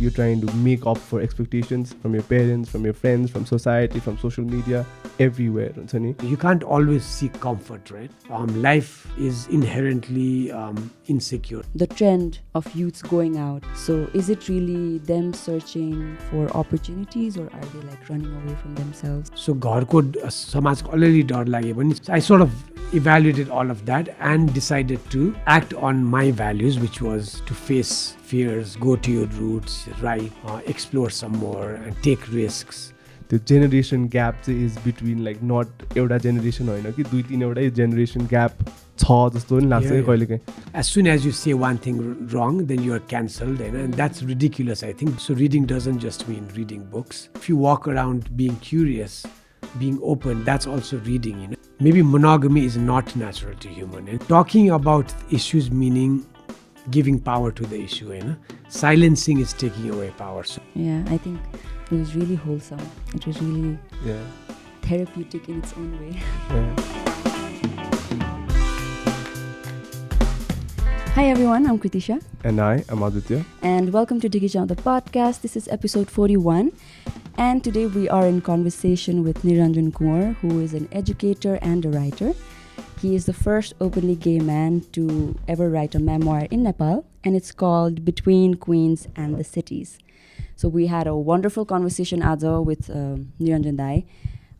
you're trying to make up for expectations from your parents from your friends from society from social media everywhere हुन्छ नि You can't always seek comfort, right? Um, life is inherently um, insecure. the trend of youths going out. So is it really them searching for opportunities or are they like running away from themselves? So घरको ड- समाजको अलिअलि डर लाग्यो भने आई sort of evaluated all of that and decided to act on my values which was to face fears go to your roots right uh, explore some more and take risks त्यो generation gap चाहिँ is between like not एउटा generation होइन कि दुई तिनवटै generation gap छ जस्तो पनि लाग्छ Yeah, कि yeah. कहिले काहीँ as soon as you say one thing r- wrong then you are cancelled and, and that's ridiculous i think so reading doesn't just mean reading books if you walk around being curious being open that's also reading you know maybe monogamy is not natural to human and talking about issues meaning giving power to the issue you know silencing is taking away power so Yeah, I think it was really wholesome. It was really Yeah, therapeutic in its own way. yeah. Hi everyone, I'm Kritisha And I am Aditya. and welcome to Digijam the podcast. This is episode 41 and today we are in conversation with Niranjan Kunwar who is an educator and a writer. He is the first openly gay man to ever write a memoir in Nepal and it's called Between Queens and the Cities. So we had a wonderful conversation Aja with um, Niranjan Dai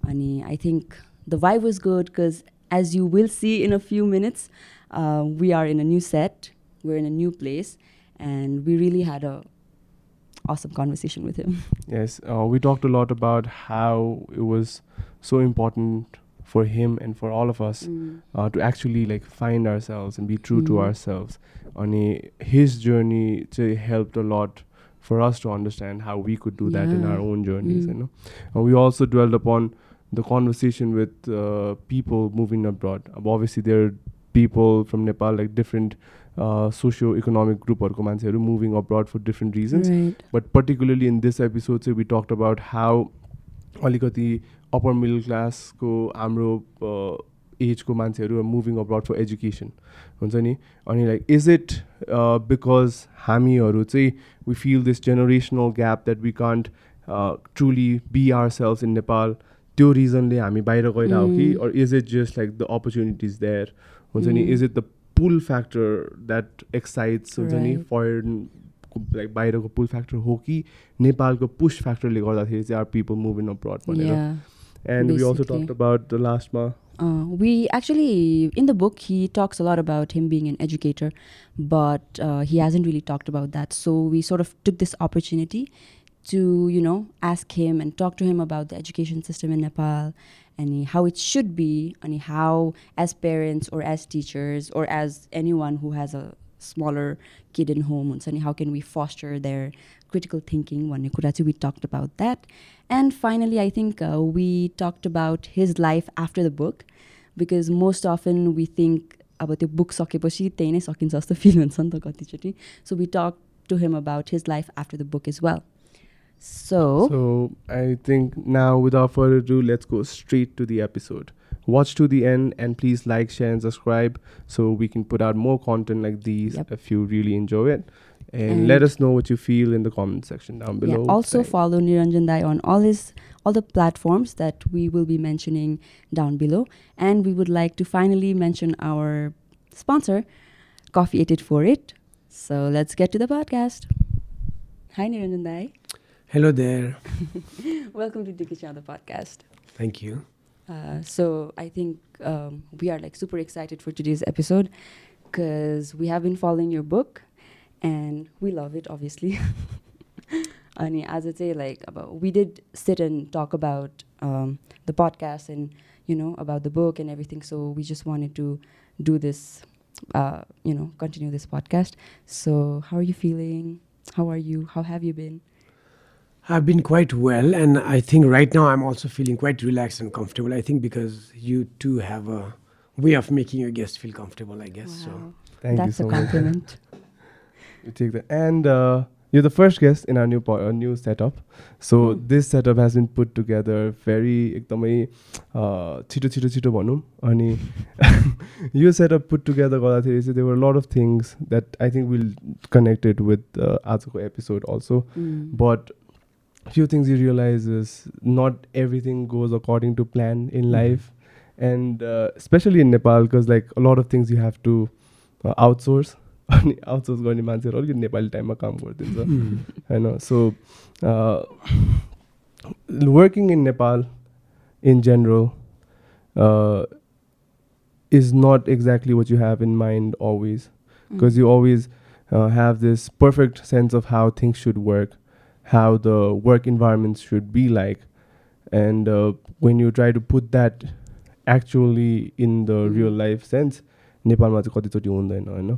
and I think the vibe was good because as you will see in a few minutes, uh, we are in a new set, we're in a new place, and we really had a awesome conversation with him. Yes, uh, we talked a lot about how it was so important for him and for all of us uh, to actually like find ourselves and be true to Mm. ourselves. And his journey to helped a lot for us to understand how we could do that in Yeah. our own journeys. Mm. You know, and we also dwelled upon the conversation with uh, people moving abroad. अब obviously there are people from Nepal like different uh, socio-economic groupहरूको मान्छेहरू moving abroad for different reasons. Right. But particularly in this episode चाहिँ we talked about how अलिकति upper middle क्लासको हाम्रो एजको मान्छेहरू moving abroad फर education हुन्छ नि अनि लाइक इज इट बिकज हामीहरू चाहिँ we feel this generational gap that we can't truly be our selves in Nepal त्यो रिजनले हामी बाहिर गएर हो कि. Or is it just like the opportunities there हुन्छ नि. Is it the pull factor that excites हुन्छ नि. फरेन लाइक बाहिरको पुल फ्याक्टर हो कि नेपालको पुस फ्याक्टरले गर्दाखेरि चाहिँ are people move in abroad भनेर. And we also. Talk about the लास्टमा Uh, we actually, in the book, he talks a lot about him being an educator, but uh, he hasn't really talked about that. So we sort of took this opportunity to, you know, ask him and talk to him about the education system in Nepal and how it should be, and how, as parents or as teachers or as anyone who has a smaller kid in home, and how can we foster their critical thinking? भन्ने कुरा चाहिँ we talked about that. And finally, I think uh, we talked about his life after the book because most often we think अब त्यो book सकेपछि त्यही नै सकिन्छ जस्तो फिल हुन्छ नि त कतिचोटि so we talk to him about his life after the book is well so So I think now, without further ado, let's go straight to the episode. Watch to the end and please like, share, and subscribe so we can put out more content like these Yep. if you really enjoy it. And, And- let us know what you feel in the comment section down below. Yeah, also Thank- follow Niranjan Dai on all his all the platforms that we will be mentioning down below. And we would like to finally mention our sponsor, Coffee Ate It For It. So let's get to the podcast. Hi Niranjan Dai. hello there Welcome to Dikisha the podcast. thank you Uh, so I think um, we are like super excited for today's episode because we have been following your book and we love it obviously. and as I say, like about we did sit and talk about um, the podcast and you know about the book and everything. So we just wanted to do this, uh, you know, continue this podcast. So how are you feeling? How are you? How have you been? I've been quite well, and I think right now I'm also feeling quite relaxed and comfortable. I think because you too have a way of making your guests feel comfortable, I guess. So Thank That's you so a much. compliment. You take that. And uh, you're the first guest in our new po- uh, new setup. So Hmm. this setup has been put together very एकदमै uh, छिटो छिटो छिटो भनौँ अनि यो setup put together गर्दाखेरि चाहिँ there were lot of things that I think will connected with आजको episode also Mm. but few things you realize is not everything goes according to plan in Mhm. life and uh, especially in nepal because like a lot of things you have to uh, outsource अनि outsource गर्ने मान्छेहरू अलिकति नेपाली टाइममा काम गरिदिन्छ Mm. होइन so working in Nepal in general is not exactly what you have in mind always Mm. because you always uh, have this perfect sense of how things should work, how the work environments should be like, and uh, when you try to put that actually in the Mhm. real life sense, नेपालमा चाहिँ कतिचोटि हुँदैन होइन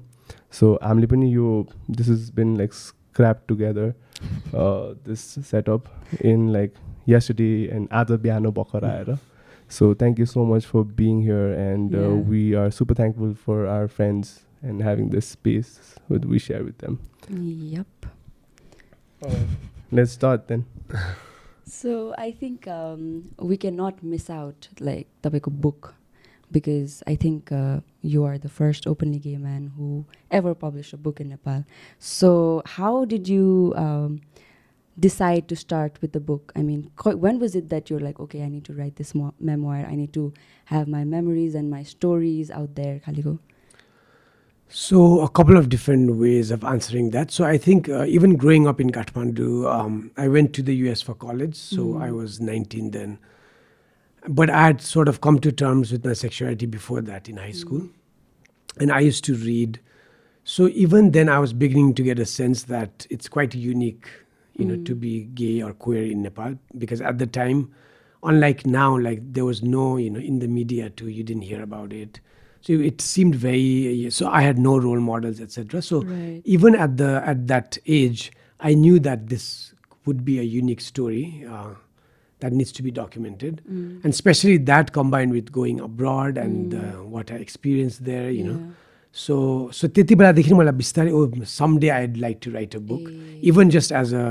सो हामीले पनि यो this is been like scrap together this setup in like yesterday and आज बिहान भर्खर आएर so thank you so much for being here and uh, Yeah. we are super thankful for our friends and having this space that we share with them Yep. let's start then So I think um, we cannot miss out like Tabeko book because I think uh, you are the first openly gay man who ever published a book in Nepal. So how did you um, decide to start with the book? I mean, co- when was it that you're like, okay, I need to write this mo- memoir. I need to have my memories and my stories out there, Kaliko. So a couple of different ways of answering that. So I think uh, even growing up in Kathmandu, um, I went to the US for college. So Mm. I was 19 then, but I had sort of come to terms with my sexuality before that in high school, and I used to read. So even then, I was beginning to get a sense that it's quite unique, you know, to Mm. be gay or queer in Nepal because at the time, unlike now, like there was no, you know, in the media too, you didn't hear about it. So it seemed very. So I had no role models, etc. So Right. even at the at that age, I knew that this would be a unique story uh, that needs to be documented, Mm. and especially that combined with going abroad and Mm. uh, what I experienced there, you know. Yeah. So so त्यति बेलादेखि मलाई बिस्तारै oh someday I'd like to write a book, Eh. even just as a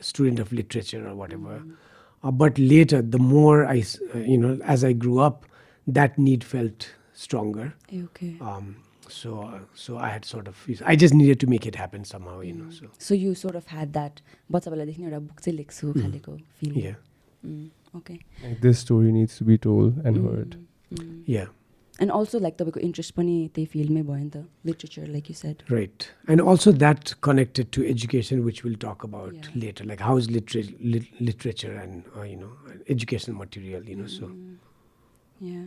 student of literature or whatever. Mm. Uh, but later, the more I, s- uh, you know, as I grew up, that need felt stronger. Eh, Okay. Um, so, uh, so I had sort of, I just needed to make it happen somehow, you know. Mm. So, So you sort of had that बच्चा बेलादेखि नै एउटा book चाहिँ लेख्छु Mm. Okay. Like this story needs to be told and mm. heard. Mm. Yeah. And also like the interest pani they field may in the literature, like you said. Right. And also that connected to education, which we'll talk about yeah. later. Like how is liter literature and uh, you know education material, you know. So. Mm. Yeah.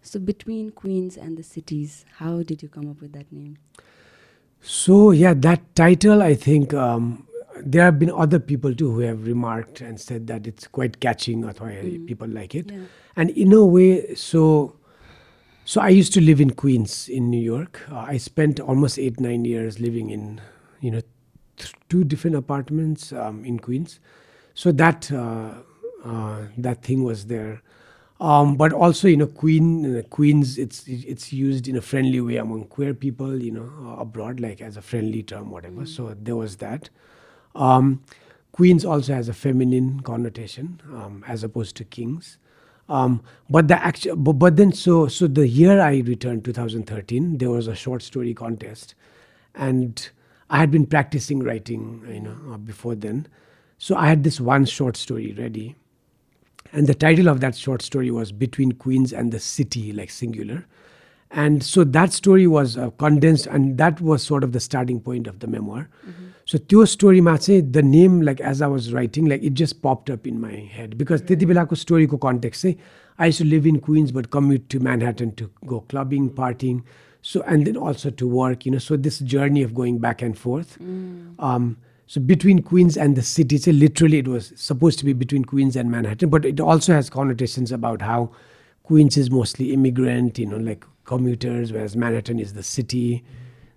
So between Queens and the cities, how did you come up with that name? So yeah, that title I think um, there have been other people too who have remarked and said that it's quite catching, or Mm. people like it. Yeah. and in a way so so i used to live in queens in new york uh, i spent almost eight nine years living in you know th- two different apartments um, in queens so that uh, uh, that thing was there um, but also you know queen uh, queens it's it's used in a friendly way among queer people you know uh, abroad like as a friendly term whatever Mm. so there was that um, queens also has a feminine connotation um, as opposed to kings um, but the actual, but, but then so so the year I returned, 2013, there was a short story contest, and I had been practicing writing, you know, uh, before then. So I had this one short story ready, and the title of that short story was "Between Queens and the City," like singular And so that story was uh, condensed, and that was sort of the starting point of the memoir. So त्यो स्टोरीमा चाहिँ the name like as I was writing like it just popped up in my head because त्यति बेलाको स्टोरीको context चाहिँ I to live in Queens but commute to म्यानह्याटन to go clubbing parting so and then also to work you know so this journey of going back and fourth um, so between Queens and the city, so literally it was supposed to be between Queens and Manhattan, but it also has connotations about how Queens is mostly immigrant, you know, like commuters, whereas Manhattan is the city,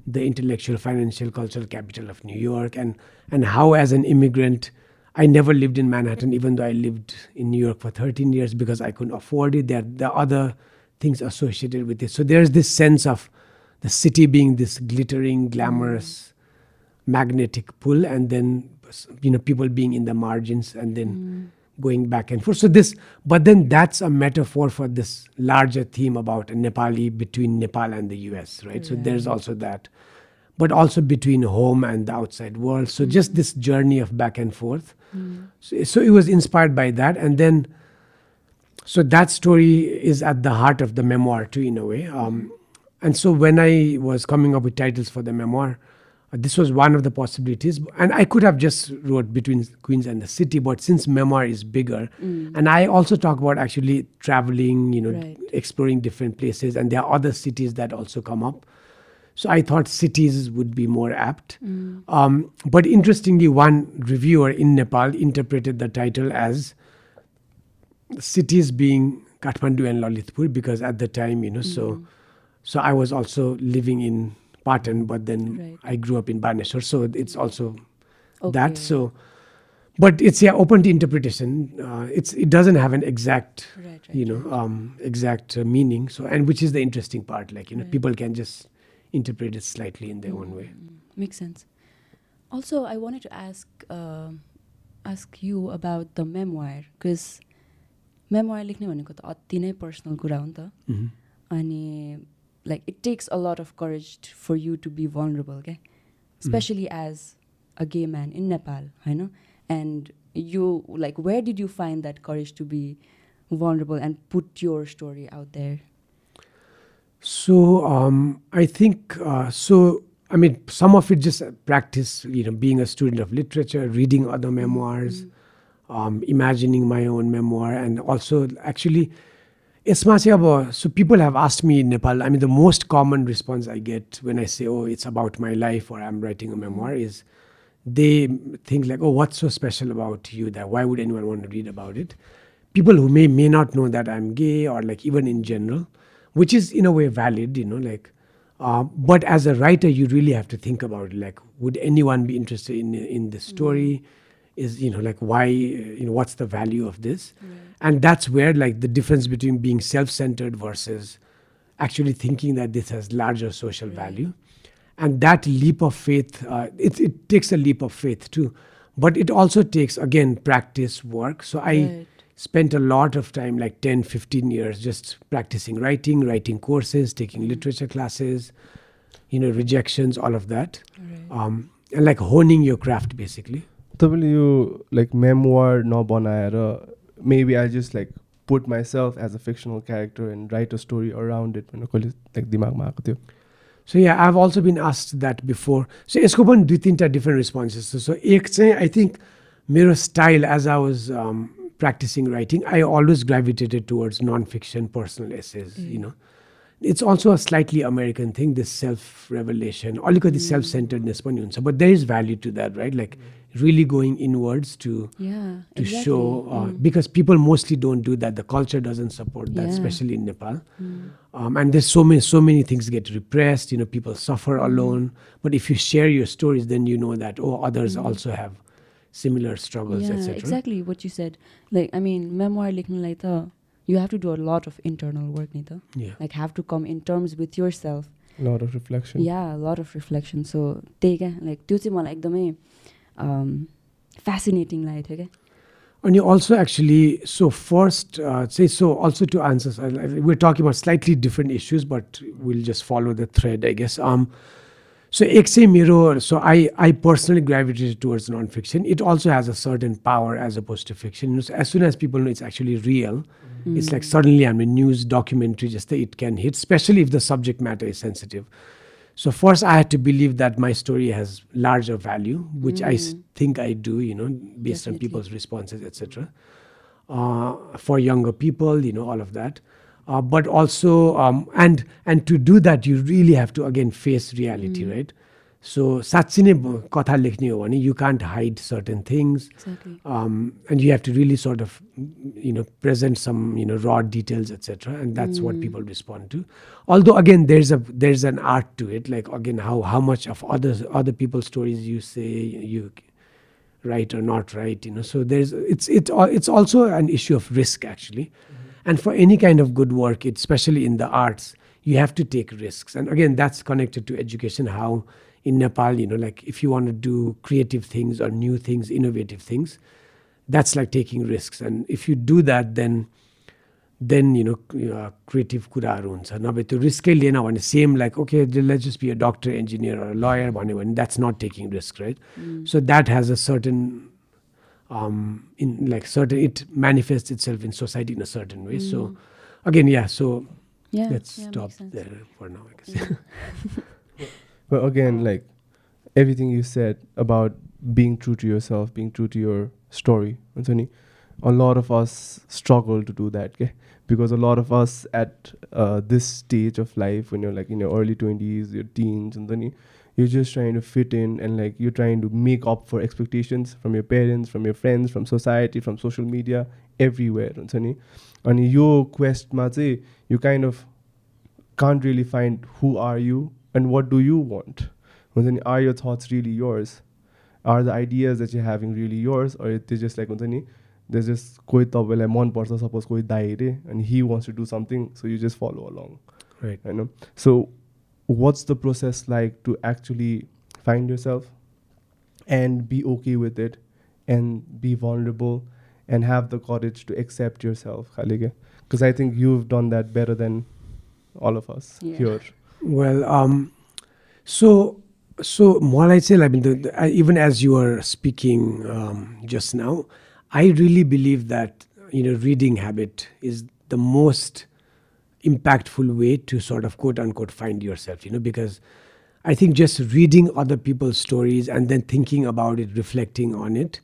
the intellectual, financial, cultural capital of New York, and and how as an immigrant, I never lived in Manhattan, even though I lived in New York for 13 years because I couldn't afford it. There, there are other things associated with it. So there's this sense of the city being this glittering, glamorous magnetic pull and then you know people being in the margins and then mm. Going back and forth. So this but then that's a metaphor for this larger theme about nepali between nepal and the us right? So there's also that but also between home and the outside world. So just this journey of back and forth. So, so it was inspired by that. And then so that story is at the heart of the memoir too in a way. Um, and so when i was coming up with titles for the memoir this was one of the possibilities and i could have just wrote between queens and the city but since memoir is bigger mm. and i also talk about actually traveling you know Right. exploring different places and there are other cities that also come up. So i thought cities would be more apt. Mm. Um, but interestingly one reviewer in nepal interpreted the title as cities being kathmandu and lalitpur because at the time you know so mm. so i was also living in patan but then Right. i grew up in baneshwar so it's also Okay. that so but it's yeah open to interpretation uh, it's it doesn't have an exact Right, right, you know um, exact uh, meaning so and which is the interesting part like you know Right. people can just interpret it slightly in their own way Makes sense. Also, I wanted to ask uh, ask you about the memoir because memoir लेख्ने भनेको त अति नै personal कुरा हो नि त Mhm. अनि like it takes a lot of courage for you to be vulnerable क्या स्पेसली एज अ गे म्यान इन नेपाल होइन and you like where did you find that courage to be vulnerable and put your story out there So um, I think uh, so. I mean, some of it just practice. You know, being a student of literature, reading other memoirs, um, imagining my own memoir, and also actually, यसमा चाहिँ अब so people have asked me in Nepal. I mean, the most common response I get when I say, "Oh, it's about my life" or "I'm writing a memoir," is they think like, "Oh, what's so special about you that why would anyone want to read about it?" People who may may not know that I'm gay or like even in general, which is in a way valid, you know, like. Uh, but as a writer, you really have to think about. Like, would anyone be interested in in the story? Is you know like why you know what's the value of this? And that's where like the difference between being self-centered versus actually thinking that this has larger social value. And that leap of faith uh, it, it takes a leap of faith too. But it also takes again practice work. So i Right. spent a lot of time like 10 15 years just practicing writing writing courses taking literature classes you know rejections all of that. Um, and like honing your craft basically तपाईँले यो like memoir नबनाएर maybe I just like put my self as a fictional character and write a story around it भनेर कहिले like दिमागमा आएको थियो So yeah, I've also been asked that before. So यसको पनि दुई तिनवटा different responses छ. So एक चाहिँ I think मेरो style as I was um, practicing writing, I always gravitated towards non-fiction personal essays, you know. It's also a slightly American thing, this self-revelation. अलिकति self-centeredness पनि हुन्छ. But there is value to that, right? Like really going inwards to Yeah. to exactly. show uh, Mm. because people mostly don't do that the culture doesn't support that Yeah. especially in nepal Mm. um, and there's so many so many things get repressed you know people suffer Mm. alone but if you share your stories then you know that oh others also have similar struggles Mm. yeah, etc exactly what you said. Like, I mean, memoir लेख्नुलाई त you have to do a lot of internal work नि त. yeah Like, have to come in terms with yourself. Lot of reflection Yeah, a lot of reflection. So, त्यही क्या like त्यो चाहिँ मलाई एकदमै fascinating लागेको थियो क्या and you also actually so first uh, say so also to answer uh, we're talking about slightly different issues but we'll just follow the thread i guess um so एक चाहिँ मेरो so i i personally gravitated towards non-fiction it also has a certain power as opposed to fiction You know, so as soon as people know it's actually real it's like suddenly i'm a news documentary just that it can hit especially if the subject matter is sensitive so first i had to believe that my story has larger value which I think i do you know based on people's responses etc uh, for younger people you know all of that. Uh, but also um, and and to do that you really have to again face reality right so Satchine Katha Lekhne Ho you can't hide certain things. Um, and you have to really sort of, you know, present some, you know, raw details, etc. And that's what hmm. people respond to. Although again, there's a there's an art to it. Like again, how how much of other other people's stories you say you write or not write, you know so there's it's it's it's also an issue of risk actually mm-hmm. and for any kind of good work especially in the arts you have to take risks and again that's connected to education how in Nepal, you know, like if you want to do creative things or new things, innovative things, that's like taking risks. And if you do that, then then you know creative कुराहरू हुन्छ नभए त्यो रिस्कै lien भने same like okay let just be a doctor engineer or lawyer भन्यो भने that's not taking risk right so that has a certain um in like certain it manifests itself in society in a certain way so again yeah so Yeah. let's yeah, stop makes sense. there But again, like everything you said about being true to yourself, being true to your story, Anthony, a lot of us struggle to do that okay? because a lot of us at uh, this stage of life, when you're like in your early 20s, your teens, and then you're just trying to fit in and like you're trying to make up for expectations from your parents, from your friends, from society, from social media, everywhere. And your quest, you kind of can't really find who are you and what do you want हुन्छ नि are your thoughts really yours are the ideas that you're having really yours or they just like हुन्छ नि there's just कोही तपाईँलाई मनपर्छ suppose कोही दाइ अरे अनि he wants to do something so you just follow along right होइन so what's the process like to actually find yourself and be okay with it and be vulnerable and have the courage to accept yourself because i think you've done that better than all of us Yeah. here well, um, so so I say, I mean, the, the, I, even as you were speaking um, just now, I really believe that you know reading habit is the most impactful way to sort of quote unquote find yourself. You know, because I think just reading other people's stories and then thinking about it, reflecting on it,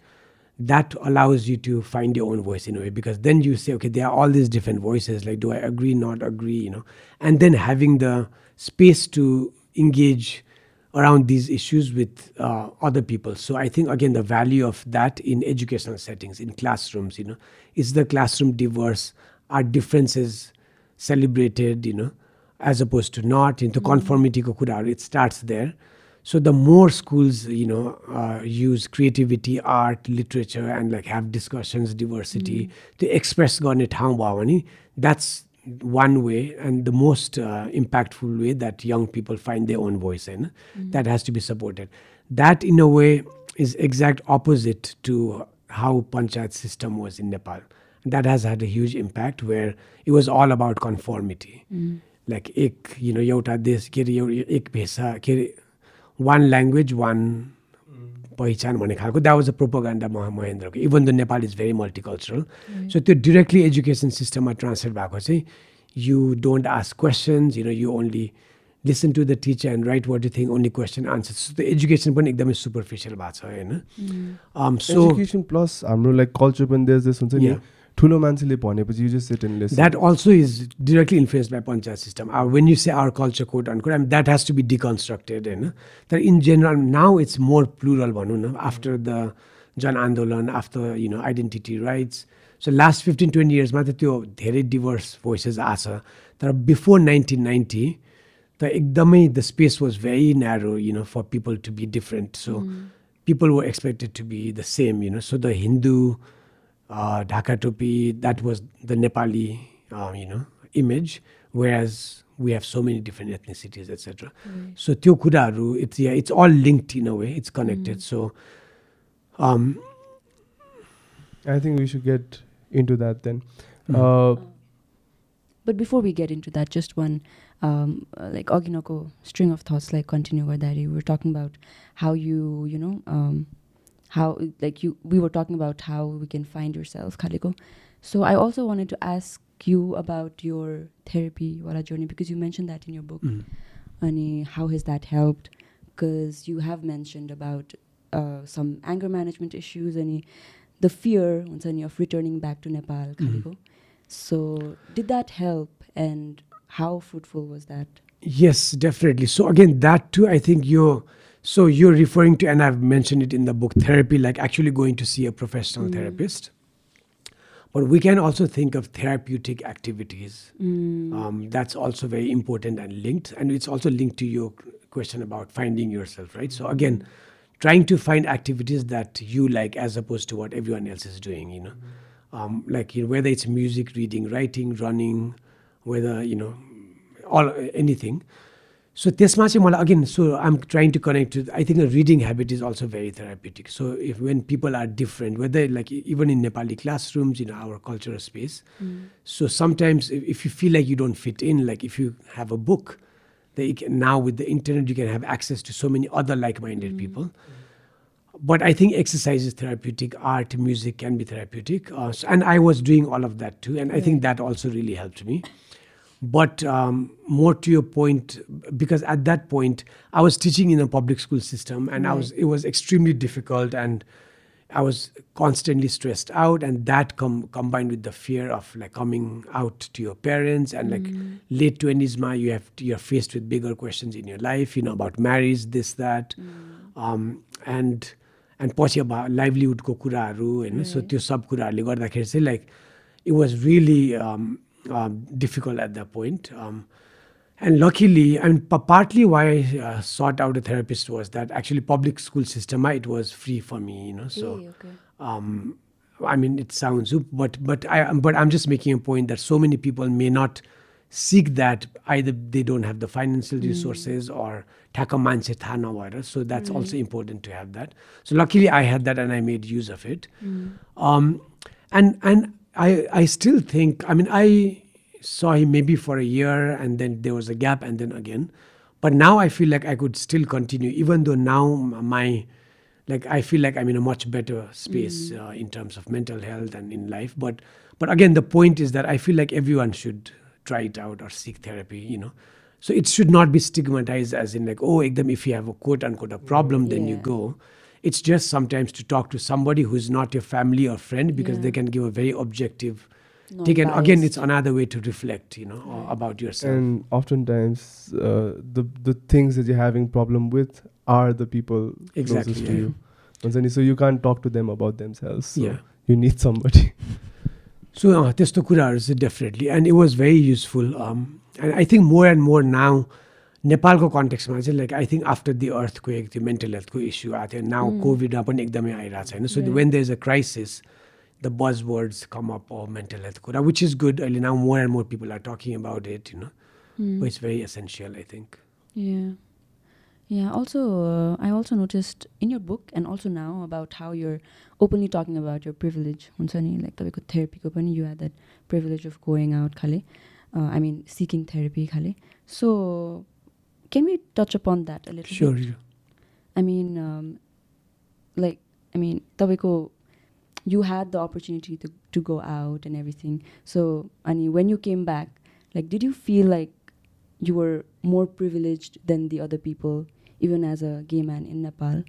that allows you to find your own voice in a way. Because then you say, okay, there are all these different voices. Like, do I agree? Not agree? You know, and then having the space to engage around these issues with uh, other people. So I think again the value of that in educational settings, in classrooms, you know, is the classroom diverse? Are differences celebrated? You know, as opposed to not into mm-hmm. conformity. It starts there. So the more schools, you know, uh, use creativity, art, literature, and like have discussions, diversity mm-hmm. to express garnet hangwawani, that's one way and the most uh, impactful way that young people find their own voice in mm-hmm. that has to be supported that in a way is exact opposite to how panchayat system was in nepal that has had a huge impact where it was all about conformity mm-hmm. like ek you know yota this one language one पहिचान भन्ने खालको that was a propaganda मह महेन्द्रको even the Nepal is very multicultural so त्यो directly education सिस्टममा translate भएको चाहिँ you don't ask questions you know you only listen to the teacher and write what you think only question answer so त्यो education पनि एकदमै superficial भएको छ होइन? सो एजुकेसन प्लस हाम्रो लाइक कल्चर पनि देश देश हुन्छ नि. ठुलो मान्छेले भनेपछि you just set and that also is directly influence by panchayat system are when you say our culture code on code and that has to be deconstructed होइन तर in general now it's more plural भनौँ न after the Jana Andolan after you know identity rights so last fifteen twenty इयर्समा त त्यो धेरै diverse voices आएको छ तर बिफोर नाइन्टिन नाइन्टी त एकदमै the space was very narrow you know for people to be different so people were expected to be the same you know so the Hindu uh, Dhaka topi, that was the Nepali, um, you know, image. Whereas we have so many different ethnicities, etc. So त्यो कुराहरू it's yeah, it's all linked in a way. It's connected. So um, I think we should get into that then. Mm. Uh, But before we get into that, just one um, uh, like Oginoko string of thoughts like continue Vardari. We were talking about how you, you know, um, how like you we were talking about how we can find yourself kaliko so i also wanted to ask you about your therapy wala journey because you mentioned that in your book. Mm-hmm. Mm. and how has that helped? Because you have mentioned about uh, some anger management issues and the fear of returning back to nepal mm. so did that help and how fruitful was that? Yes definitely. So again that too i think your so you're referring to, and I've mentioned it in the book, therapy, like actually going to see a professional Mm. therapist. But we can also think of therapeutic activities. Mm. um, that's also very important and linked and it's also linked to your question about finding yourself right so again trying to find activities that you like as opposed to what everyone else is doing you know um, like you know, whether it's music reading writing running whether you know all anything so त्यसमा चाहिँ मलाई again सो आइम trying to connect to I think a reading habit is also very therapeutic so if when people are different whether like even in Nepali classrooms in our cultural space so sometimes if you feel like you don't fit in like if you have a book that you can, now with the internet you can have access to so many other like-minded people but i think exercise is therapeutic art music can be therapeutic uh, so, and i was doing all of that too and i think that also really helped me but um, more to your point, because at that point I was teaching in a public school system, and I was it was extremely difficult, and I was constantly stressed out, and that com- combined with the fear of like coming out to your parents, and like late twenties, ma you have you're faced with bigger questions in your life, you know about marriage, this that, um, and and पछि अब लाइभलीहुडको कुराहरू होइन so त्यो सब कुराहरूले गर्दाखेरि चाहिँ like it was really um, difficult at that point. Um, and luckily, I mean, p- partly why I uh, sought out a therapist was that actually public school system, it was free for me, you know. So, okay. um, I mean, it sounds, but but I um, but I'm just making a point that so many people may not seek that either they don't have the financial hmm. resources mm. or taka mindset thana water. So that's mm. also important to have that. So luckily, I had that and I made use of it. Mm. Um, and and I I still think I mean I saw him maybe for a year and then there was a gap and then again. But now I feel like I could still continue even though now my like I feel like I'm in a much better space uh, in terms of mental health and in life. But but again the point is that I feel like everyone should try it out or seek therapy you know. So it should not be stigmatized as in like oh ekdam if you have a quote unquote a problem then you go it's just sometimes to talk to somebody who's not your family or friend because they Yeah. can give a very objective take and again Non-biased. it's another way to reflect you know or about yourself And oftentimes, uh, the the things that you're having problem with are the people Exactly, closest to yeah. you. हुन्छ नि, So you can't talk to them about themselves. So Yeah. you need somebody. So uh, त्यस्तो कुराहरू चाहिँ definitely and it was very useful and I think more and more now नेपालको कन्टेक्समा चाहिँ like I think after the earthquake त्यो mental हेल्थको issue आएको थियो नाउ कोभिडमा पनि एकदमै आइरहेको छ होइन so. When there is a crisis the buzz words come up of mental health कुरा विच इज गुड अहिले now more and more people are talking about it you know Hmm. It's very essential I think Yeah. Also, uh, I also noticed in your book and also now about how you're openly talking about your privilege. like therapy you had that privilege of going out खाले. Uh, I mean seeking therapy खाले. So can we touch upon that a little sure, bit? Sure. I mean, um, like, I mean, Tabiko, you had the opportunity to, to go out and everything. So, Ani, when you came back, like, did you feel like you were more privileged than the other people, even as a gay man in Nepal?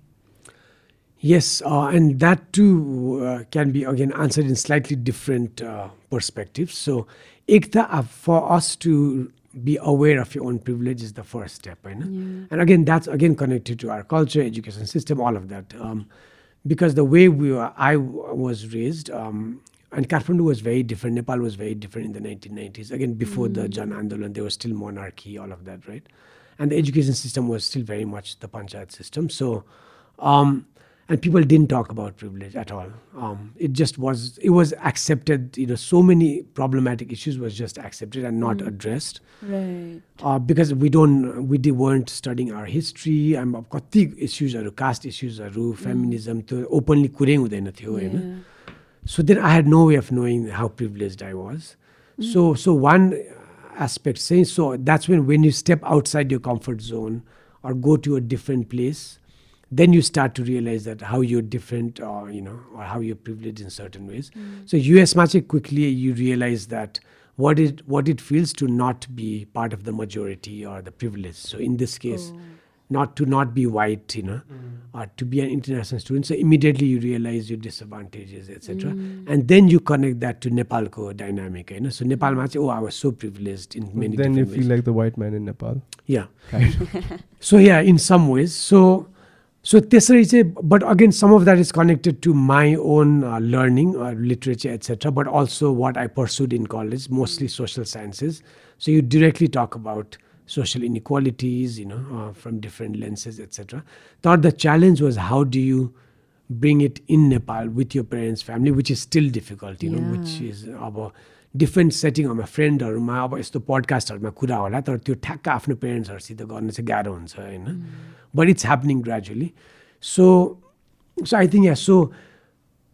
Yes, uh, and that too uh, can be again answered in slightly different uh, perspectives. So, Ekta, uh, for us to be aware of your own privilege is the first step right? yeah. and again that's again connected to our culture education system all of that um, because the way we were, i was raised um, and Kathmandu was very different. Nepal was very different in the 1990s. Again, before mm. the Jan Andolan, there was still monarchy, all of that, right? And the education system was still very much the Panchayat system. So, um, and people didn't talk about privilege at all. Um, it just was. It was accepted. You know, so many problematic issues was just accepted and not addressed Right. uh, because we don't we did, weren't studying our history and कति इस्युजहरू cast इस्युजहरू feminism त्यो openly कुरै हुँदैन थियो होइन Yeah. so then i had no way of knowing how privileged i was so so one aspect saying so that's when when you step outside your comfort zone or go to a different place then you start to realize that how you're different or you know or how you're privileged in certain ways mm. so us magic quickly you realize that what it what it feels to not be part of the majority or the privileged so in this case oh. not to not be white you know mm. or to be an international student so immediately you realize your disadvantages etc mm. and then you connect that to nepal co dynamic you know so nepal mm. ma oh i was so privileged in many then you feel ways. like the white man in nepal yeah kind of. so yeah in some ways so so त्यसरी चाहिँ but again some of that is connected to my own uh, learning or literature etc but also what i pursued in college mostly social sciences so you directly talk about social inequalities you know uh, from different lenses etc thought the challenge was how do you bring it in nepal with your parents family which is still difficult you know which Yeah. is अब different सेटिङहरूमा फ्रेन्डहरूमा अब यस्तो पडकास्टहरूमा कुरा होला तर त्यो ठ्याक्क आफ्नो पेरेन्ट्सहरूसित गर्न चाहिँ गाह्रो हुन्छ होइन but it's happening gradually. So, so I think yeah. So,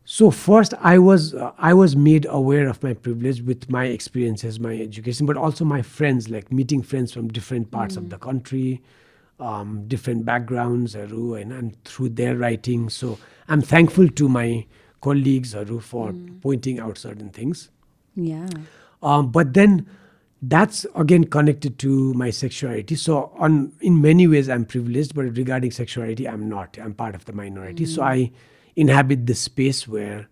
so first I was uh, I was made aware of my privilege with my experiences, my education, but also my friends, like meeting friends from different parts mm. of the country, um, different backgrounds, and, and through their writing. So I'm thankful to my colleagues, Aru, for mm. pointing out certain things. Yeah. Um, but then that's again connected to my sexuality. So on in many ways I'm privileged, but regarding sexuality I'm not. I'm part of the minority. So I inhabit this space where,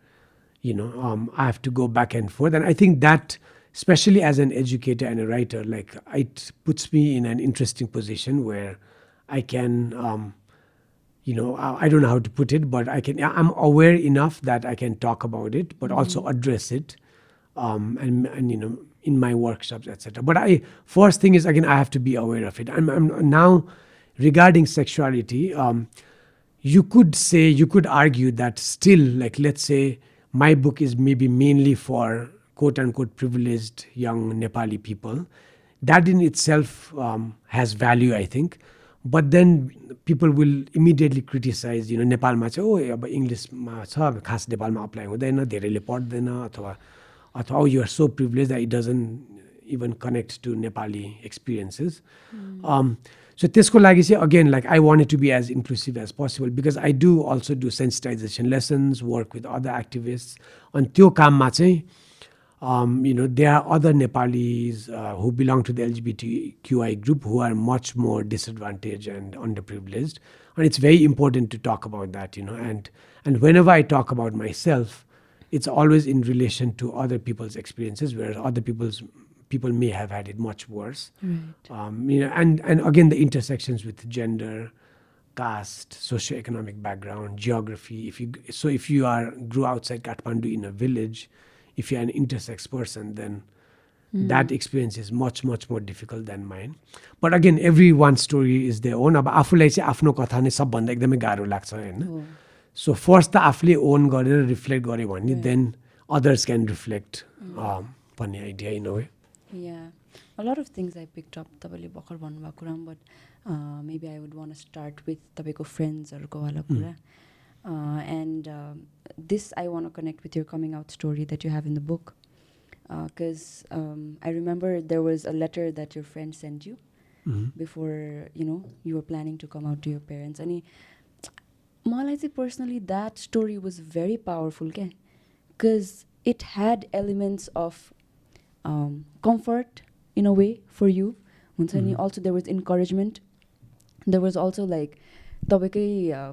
you know, um, I have to go back and forth. And I think that, especially as an educator and a writer, like it puts me in an interesting position where I can. Um, you know, I, I don't know how to put it, but I can. I'm aware enough that I can talk about it, but also address it um, and, and you know in my workshops etc but i first thing is again i have to be aware of it i'm, I'm now regarding sexuality um, you could say you could argue that still like let's say my book is maybe mainly for quote unquote privileged young nepali people that in itself um, has value i think but then people will immediately criticize you know नेपालमा चाहिँ ओ अब इङ्ग्लिसमा छ खास नेपालमा apply हुँदैन धेरैले पढ्दैन अथवा अथवा you're so privilege that it doesn't even connect to Nepali experiences सो त्यसको लागि चाहिँ again like I want to be as inclusive as possible because I do also do sensitization lessons work with other activist अनि त्यो काममा चाहिँ um, you know, there are other Nepalis uh, who belong to the LGBTQI group who are much more disadvantaged and underprivileged, and it's very important to talk about that, you know. And and whenever I talk about myself, it's always in relation to other people's experiences, whereas other people's people may have had it much worse. Right. Um, you know, and and again the intersections with gender, caste, socioeconomic background, geography. If you so if you are grew outside Kathmandu in a village, if you're an intersex person, then that experience is much much more difficult than mine. But again, everyone's story is their own. अब आफूलाई चाहिँ आफ्नो कथा नै सबभन्दा एकदमै गाह्रो लाग्छ होइन Oh. सो फर्स्ट त आफूले ओन गरेर रिफ्लेक्ट गऱ्यो भने देन अदर्स क्यान रिफ्लेक्ट भन्ने idea in way Yeah, a lot of things I picked up तपाईँले भर्खर भन्नुभएको कुरामा but maybe I would want start with तपाईँको फ्रेन्ड्सहरूको वाला कुरा and this I want connect with your coming out story that you have in the book because I remember there was a letter that your friend sent you before you know you're planning to come out to your parents अनि मलाई चाहिँ personally that story was very powerful क्या. Because it had elements of comfort in a way for you हुन्छ नि? Also there was encouragement there was also like तपाईँकै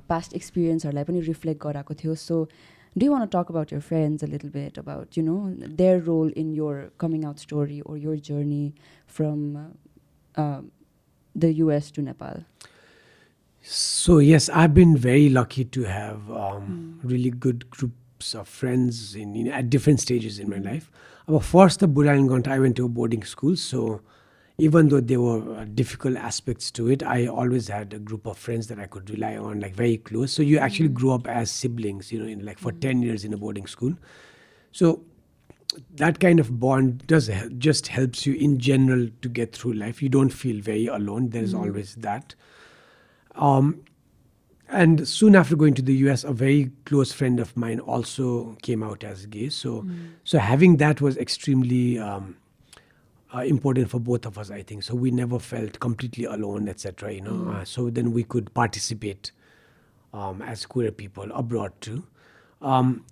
past एक्सपिरियन्सहरूलाई पनि reflect गराएको थियो. So do want talk about your friends a little bit about you know their role in your coming out story or your journey from the US to Nepal So yes, I've been very lucky to have um, really good groups of friends in, in at different stages in my life. But first, the Budayangonta, I went to a boarding school, so even though there were uh, difficult aspects to it, I always had a group of friends that I could rely on, like very close. So you actually grew up as siblings, you know, in like for ten years in a boarding school. So that kind of bond does just helps you in general to get through life. You don't feel very alone. There is always that. Um, and soon after going to the US, a very close friend of mine also came out as gay. So, so having that was extremely um, uh, important for both of us, I think. So we never felt completely alone, etc. You know, uh, so then we could participate um, as queer people abroad too. Um,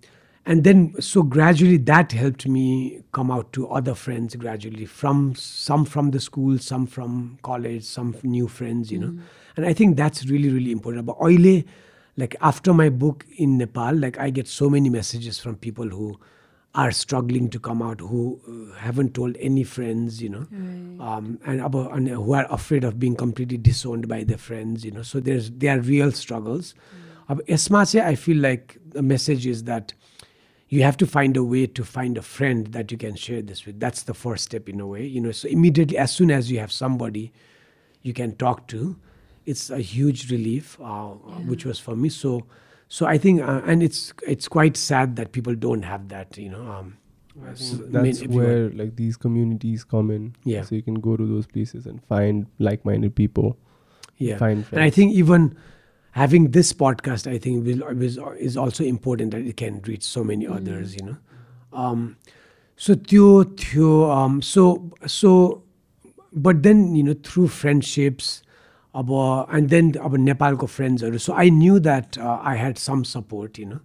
and then, so gradually that helped me come out to other friends gradually from some from the school, some from college, some new friends, you know. And I think that's really, really important. But oile, like after my book in Nepal, like I get so many messages from people who are struggling to come out, who uh, haven't told any friends, you know, um, and, abo- and who are afraid of being completely disowned by their friends, you know. So there's there are real struggles. अब यसमा चाहिँ I feel like the message is that you have to find a way to find a friend that you can share this with. That's the first step in a way, you know. So immediately, as soon as you have somebody you can talk to, it's a huge relief, uh, which was for me. So, so I think, uh, and it's it's quite sad that people don't have that, you know. Um, I s- think main- that's everyone. where like these communities come in. Yeah. So you can go to those places and find like-minded people. yeah. Find friends. And I think even having this podcast, I think, will, will, is also important that it can reach so many mm. others, you know. Um, so um, so so, but then you know through friendships, and then about Nepalco friends. So I knew that uh, I had some support, you know,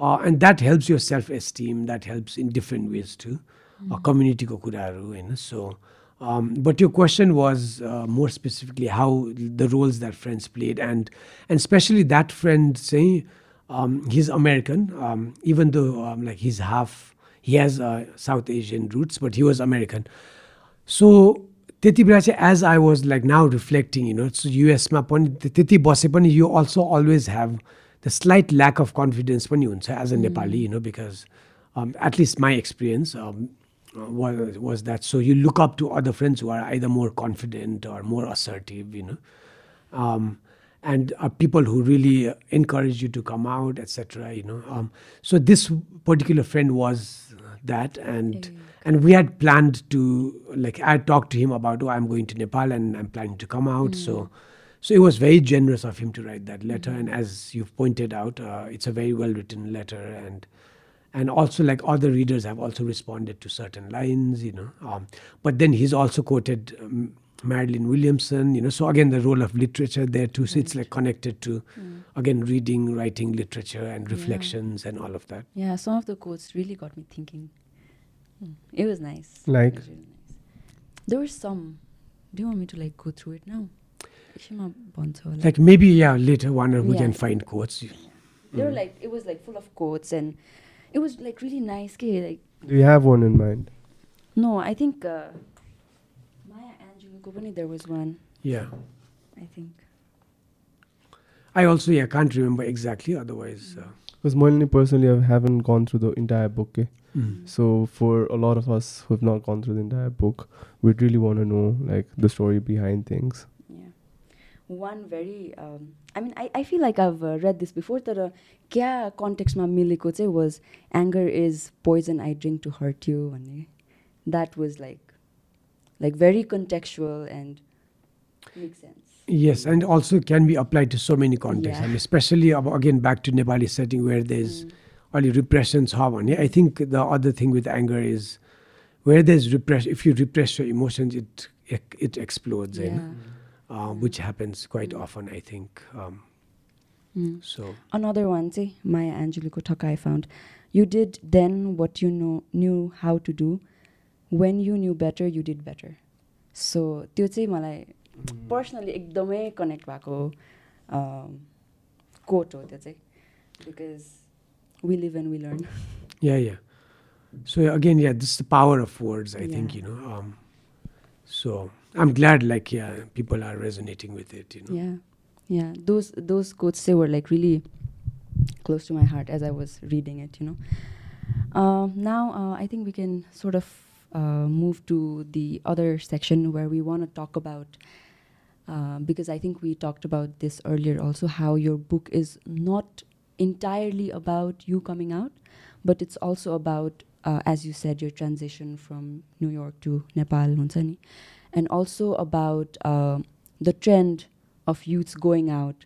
uh, and that helps your self esteem. That helps in different ways too. Mm. Uh, community ko kudaru, you know. So. um, but your question was uh, more specifically how the roles that friends played and and especially that friend saying um, he's American um, even though um, like he's half he has uh, South Asian roots but he was American so त्यति बेला चाहिँ as I was like now reflecting you know सो युएसमा पनि त्य- त्यति बसे पनि you also always have the slight lack of confidence पनि हुन्छ as a Nepali you know because at least my experience was was that. So you look up to other friends who are either more confident or more assertive you know. Um, and are people who really uh, encourage you to come out etc you know. Um, so this particular friend was that and and we had planned to like i talked to him about oh i'm going to nepal and i'm planning to come out. So so it was very generous of him to write that letter. And as you've pointed out uh, it's a very well written letter and and also like other readers have also responded to certain lines you know um, but then he's also quoted um, marianne williamson you know so again the role of literature there too so it's like connected to mm. again reading writing literature and reflections yeah. and all of that yeah some of the quotes really got me thinking mm. it was nice like was really nice. there were some do you want me to like go through it now like, like maybe yeah later one we yeah. can find quotes mm. there were like it was like full of quotes and it was like really nice. ke, Like Do you have one in mind? no, I think uh, Maya Angelou पनि there was one. yeah I think. i also yeah can't remember exactly otherwise uh, Because Moilini personally I haven't gone through the entire book. eh? mm. So for a lot of us who have not gone through the entire book, we'd really want to know like the story behind things. Yeah. One very, um, I mean, I, I feel like I've uh, read this before. तर क्या कन्टेक्स्टमा मिलेको चाहिँ was anger is poison I drink to hurt you भन्ने that was like like very contextual and makes sense. Yes, and also can be applied to so many contexts. I Yeah. mean, especially ab- again back to Nepali setting where there's Mm. only repression छ भने I think the other thing with anger is where there's repress if you repress your emotions it it, it explodes Yeah. Uh, which happens quite often I think um, Mm. so Another one चाहिँ Maya Angelouको ठक्क I found you did then what you know knew how to do when you knew better you did better so त्यो चाहिँ मलाई personally एकदमै connect भएको coat हो त्यो चाहिँ because we live and we learn yeah yeah so again yeah this is the power of words I think Yeah. you know um, so I'm glad, like, yeah, people are resonating with it. You know? Yeah, yeah. Those those quotes they were like really close to my heart as I was reading it. You know. Uh, now uh, I think we can sort of uh, move to the other section where we want to talk about. Uh, because I think we talked about this earlier also, how your book is not entirely about you coming out, but it's also about, uh, as you said, your transition from New York to Nepal, Hunsani and also about uh, the trend of youths going out.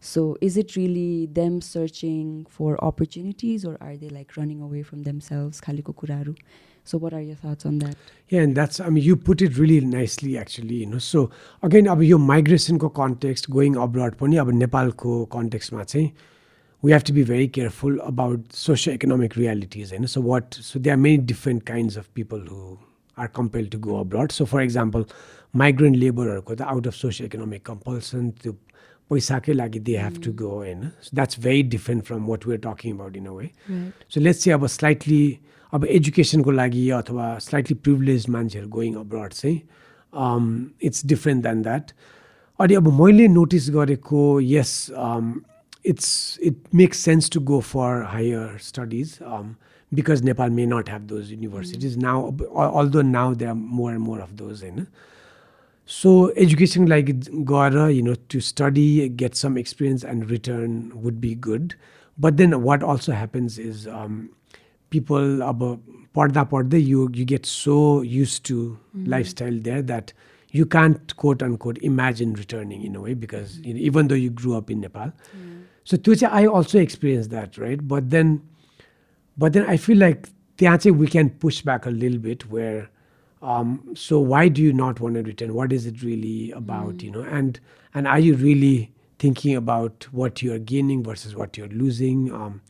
So, is it really them searching for opportunities, or are they like running away from themselves? Kaliko kuraru. So, what are your thoughts on that? Yeah, and that's, I mean, you put it really nicely actually, you know. So, again, अब यो माइग्रेसनको context going abroad पनि अब नेपालको कन्टेक्स्टमा चाहिँ we have to be very careful about socio-economic realities होइन so what so there are many different kinds of people who are compelled to go abroad so for example migrant laborहरूको त out of socio-economic compulsion त्यो पैसाकै लागि they have to go होइन so that's very different from what we're talking about in a way Right. So let's चाहिँ अब slightly अब एजुकेसनको लागि अथवा slightly privilege मान्छेहरू गोइङ अब्रड चाहिँ इट्स डिफ्रेन्ट देन द्याट अनि अब मैले नोटिस गरेको yes it's it makes sense to go for higher studies because Nepal may not have those universities hmm. now, although now there are more and more of those. You know? So education like Gora, you know, to study, get some experience and return would be good. But then what also happens is um, people about parda parda, you you get so used to mm. lifestyle there that you can't quote unquote imagine returning in a way because you know, even though you grew up in Nepal. Mm. So Tuche, I also experienced that, right? But then but then I feel like त्यहाँ चाहिँ we can push back a little bit where um, so why do you not want to return? What is it really about? You know, and and are you really thinking about what you're gaining versus what you're losing? Um,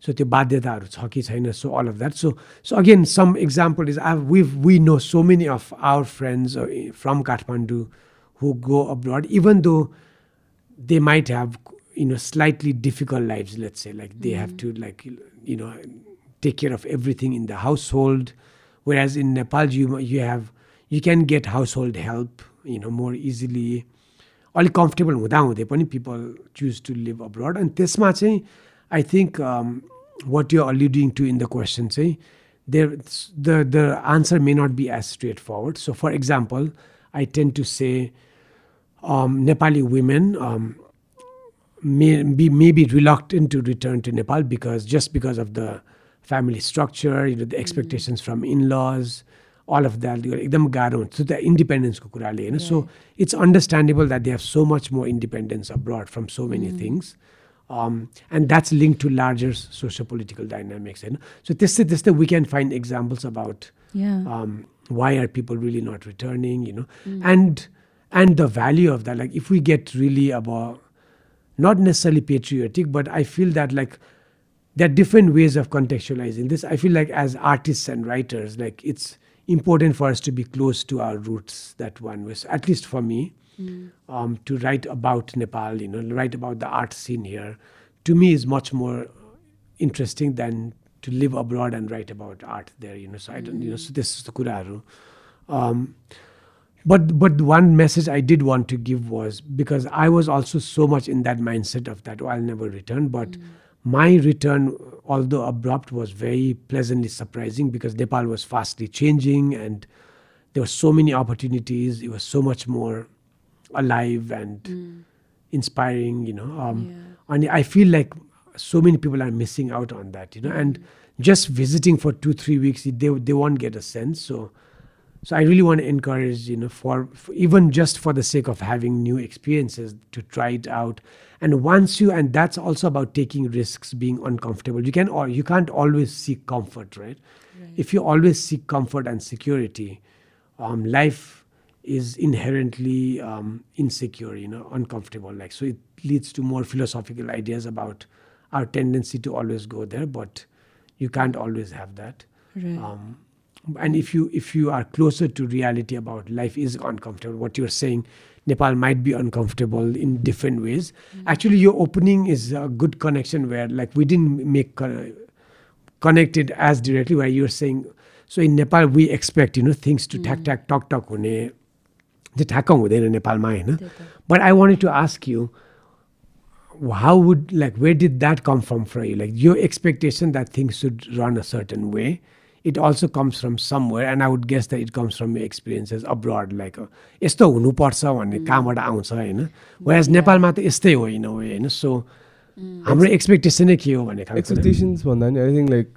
so त्यो बाध्यताहरू छ कि छैन so all of that so so again some example is I've, we've we know so many of our friends uh, from Kathmandu who go abroad even though they might have you know slightly difficult lives let's say like they have to like you know take care of everything in the household whereas in nepal you you have you can get household help you know more easily अलिक comfortable हुँदाहुँदै पनि people choose to live abroad अनि त्यसमा चाहिँ I think watt you अलिडिङ two in the question चाहिँ there the the answer may not be as straight forward so for example I ten to say Nepali women may be maybe reluctant to return to Nepal because just because of the family structure, you know, the expectations from in-laws, all of that. एकदम गाह्रो हुन्छ त्यो त इन्डिपेन्डेन्सको कुराले होइन so it's understandable that they have so much more independence abroad from so many things and that's link to larger socio political dynamics होइन सो त्यस्तै त्यस्तै we can find examples about Yeah. um, why are people really not returning you know and and the value of that like if we get really about not necessarily patriotic but i feel that like there are different ways of contextualizing this. I feel like as artists and writers like it's important for us to be close to our roots that one was at least for me. Um, to write about nepal you know write about the art scene here to me is much more interesting than to live abroad and write about art there you know so i don't you know so this is the kuraharu um, but but one message i did want to give was because i was also so much in that mindset of that oh, i'll never return. But mm. my return although abrupt was very pleasantly surprising because nepal was fastly changing and there were so many opportunities. It was so much more alive and mm. inspiring you know um, and i feel like so many people are missing out on that you know and mm. just visiting for two three weeks they, they won't get a sense. So so i really want to encourage you know for, for even just for the sake of having new experiences to try it out. And once you and that's also about taking risks being uncomfortable. You can or you can't always seek comfort right, if you always seek comfort and security um, life is inherently um, insecure you know uncomfortable. Like so it leads to more philosophical ideas about our tendency to always go there but you can't always have that. Right. um, and if you if you are closer to reality about life is uncomfortable what you're saying nepal might be uncomfortable in different ways actually your opening is a good connection where like we didn't make co- connected as directly where you're saying so in nepal we expect you know things to tack tack talk talk हुने त्यो ठ्याक्क हुँदैन नेपालमा होइन but I wanted to ask you how would like where did that come from for you like your expectation that things should run a certain way it also comes from somewhere and i would guess that it comes from your experiences abroad like uh, यस्तो हुनुपर्छ भन्ने कहाँबाट आउँछ होइन veg नेपालमा त यस्तै हो इन वे होइन सो हाम्रो एक्सपेक्टेसनै के हो भन्ने खालको कुरा। एक्सपेक्टेसन्स भन्दा नि आई think like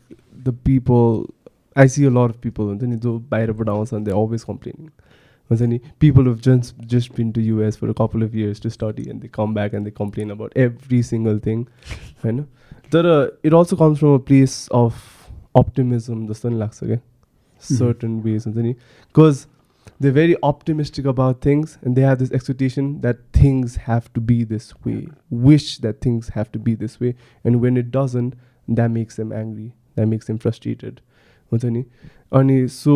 the people I C a lot of people हुन्छ नि जो बाहिरबाट आउँछन् दे अलवेज कम्प्लेनिङ हुन्छ नि people have just just been to US for couple of years to study and they come back and they complain about every single thing होइन तर it also comes from a place of optimism जस्तो नि लाग्छ क्या certain ways हुन्छ नि because they're very optimistic about things and they have this expectation that things have to be this way wish that things have to be this way and when it doesn't that makes them angry that makes them frustrated हुन्छ नि अनि सो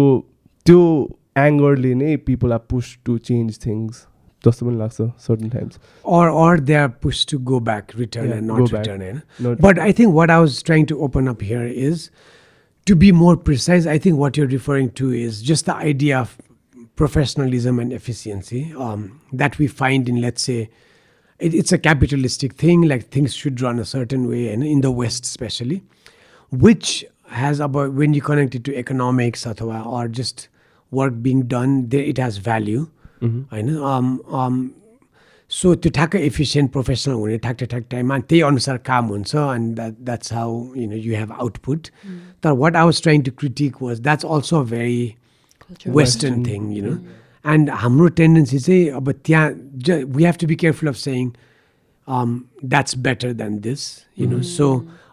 त्यो एङ्गरले नै people are push to change things जस्तो पनि लाग्छ certain times or or they are pushed to go back return Yeah, and go not back. return होइन Not- But I think what I was trying to open up here is to be more precise, I think what you're referring to is just the idea of professionalism and efficiency um, that we find in, let's say, it, it's a capitalistic thing, like things should run a certain way, and in the West especially, which has about when you connect it to economics or just work being done, it has value. Mm-hmm. I know. Um, um, so त्यो ठ्याक्कै efficient professional हुने ठ्याक्क ठ्याक टाइममा त्यही अनुसार काम हुन्छ and that that's how you know you have output तर what I was trying to critic was that's also very Culture. Western thing you know and हाम्रो टेन्डेन्सी चाहिँ अब त्यहाँ ज we have to be careful of सेङ that's better than this you know so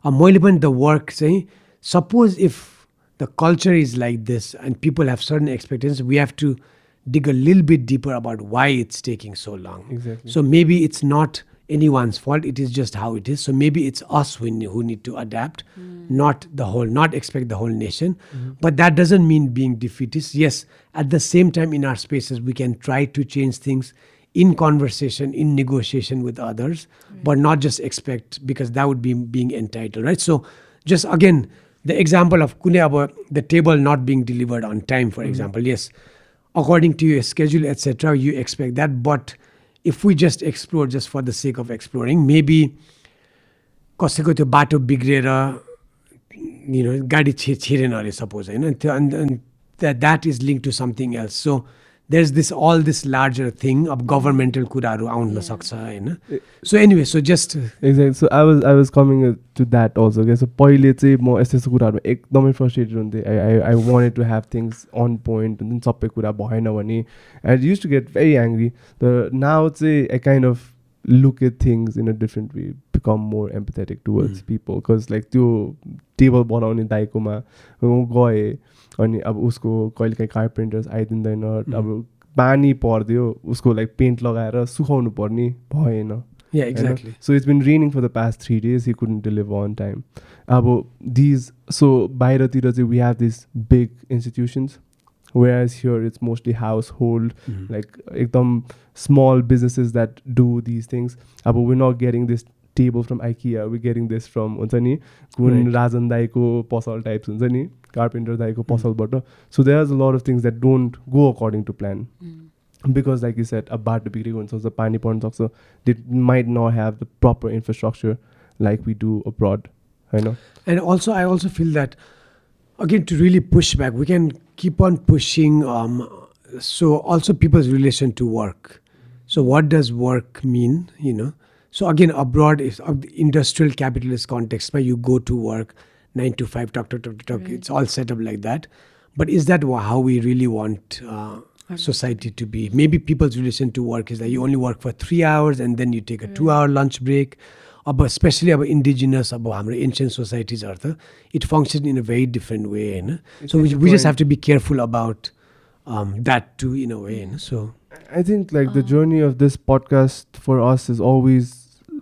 मैले पनि the work चाहिँ suppose if the culture is like this and people have certain expectations we have to dig a little bit deeper about why it's taking so long. Exactly. So maybe it's not anyone's fault, it is just how it is. So maybe it's us who, who need to adapt, hmm. not the whole, not expect the whole nation. Mm-hmm. But that doesn't mean being defeatist. Yes, at the same time, in our spaces, we can try to change things in conversation, in negotiation with others, but not just expect because that would be being entitled, right? So just again, the example of kune aba, the table not being delivered on time, for mm-hmm. example, yes, according to your schedule, etc., you expect that. But if we just explore just for the sake of exploring, maybe कसैको त्यो बाटो बिग्रेर you know गाडी छि छिरेन अरे suppose होइन त्यो and that is link to something else so there is this all this larger thing अब गभर्मेन्टल कुराहरू आउन सक्छ होइन so anyway so just exact so I was I was coming to that also क्या so पहिले चाहिँ म यस्तो यस्तो कुराहरू एकदमै फ्रस्ट्रेटेड हुन्थेँ I I I wanted to have things on point हुन्छ नि सबै कुरा भएन भने I use to get very angry तर नाउ चाहिँ I kind of look at things in a different way become more empathetic towards people because like त्यो table बनाउने दाइकोमा म गएँ अनि अब उसको कहिले काहीँ कार्पेन्टर्स आइदिँदैन अब पानी परिदियो उसको लाइक पेन्ट लगाएर सुकाउनु पर्ने भएन। Exactly so it's been raining for the past three days you can deliver on time अब दिज सो बाहिरतिर चाहिँ we have this big institutions way as here it's mostly household like एकदम small businesses that do these things अब we not getting this table from IKEA we getting this from हुन्छ नि कुन राजन दाईको पसल types हुन्छ नि? कार्पेन्टर दाईको पसलबाट सो there is a lot of things that don't go according to plan because like you said अब बाटो बिग्रेको हुनसक्छ पानी पर्न सक्छ दे might not have the proper infrastructure like we do abroad होइन And also, I also feel that, again, to really push back, we can keep on pushing. Um, so, also, people's relation to work. So, what does work mean? You know, so again, abroad, is of the industrial capitalist context, where you go to work nine to five, talk, talk, talk, talk. It's all set up like that. But is that wha- how we really want uh, society to be? Maybe people's relation to work is that you only work for three hours and then you take a two-hour lunch break. अब specially अब indigenous अब हाम्रो ancient सोसाइटिजहरू त it function in a very different way होइन सो like the we just point- have to be careful about that to in a way होइन सो I think like the journey of this podcast for us has always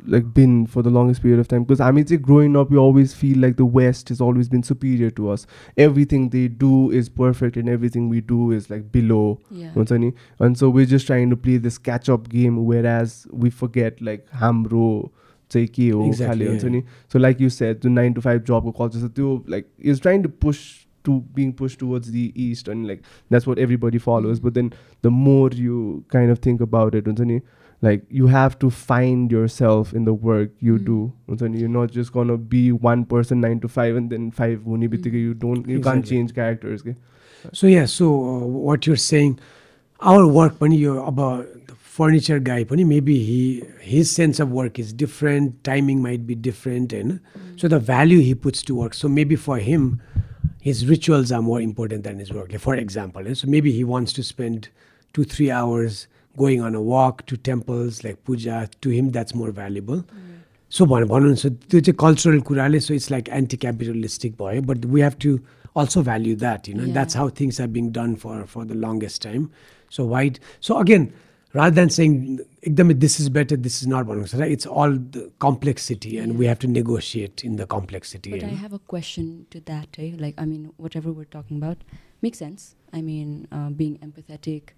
like been for the longest period of time because I mean growing up we always feel like the West has always been superior to us. Everything they do is perfect and everything we do is like below. Yeah. हुन्छ नि and so we're just trying to play this catch up game whereas we forget like हाम्रो चाहिँ के हो Exactly, खालि हुन्छ yeah. नि so like you set त्यो नाइन टु फाइभ जबको कल्चर छ त्यो like is trying to push to being पुस टुवर्ड्स दि इस्ट अनि like that's what everybody follows but then the more you kind of think about it हुन्छ नि like you have to find yourself in the work you mm. do so you're not just gonna be one person nine to five and then five hune mm. you don't you exactly. can't change characters so yeah so uh, what you're saying our work pani yo about the furniture guy pani maybe he his sense of work is different timing might be different and hmm. so the value he puts to work so maybe for him his rituals are more important than his work for example eh, so maybe he wants to spend two three hours going on a walk to temples like puja. To him, that's more valuable. So भन- भनौँ सो त्यो चाहिँ cultural कुराले so it's like anti capitalistic भयो but we have to also भ्याल्यु that you know that's how things are being done for for the longest time so wait so again rather than saying एकदमै this is better, this is not भन्नु सक्छ it's all the complexity and we have to negotiate in the complexity. But I होइन? have a question to that. Eh? Like, I mean, whatever we're talking about makes sense. I mean, uh, being empathetic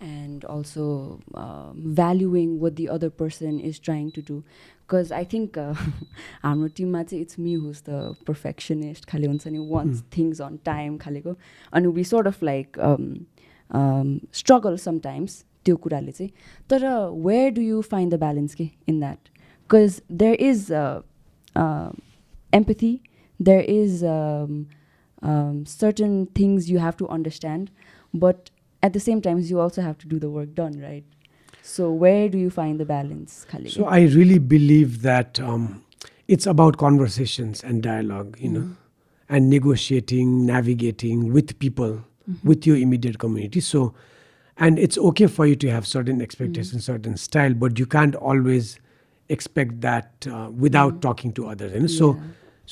and also um valuing what the other person is trying to do. Because I think uh, हाम्रो टिममा चाहिँ it's me who's the perfectionist खालि हुन्छ नि wants things on time खालेको अनि we sort of like struggle sometimes त्यो कुराले चाहिँ तर where do you find the balance के in that because there is empathy there is um, um, certain things you have to understand but at the same time you also have to do the work done right So where do you find the balance, Khalid? So I really believe that um, it's about conversations and dialogue, you know, Mm. and negotiating, navigating with people, with your immediate community. So, and it's okay for you to have certain expectations, certain style, but you can't always expect that uh, without talking to others. You know? So, Yeah.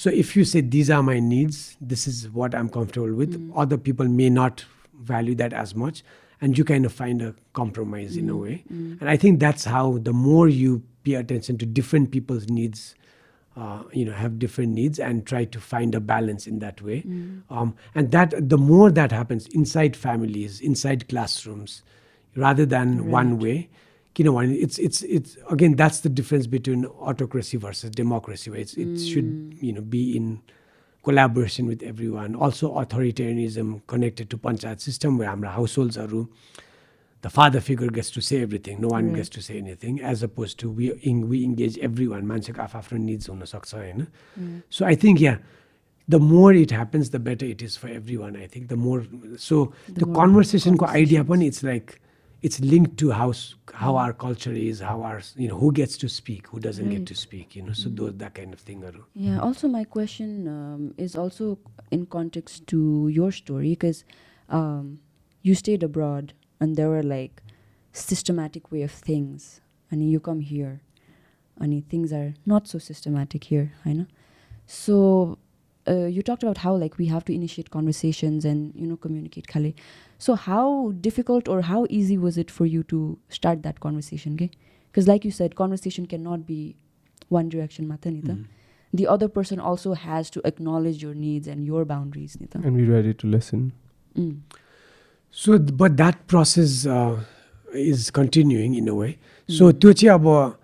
so if you say these are my needs, this is what I'm comfortable with. Other people may not value that as much, and you kind of find a compromise in a way. And I think that's how the more you pay attention to different people's needs, uh, you know, have different needs and try to find a balance in that way. Um, and that the more that happens inside families, inside classrooms, rather than one way. You know, it's it's it's again that's the difference between autocracy versus democracy. Where it's, it should you know be in collaboration with every one also authoritarianism connected to panchayat system way हाम्रो हाउस होल्ड्सहरू the father figure gets to say everything no one gets to say anything as opposed to we इङ we engage every one मान्छेको आफ आफ्नो needs हुनसक्छ होइन so I think yeah the more it happens the better it is for every one I think the more so त्यो कन्भर्सेसनको idea पनि it's like it's linked to how how our culture is, how our you know who gets to speak, who doesn't get to speak. You know, so those that kind of thing. हरू. Yeah. Also, my question um, is also in context to your story because um, you stayed abroad and there were like systematic way of things, and you come here, and things are not so systematic here, I know. So uh, you talked about how like we have to initiate conversations and you know communicate, Khale. So how difficult or how easy was it for you to start that conversation? Because like you said, conversation cannot be one direction, mata ni ta Mhm. the other person also has to acknowledge your needs and your boundaries ni ta And be ready to listen. mm. So, th- but that process uh, is continuing in a way. So, त्यो चाहिँ अब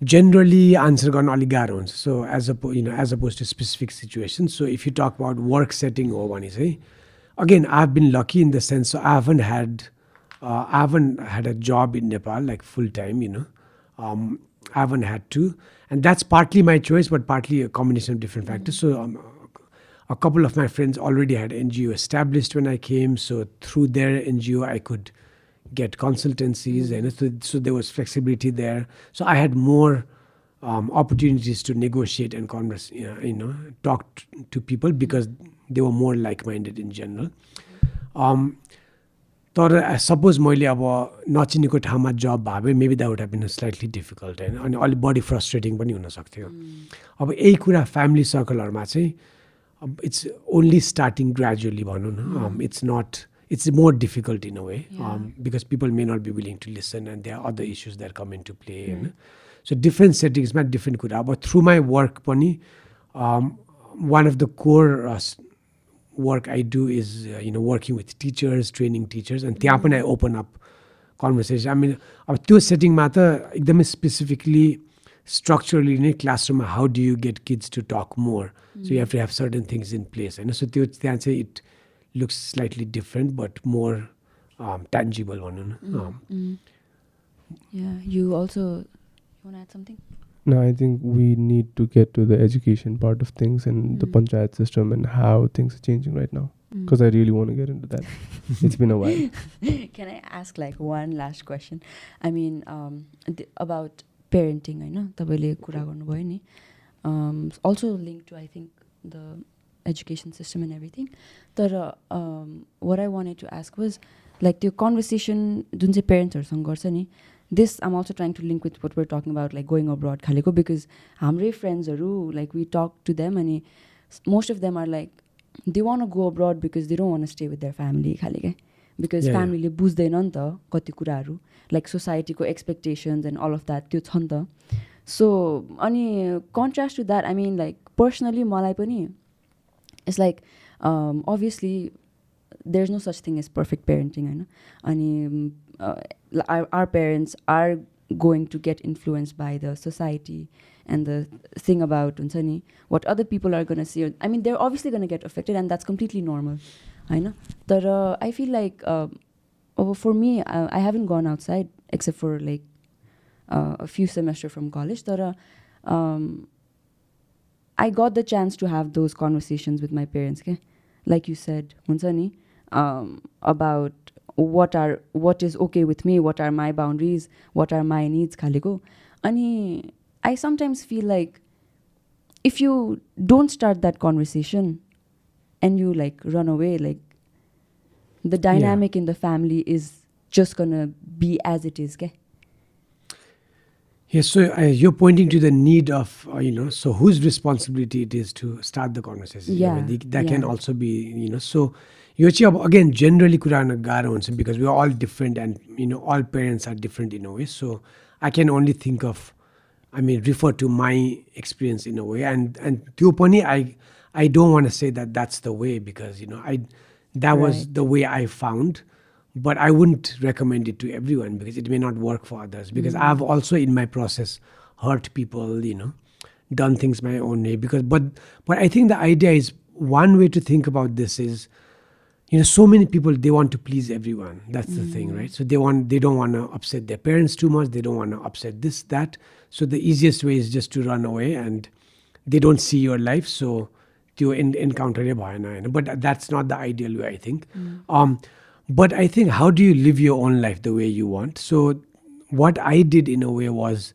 generally answer गर्न अलिक गाह्रो हुन्छ so as a you know as oppose to specific situation so if you talk about work setting हो भने चाहिँ again I have been lucky in the sense I haven't had I haven't had a job in Nepal like full time you no I haven't had to, and that's partly my choice, but partly a combination of different factors. So, um, a couple of my friends already had NGO established when I came, so through their NGO, I could get consultancies, and so, so there was flexibility there. So, I had more um, opportunities to negotiate and converse, you know, you know talk t- to people because they were more like minded in general. Um, तर suppose मैले अब नचिनेको ठाउँमा job भए maybe that would have been slightly difficult होइन अनि अलिक बडी frustrating पनि हुनसक्थ्यो अब यही कुरा फ्यामिली सर्कलहरूमा चाहिँ अब इट्स ओन्ली स्टार्टिङ ग्रेजुअली भनौँ न it's not it's more difficult in a way Yeah. Because people may not B willing to listen and they are other issues that come in to play होइन so different सेटिङ्समा different कुरा अब through my work पनि one of the core work I do is uh, you know working with teachers, training teachers, and त्यहाँ पनि I open up conversation. I mean, अब त्यो सेटिङमा त एकदमै स्पेसिफिकली स्ट्रक्चरली नै क्लासरुममा how do you get kids to talk more so you have to have certain things in place होइन so त्यो त्यहाँ चाहिँ it looks slightly different but more tangible भनौँ न um, Mm. yeah you also you want to add something No, I think we need to get to the education part of things and the Mm. panchayat system and how things are changing right now. Mm. Because I really want to get into that. it's been a while. can i ask like one last question i mean um, the, about parenting होइन तपाईँले कुरा गर्नुभयो नि also link to I think the education system and everything तर what I wanted to ask was like त्यो conversation जुन चाहिँ पेरेन्ट्सहरूसँग गर्छ नि this um also trying to link with what we're talking about like going abroad खालेको because हाम्रै फ्रेन्ड्सहरू like we talk to them अनि most of them are like they want go abroad because they don't want stay with their family खाले क्या because. फ्यामिलीले बुझ्दैन नि त कति कुराहरू like सोसाइटीको expectations and all of that त्यो छ नि त सो अनि contrast to that I mean like personally मलाई पनि it's like obviously there is no such thing is perfect parenting होइन अनि are parents are going to get influence by the society and the thing about हुन्छ नि वाट other people are gun सी आई मिन there obviously gonna get affected and that's completely normal होइन तर आई feel like अब for me I haven't gun outside accept for like a few semester from college तर um, I got the chance to have those conversations with my parents, okay? Like you said, Munsani, um, about what are what is okay with me, what are my boundaries, what are my needs, Kaliko. Ani, I sometimes feel like if you don't start that conversation and you like run away, like the dynamic yeah. in the family is just gonna be as it is, okay? Yes, so uh, you're pointing to the need of, uh, you know, so whose responsibility it is to start the conversation. Yeah, I mean, that can yeah. also be, you know, so यो चाहिँ अब again generally कुरा गर्न गाह्रो हुन्छ because we all different end you no Al parents are different in a way so I can only think of आई मिन refer to my experience in a way and end त्यो पनि आई I don't want say that that's the way because you know I that was Right. the way I found. but I wouldn't recommend it to everyone because it may not work for others. Because mm. I've also in my process hurt people, you know, done things my own way. Because but but I think the idea is one way to think about this is, you know, so many people they want to please everyone. That's mm. the thing, hmm. right? So they want they don't want to upset their parents too much. They don't want to upset this that. So the easiest way is just to run away and they don't see your life. So you encounter a bhayana, but that's not the ideal way, I think. mm. Um, think but I think how do you live your own life the way you want so watt I did in a way was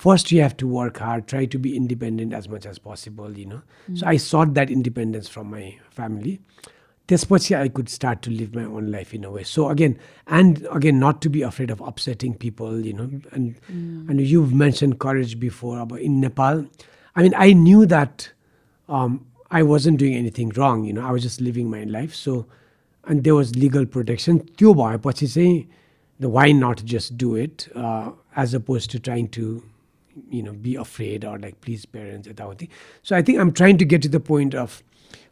first you have to work hard try to be independent as much as possible you know सो आई सट that independence from my family त्यसपछि I could start to live my own life in a way so again and again not to be afraid of अपसेटिङ people you know and and you mention courage before अब इन नेपाल आई mean I knew that um, I wasn't doing anything wrong, you know, I was just living my life. So, and there was legal protection. त्यो भएपछि चाहिँ the why not just do it uh, as opposed to trying to, you know, be afraid or like please parents यताउति. So I think I'm trying to get to the point of,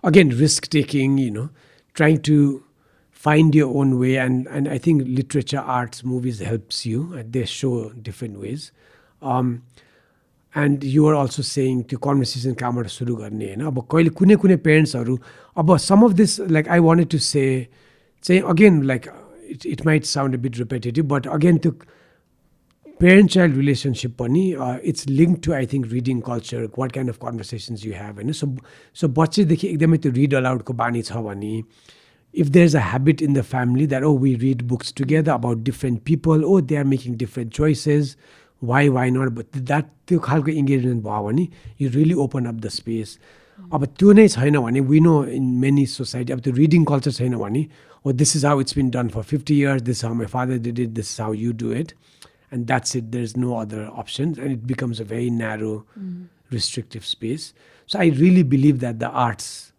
again, risk taking, you know, trying to find your own way. And, and I think literature, arts, movies helps you. Uh, They show different ways. Um, end you're also saying त्यो conversation कहाँबाट सुरु गर्ने होइन अब कहिले कुनै कुनै पेरेन्ट्सहरू अब सम of this like I wanted to say चाहिँ again like it it might sound a bit रिपेटेटिभ but again त्यो पेरेन्ट चाइल्ड रिलेसनसिप पनि it's link to I think reading culture what kind of conversations you have होइन so सो बच्चैदेखि एकदमै त्यो rid अलाउडको बानी छ भने if there's a habit in the family that oh we read books together about different people oh they are making different choices why why not but that त्यो खालको engagement भयो भने you really open up the space अब त्यो नै छैन भने we know in many society अब त्यो रिडिङ कल्चर छैन भने ओ this is how it's been done for fifty years this how my father did it this how you do it and that's it there is no other option and it becomes a very न्यारो restrictive space. So I really believe that the arts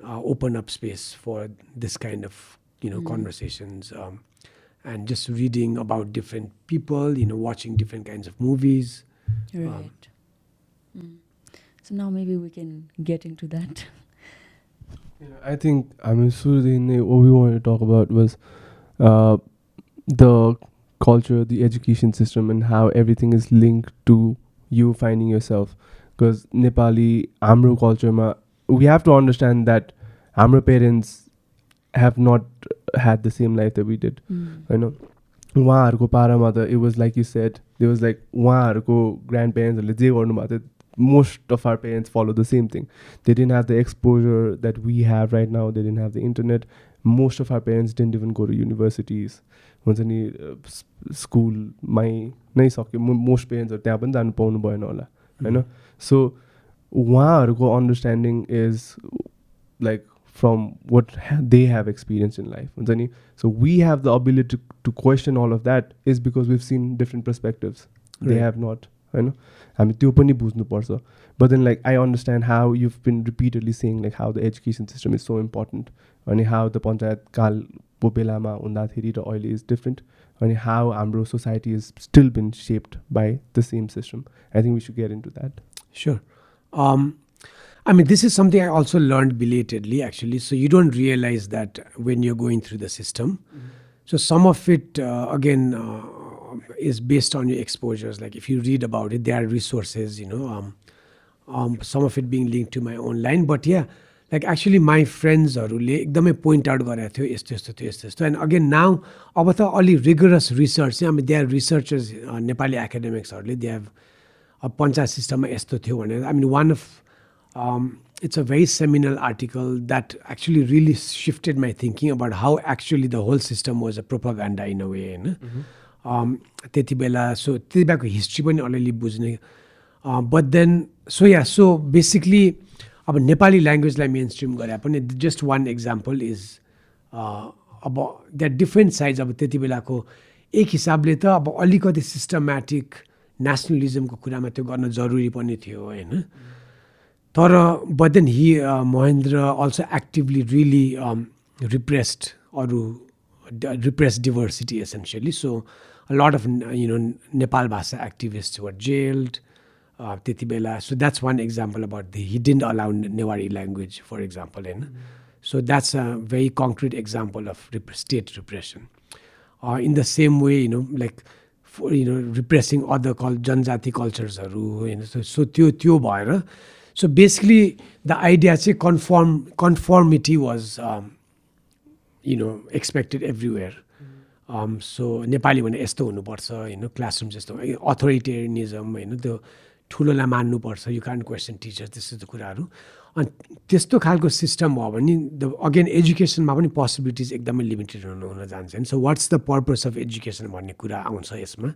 uh, open up space for this kind of you know conversations um, and just reading about different people, you know, watching different kinds So now maybe we can get into that. I think I mean Surudin, what we wanted to talk about was uh, the culture, the education system, and how everything is linked to you finding yourself. Because Nepali, Amro culture, ma, we have to understand that Amro parents have not had the same life that we did. Mm. होइन उहाँहरूको पारामा त it was like you said they was like उहाँहरूको grand पेरेन्ट्सहरूले जे गर्नुभएको थियो most of are parents follow the same thing they dent have the exposure that we have right now they dent have the internet most of are parents dent even go to universities हुन्छ नि स्कुलमै नै सक्यो most पेरेन्ट्सहरू त्यहाँ पनि जानु पाउनु भएन होला होइन सो उहाँहरूको understanding is like from what ha- they have experienced in life. हुन्छ नि? So we have the ability to, to question all of that is because we've seen different perspectives. They Right. have not. होइन हामी त्यो पनि बुझ्नुपर्छ but then like I understand how you've bin repeatedly सेङ like how the education system is so important अनि how the panchayat कालको बेलामा हुँदाखेरि र अहिले इज डिफ्रेन्ट अनि हाउ हाम्रो society is still been shaped by the same system I think we should get into that Sure. Um, I mean, this is something I also learned belatedly, actually. So you don't realize that when you're going through the system. So some of it, uh, again, uh, is based on your exposures. Like if you read about it, there are resources, you know, um, um, some of it being linked to my own line. But yeah, like actually my friendsहरूले एकदमै point out गरेको थियो यस्तो यस्तो थियो यस्तो यस्तो and again now अब त अलि रिगरस रिसर्च चाहिँ अब they are researchers Nepali एकाडेमिक्सहरूले they have अब पञ्चायत सिस्टममा यस्तो थियो भनेर आई मिन one of it's a very seminal article that actually really shifted my thinking about how actually the whole system was a propaganda in a way होइन um, त्यति बेला सो त्यति बेलाको हिस्ट्री पनि अलिअलि बुझ्ने। But then so yeah so basically अब Nepali ल्याङ्ग्वेजलाई main stream गरे पनि जस्ट वान इक्जाम्पल इज अब द्याट डिफ्रेन्ट साइज अब त्यति बेलाको। एक हिसाबले त अब अलिकति सिस्टमेटिक नेसनलिजमको कुरामा त्यो गर्न जरुरी पनि थियो होइन? तर but then he Mahendra also actively really repressed अरू repress diversity essentially so lot of you no Nepal Bhasa activist were jailed त्यति बेला so that's one example about the he didn't allow Newari language for example होइन so that's a very concrete example of rep state repression in the same way you know like you know repressing other call Janajati कल्चर्सहरू होइन so त्यो त्यो भएर so basically the idea चाहिँ confirm conformity was you know expected everywhere so Nepali भने यस्तो हुनुपर्छ होइन? Classroom जस्तो अथोरिटेरिनिजम होइन? त्यो ठुलोलाई मान्नुपर्छ यु कान क्वेसन टिचर त्यस्तो कुराहरू। अनि त्यस्तो खालको सिस्टम भयो भने द अगेन एजुकेसनमा पनि पोसिबिलिटिज एकदमै लिमिटेड हुन हुन होइन? So what's the purpose of education भन्ने कुरा आउँछ यसमा।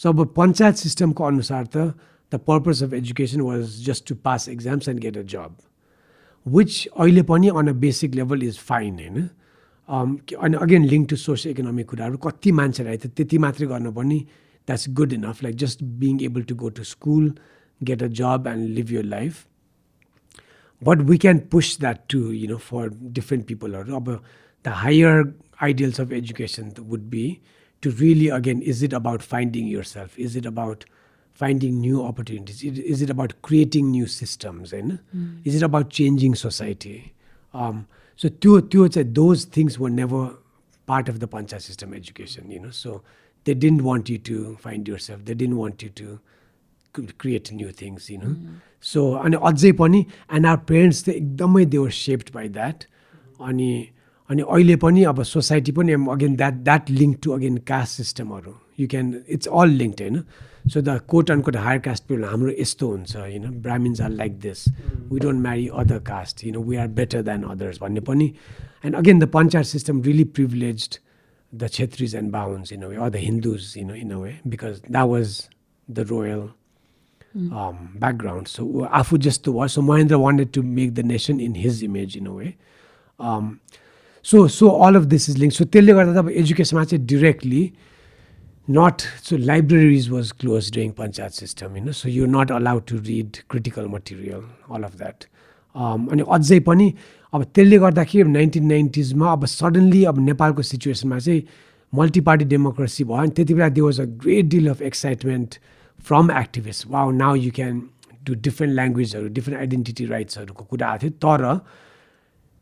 सो अब पञ्चायत सिस्टमको अनुसार त the purpose of education was just to pass exams and get a job which अहिले पनि on a basic level is fine होइन? अनि again link to socio economic कुराहरू कति मान्छेलाई त त्यति मात्रै गर्नु पनि that's good enough. Like just being able to go to school, get a job, and live your life. But we can push that too, you know, for different people. Or the higher ideals of education would be to really, again, is it about finding yourself? Is it about finding new opportunities? Is it about creating new systems? And mm. is it about changing so त्यो त्यो चाहिँ those things were never part of the panchayat system education you know so they didn't want you to find yourself they didn't want you to create new things you know so अनि अझै पनि end are parents चाहिँ एकदमै देवर सेप्ड by that अनि अनि अहिले पनि अब सोसाइटी पनि again that that link to again caste सिस्टमहरू you can it's all link होइन so the quote and quote higher caste people हाम्रो यस्तो हुन्छ होइन Brahmins are like this we don't marry other caste you know we are better than others भन्ने पनि and again the panchayat system really privilege the Chhetris and Bahuns in a way or the Hindus in in a way because that was the royal background so आफू जस्तो भयो so Mahendra wanted to make the nation in his image in a way so so all of this is link so त्यसले गर्दा त अब एजुकेसनमा चाहिँ directly not so libraries was closed during panchayat system you know so you're not allowed to read critical material all of that. Um, अनि अझै पनि अब त्यसले गर्दाखेरि नाइन्टिन नाइन्टिजमा अब सडन्ली अब नेपालको सिचुएसनमा चाहिँ मल्टी पार्टी डेमोक्रेसी भयो अनि त्यति बेला they was a great deal of excitement from activist वा now you can do different ल्याङ्ग्वेजहरू different identity राइट्सहरूको कुरा आएको थियो तर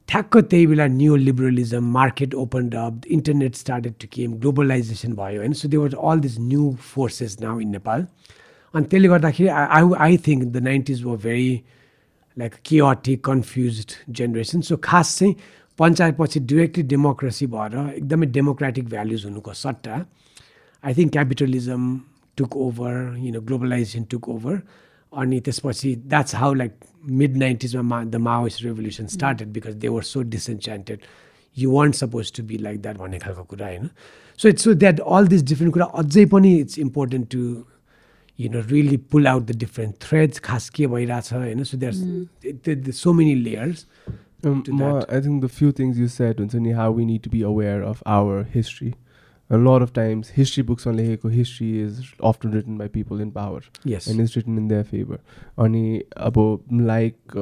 ठ्याक्क त्यही बेला new liberalism market open up internet started to came globalization भयो होइन? So they were all this new forces now in Nepal अनि त्यसले गर्दाखेरि I I think the nineties were very like chaotic confuse generation so खास चाहिँ पञ्चायतपछि directly democracy भएर एकदमै democratic values हुनुको सट्टा I think capitalism took over you know globalization took over अनि त्यसपछि द्याट्स हाउ लाइक मिड नाइन्टिजमा मा the Maoist revolution started because they were so disenchanted you want suppose to be like that भन्ने खालको कुरा होइन? So it's so that all this different कुरा अझै पनि it's important to you know really pull out the different threads खास के भइरहेछ होइन? So there so many layers I think the few things you said हुन्छ नि how we need to be aware of our history lot of times history बुक्समा लेखेको history is often written by people in power and is written in their favour अनि अब like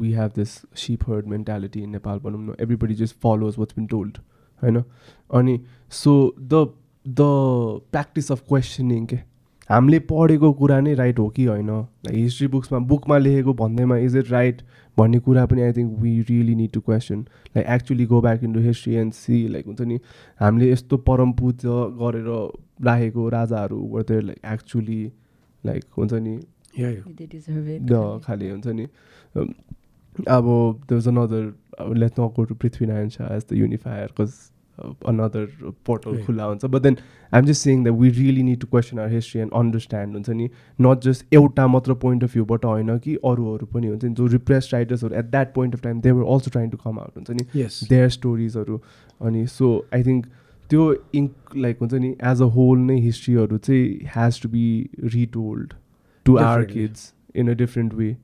we have this sheep herd mentality in Nepal भनौँ न everybody just follows what's been told होइन अनि so the the practice of questioning के हामीले पढेको कुरा नै राइट हो कि होइन हिस्ट्री बुक्समा बुकमा लेखेको भन्दैमा इज इट राइट भन्ने कुरा पनि I think we really need to question like actually go back in to history and see like हुन्छ नि हामीले यस्तो परम पूजा गरेर राखेको राजाहरू वर लाइक एक्चुली लाइक हुन्छ नि खालि हुन्छ नि। अब the was another let not go to Prithvi Narayan Shah as the unifier cause another portal. खुल्ला हुन्छ। But then I'm just saying that we really need to question our history and understand हुन्छ नि नट जस्ट एउटा मात्र पोइन्ट अफ भ्यूबाट होइन कि अरूहरू पनि हुन्छ नि। जो repress राइटर्सहरू at that point of time they were also trying to come out हुन्छ नि। देयर स्टोरिजहरू अनि सो आई थिङ्क त्यो इङ्क लाइक हुन्छ नि एज अ होल नै हिस्ट्रीहरू चाहिँ has to be retold to our Definitely. Kids in a different way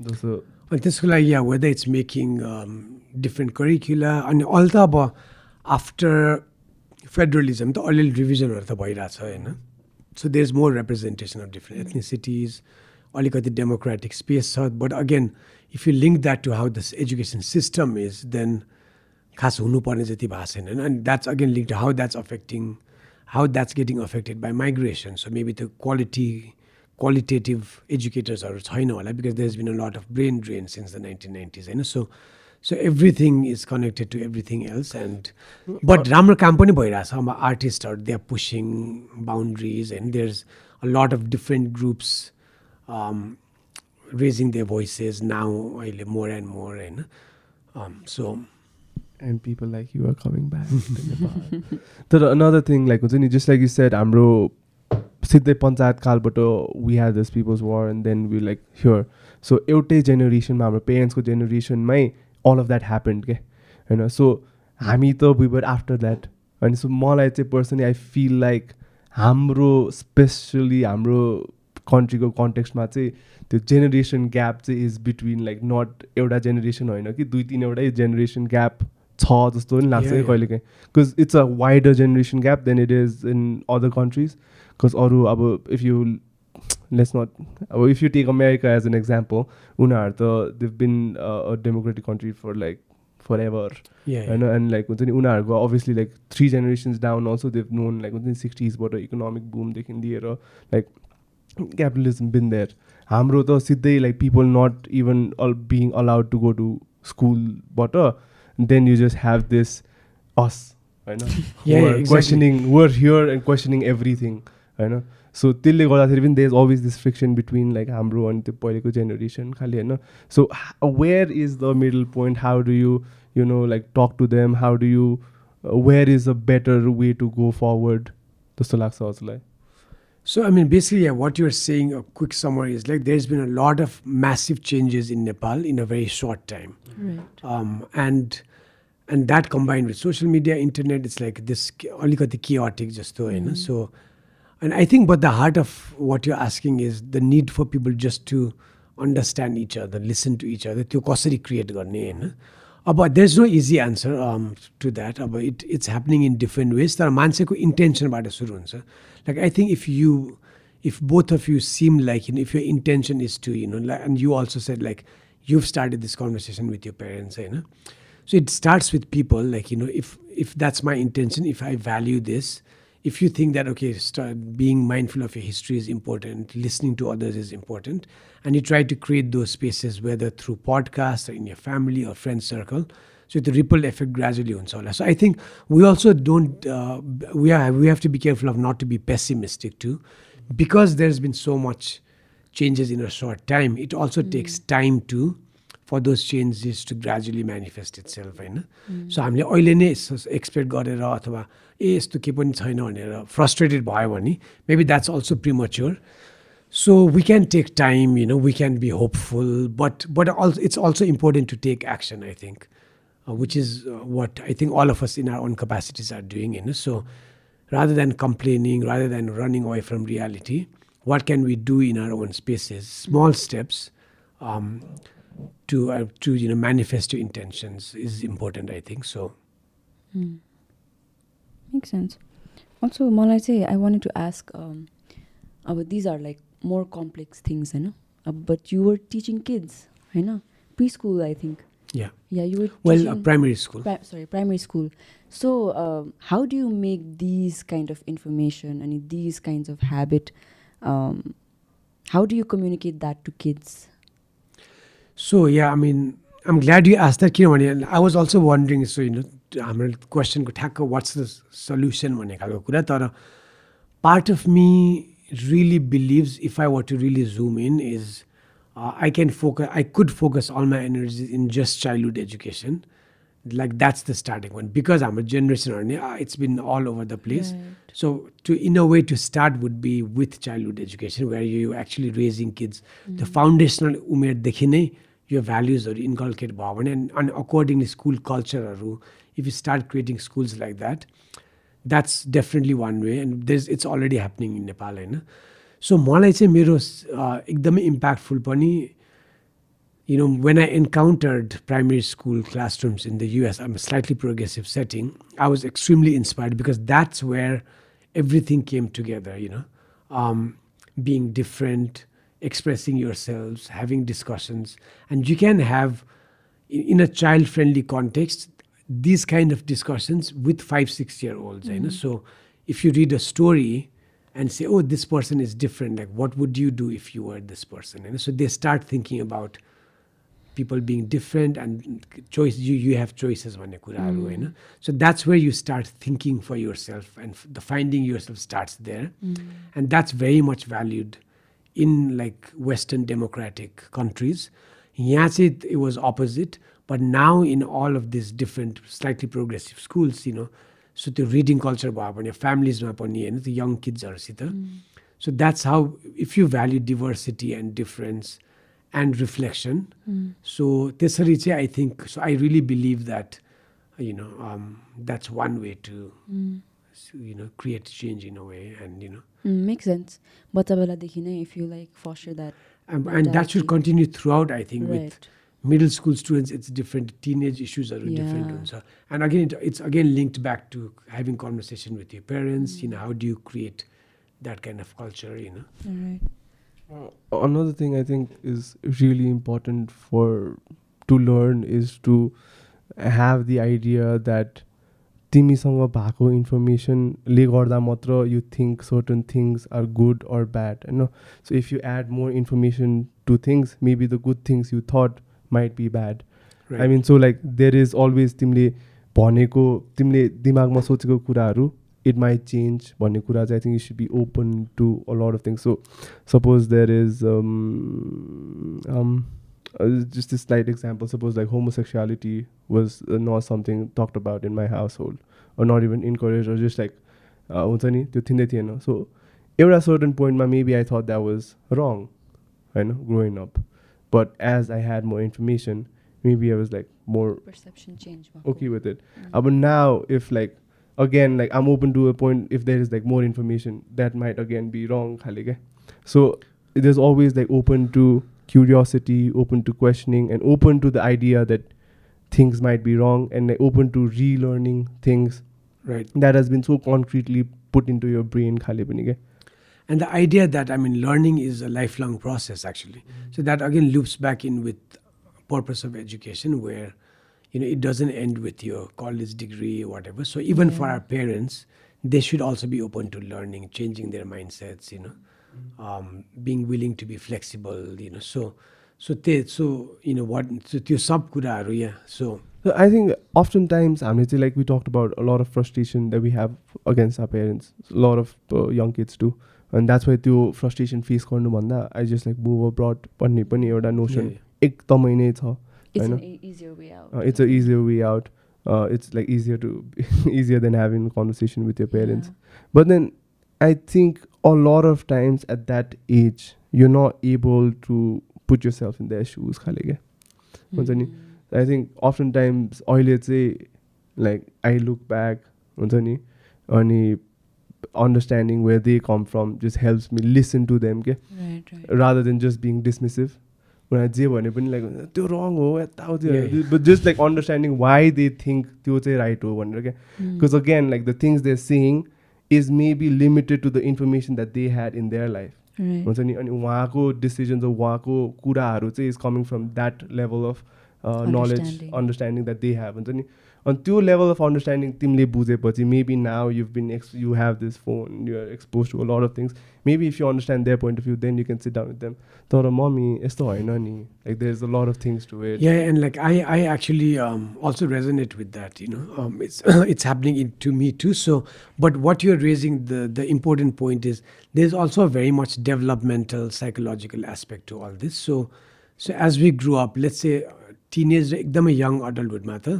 जस्तो अनि त्यसको लागि या whether it's making different curricula अनि अहिले त अब आफ्टर फेडरलिजम त अलिअलि रिभिजनहरू त भइरहेछ होइन so there is more representation of different ethnicities अलिकति डेमोक्रेटिक स्पेस छ but again if you link that to how this education system is then खास हुनुपर्ने जति भएको छैन होइन अनि that's again link to how that's affecting how that's getting affected by migration so maybe त्यो क्वालिटी क्वालिटेटिभ एजुकेटर्सहरू छैन होला because there is been a lot of brain drain since the nineteen nineties होइन so so everything is connected to everything else and but राम्रो काम पनि भइरहेछ अब आर्टिस्टहरू दे आर पुसिङ बााउन्ड्रिज होइन there is a lot of different groups raising their voices now अहिले more and more होइन सो and people like you are coming back to Nepal. तर another thing like हुन्छ नि just like you said हाम्रो सिधै panchayat कालबाट we had this people's war and then we like here so एउटै जेनेरेसनमा हाम्रो पेरेन्ट्सको जेनेरेसनमै all of that happened के होइन सो हामी त we were after that. अनि सो मलाई चाहिँ पर्सनली आई फिल लाइक हाम्रो स्पेसली हाम्रो कन्ट्रीको कन्टेक्स्टमा चाहिँ त्यो जेनेरेसन ग्याप चाहिँ इज बिट्विन लाइक नट एउटा जेनेरेसन होइन कि दुई तिनवटै जेनेरेसन ग्याप छ जस्तो पनि लाग्छ कि. कहिलेकाहीँ. Because it's a wider generation gap than it is in other countries because अरू अब if you लेट्स नट अब if you take America as an example उनीहरू त देव बिन democratic country for like for ever होइन एन्ड लाइक हुन्छ नि उनीहरूको obviously like three generations down also देव known like हुन्छ नि सिक्सटिजबाट इकोनोमिक बुमदेखि लिएर लाइक क्यापिटलिजम बिन देयर हाम्रो त सिधै like people not even Al being allowed to go to स्कुलबाट then you just have this अस होइन Yeah, yeah, exactly. Questioning were here and questioning everything होइन so त्यसले गर्दाखेरि पनि दे is always this friction between like हाम्रो अनि त्यो पहिलेको जेनेरेसन खालि होइन so where is the middle point how do you you know like talk to them how do you where is a better way to go forward जस्तो लाग्छ हजुरलाई So, I mean, basically, yeah, what you're saying, a quick summary is like there's been a lot of massive changes in Nepal in a very short time. Right. Um, and and that combined with social media, internet, it's like this alikati chaotic just though, you know. So, and I think, but the heart of what you're asking is the need for people just to understand each other, listen to each other, त्यो कसरी create गर्ने होइन अब there's no easy answer um, to that अब it, it's happening in different ways तर मान्छेको इन्टेन्सनबाट सुरु हुन्छ like I think if you if both of you seem like you know, if your intention is to you know like, and you also said like you've started this conversation with your parents you know so it starts with people like you know if if that's my intention if i value this if you think that okay start being mindful of your history is important listening to others is important and you try to create those spaces whether through podcasts or in your family or friend circle so the ripple effect gradually हुन्छ होला so i think we also don't uh, we are we have to be careful of not to be pessimistic too because there's been so much changes in a short time it also takes time to for those changes to gradually manifest itself होइन सो हामीले अहिले नै expect गरेर अथवा ए यस्तो केही पनि छैन भनेर फ्रस्ट्रेटेड भयो भने maybe that's also premature so we can take time you know we can be hopeful but but also it's also important to take action I think which is uh, what I think all of us in our own capacities are doing. You know? So rather than complaining, rather than running away from reality, what can we do in our own spaces? Small steps um, to uh, to you know manifest your intentions is important. I think so. Make sense also मलाई चाहिँ I want to ask अब these are like more complex things होइन अब but you're teaching kids होइन preschool I think yeah you well primary school sorry primary school so how do you make these kind of information अनि these kinds of habit how do you communicate that to kids so yeah I mean I'm glad you ask that किनभने I was also wondering so you know हाम्रो क्वेसनको ठ्याक्क what's the solution भन्ने खालको कुरा तर part of me really believes if I were to really zoom in is I can focus I could focus all my energy in just childhood education like that's the starting one because i'm a generation earning ah, it's been all over the place Right. so to in a way to start would be with childhood education where you actually raising kids the foundational उमेरदेखि नै यो भ्याल्युजहरू inculcate भयो भने अनि accordingly school कल्चरहरू if you start creating schools like that that's definitely one way end देस it's already happening इन नेपाल होइन सो मलाई चाहिँ मेरो अ, एकदमै इम्प्याक्टफुल पनि you know, when I encountered primary school classrooms in the US, I'm a slightly progressive setting, I was extremely inspired because that's where everything came together, you know, um, being different, expressing yourselves, having discussions. And you can have, in in a child friendly context, these kind of discussions with five, six year olds. Mm-hmm. You know? Mm-hmm. So if you read a story and say, oh, this person is different, like what would you do if you were this person? And so they start thinking about people being different and choice you you have choices when mm. you know? so that's where you start thinking for yourself and f- the finding yourself starts there mm. and that's very much valued in like western democratic countries yeah it was opposite but now in all of these different slightly progressive schools you know so त्यो reading culture भयो भने फ्यामिलीजमा पनि होइन त्यो young किड्सहरूसित so that's how if you भ्याल्यु diversity end difference end reflection सो त्यसरी चाहिँ I think so I really believe that you know that's one way to you no create change in a way end you no Mm, makes sense. बच्चा बेलादेखि नै if you like foster that. and, and that should mentality. continue throughout i think with Right. middle school students it's different teenage issues are different Yeah. हुन्छ and again it, it's again linked back to having conversation with your parents you know how do you create that kind of culture you know Alright. Uh, another thing I think is really important for to learn is to have the idea that तिमीसँग भएको इन्फर्मेसनले गर्दा मात्र you think certain things are good or bad होइन सो if you add more information two things maybe the good things you that might be bad I mean so like there is always तिमीले भनेको तिमीले दिमागमा सोचेको कुराहरू it might change भन्ने कुरा चाहिँ I think you should be open to a lot of things so suppose there is um, um, uh, just a slight example suppose like homosexuality was uh, not something talked about in my household or not even encouraged or just like uh, हुन्छ नि त्यो थिँदै थिएन सो एउटा certain पोइन्टमा maybe I thought that was wrong होइन growing up But as I had more information, maybe I was like more perception change. Okay with it. Mm. Uh, but now, if like again, like I'm open to a point. If there is like more information, that might again be wrong. Eh? So there's always like open to curiosity, open to questioning, and open to the idea that things might be wrong, and like, open to relearning things. Right. That has been so concretely put into your brain. Eh? and the idea that i mean learning is a lifelong process actually so that again loops back in with purpose of education where you know it doesn't end with your college degree or whatever so even for Yeah. our parents they should also be open to learning changing their mindsets you know um, being willing to be flexible you know so so they so you know what so त्यो सब कुराहरू yeah so So I think oftentimes, I mean, like we talked about a lot of frustration that we have against our parents. A lot of uh, young kids do. अनि that's why त्यो frustration face गर्नुभन्दा I just like move abroad भन्ने पनि एउटा notion एकदमै नै छ होइन? It's a easier way out it's like easier to easier than having conversation with your parents but then I think a lot of times at that age you not able to put yourself in the shoes खाले क्या हुन्छ नि I think often times अहिले चाहिँ like I look back हुन्छ नि अनि understanding where they come from just helps me listen to them के Right, right. Rather than just being डिसमिसिभ उनीहरू जे भने पनि लाइक त्यो रङ हो यताउति Yeah. But just like understanding Y they think त्यो चाहिँ राइट हो भनेर क्या Mm. Because again like the things they sing is maybe limited to the information that they had in their life Right. हुन्छ नि अनि उहाँको डिसिजन्स उहाँको कुराहरू चाहिँ is coming from that level of knowledge Understanding. Understanding that they have हुन्छ नि अनि त्यो लेभल अफ अन्डरस्ट्यान्डिङ तिमीले बुझेपछि maybe now you been ex you have this phone you're expose to lot of things maybe if you understand their point of view then you can sit down with them तर mummy यस्तो होइन नि like there is a lot of things to it Yeah, and like I, I actually um, also resonate with that. You know, um, it's it's happening in, to me too. So, but what you're raising, the the important point is there's also a very much developmental psychological aspect to all this. So, so as we grew up, let's say uh, teenage, एकदमै young adulthood matter,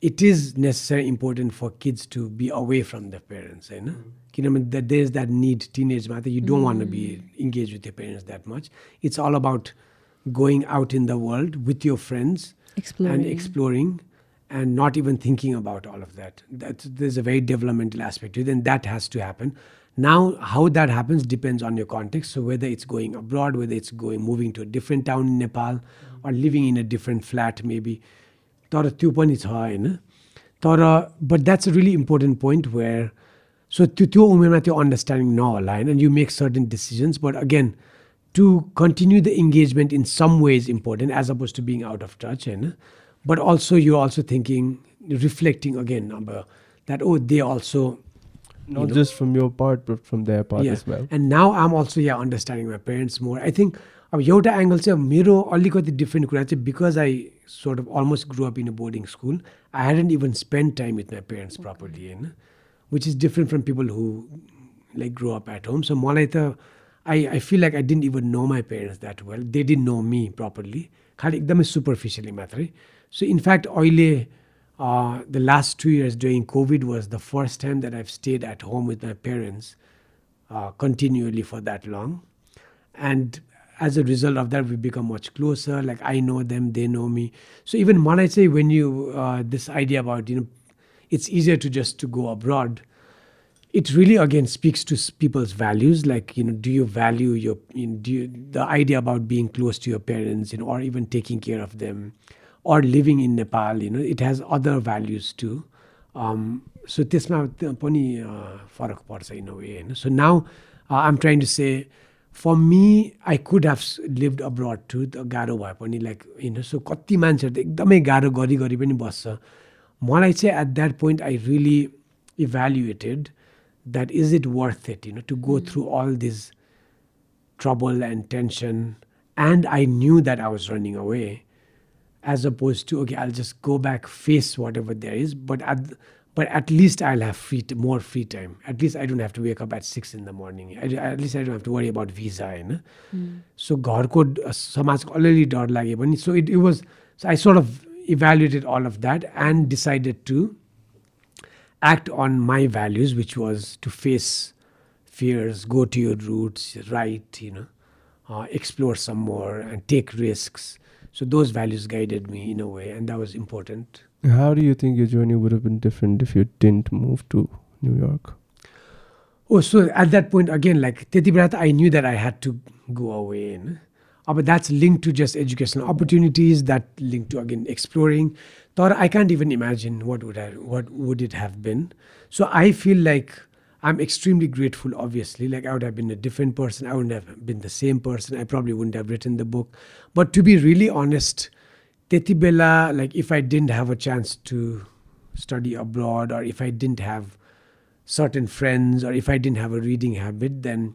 it is necessary important for kids to be away from their parents होइन किनभने that there is that need teenageमा that you don't want to be engaged with your parents that much it's all about going out in the world with your friends Exploring. and exploring and not even thinking about all of that. That's, there's a very developmental aspect to it, and that has to happen. Now, how that happens depends on your context. So whether it's going abroad, whether it's going moving to a different town in Nepal, or living in a different flat, maybe. तर त्यो पनि छ होइन तर but that's a really important point where so त्यो त्यो उमेरमा त्यो अन्डरस्ट्यान्डिङ नहोला होइन you make certain decisions but again to continue the engagement in some way is important as oppose to being out of touch होइन but also you also thinking reflecting again अब that oh they also Not just from your part, but from their part Yeah. as well. And now I'm also yeah understanding my parents more. I think अब एउटा angle चाहिँ अब मेरो अलिकति different कुरा चाहिँ because I sort of almost grow up in a boarding school I hadn't even spend time with my parents properly होइन which is different from people who like grow up at home so मलाई त I I feel like I didn't even know my parents that well they didn't know me properly खालि एकदमै superficially मात्रै. So in fact अहिले the last two years during COVID was the first time that I've stayed at home with my parents uh, continually for that long. And as a result of that, we become much closer. Like I know them, they know me. So even when I say when you uh, this idea about you know, it's easier to just to go abroad. It really again speaks to s- people's values. Like you know, do you value your you know, do you, the idea about being close to your parents, you know, or even taking care of them, or living in Nepal. You know, it has other values too. um, so त्यसमा त- पनि uh, फरक पर्छ इन a way होइन so now I am trying to say for me I could have lived abroad to गाह्रो भए पनि like होइन सो कति मान्छेहरू त एकदमै गाह्रो गरी गरी पनि बस्छ मलाई चाहिँ at that point I really evaluated that is it worth it you know to go through all this trouble and tension. And I knew that I was running away, as opposed to okay, I'll just go back, face whatever there is. But at but at least I'll have free t- more free time. At least I don't have to wake up at six in the morning. I, at least I don't have to worry about visa. होइन सो घरको ड- समाजको अलिअलि डर लागे पनि सो it it was I sort of evaluated Al of that and decided to act on my values, which was to face fears, go to your roots, write, you know, uh, explore some more and take risks. So those values guided me in a way, and that was important. How do you think your journey would have been different if you didn't move to New York? Oh, so at that point, again, like Teti Bharata, I knew that I had to go away. No? Uh, ah, but that's linked to just educational opportunities, that linked to, again, exploring. Thought I can't even imagine what would I, what would it have been. So I feel like I'm extremely grateful, obviously. Like I would have been a different person. I wouldn't have been the same person. I probably wouldn't have written the book. But to be really honest, त्यति बेला like if I didn't have a chance to study abroad or if I didn't have certain friends or if I didn't have a reading habit, then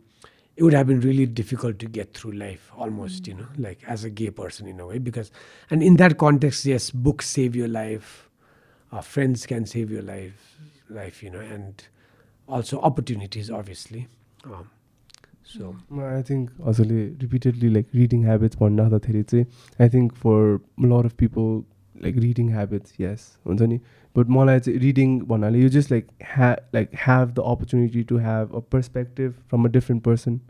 it would have been really difficult to get through life almost, you know, like as a gay person in a way. Because, and in that context, yes, books save your life, uh, friends can save your life, life, you know, and also opportunities, obviously. Um, so I think also repeatedly like reading habits I think for a lot of people like reading habits yes but more like reading one you just like like have the opportunity to have a perspective from a different person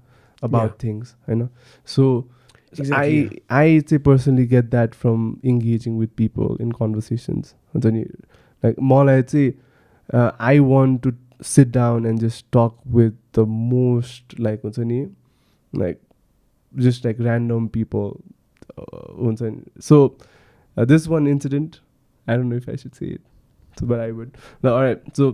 about things you know? So exactly. I I personally get that from engaging with people in conversations like more like uh, I want to sit down and just talk with the most like हुन्छ नि like just like random people uh, हुन्छ नि so uh, this one incident I don't know if I should say it so but I would no, all right so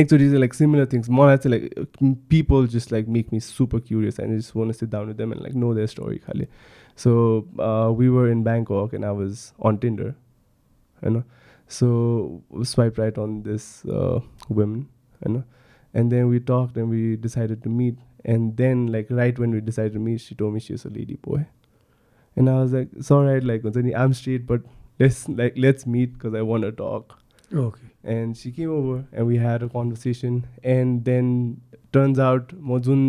एकचोटि चाहिँ like similar things मलाई चाहिँ like uh, people just like make me super curious and I just want to sit down with them and like know their story खालि so uh, we were in Bangkok and I was on Tinder you know so swipe right on this uh, woman you know and then we talked and we decided to meet and then like right when we decided to meet she told me she was a lady boy and I was like it's all right like हुन्छ नि, I'm straight but let's like let's meet because I want to talk okay. and she came over and we had a conversation and then turns out म जुन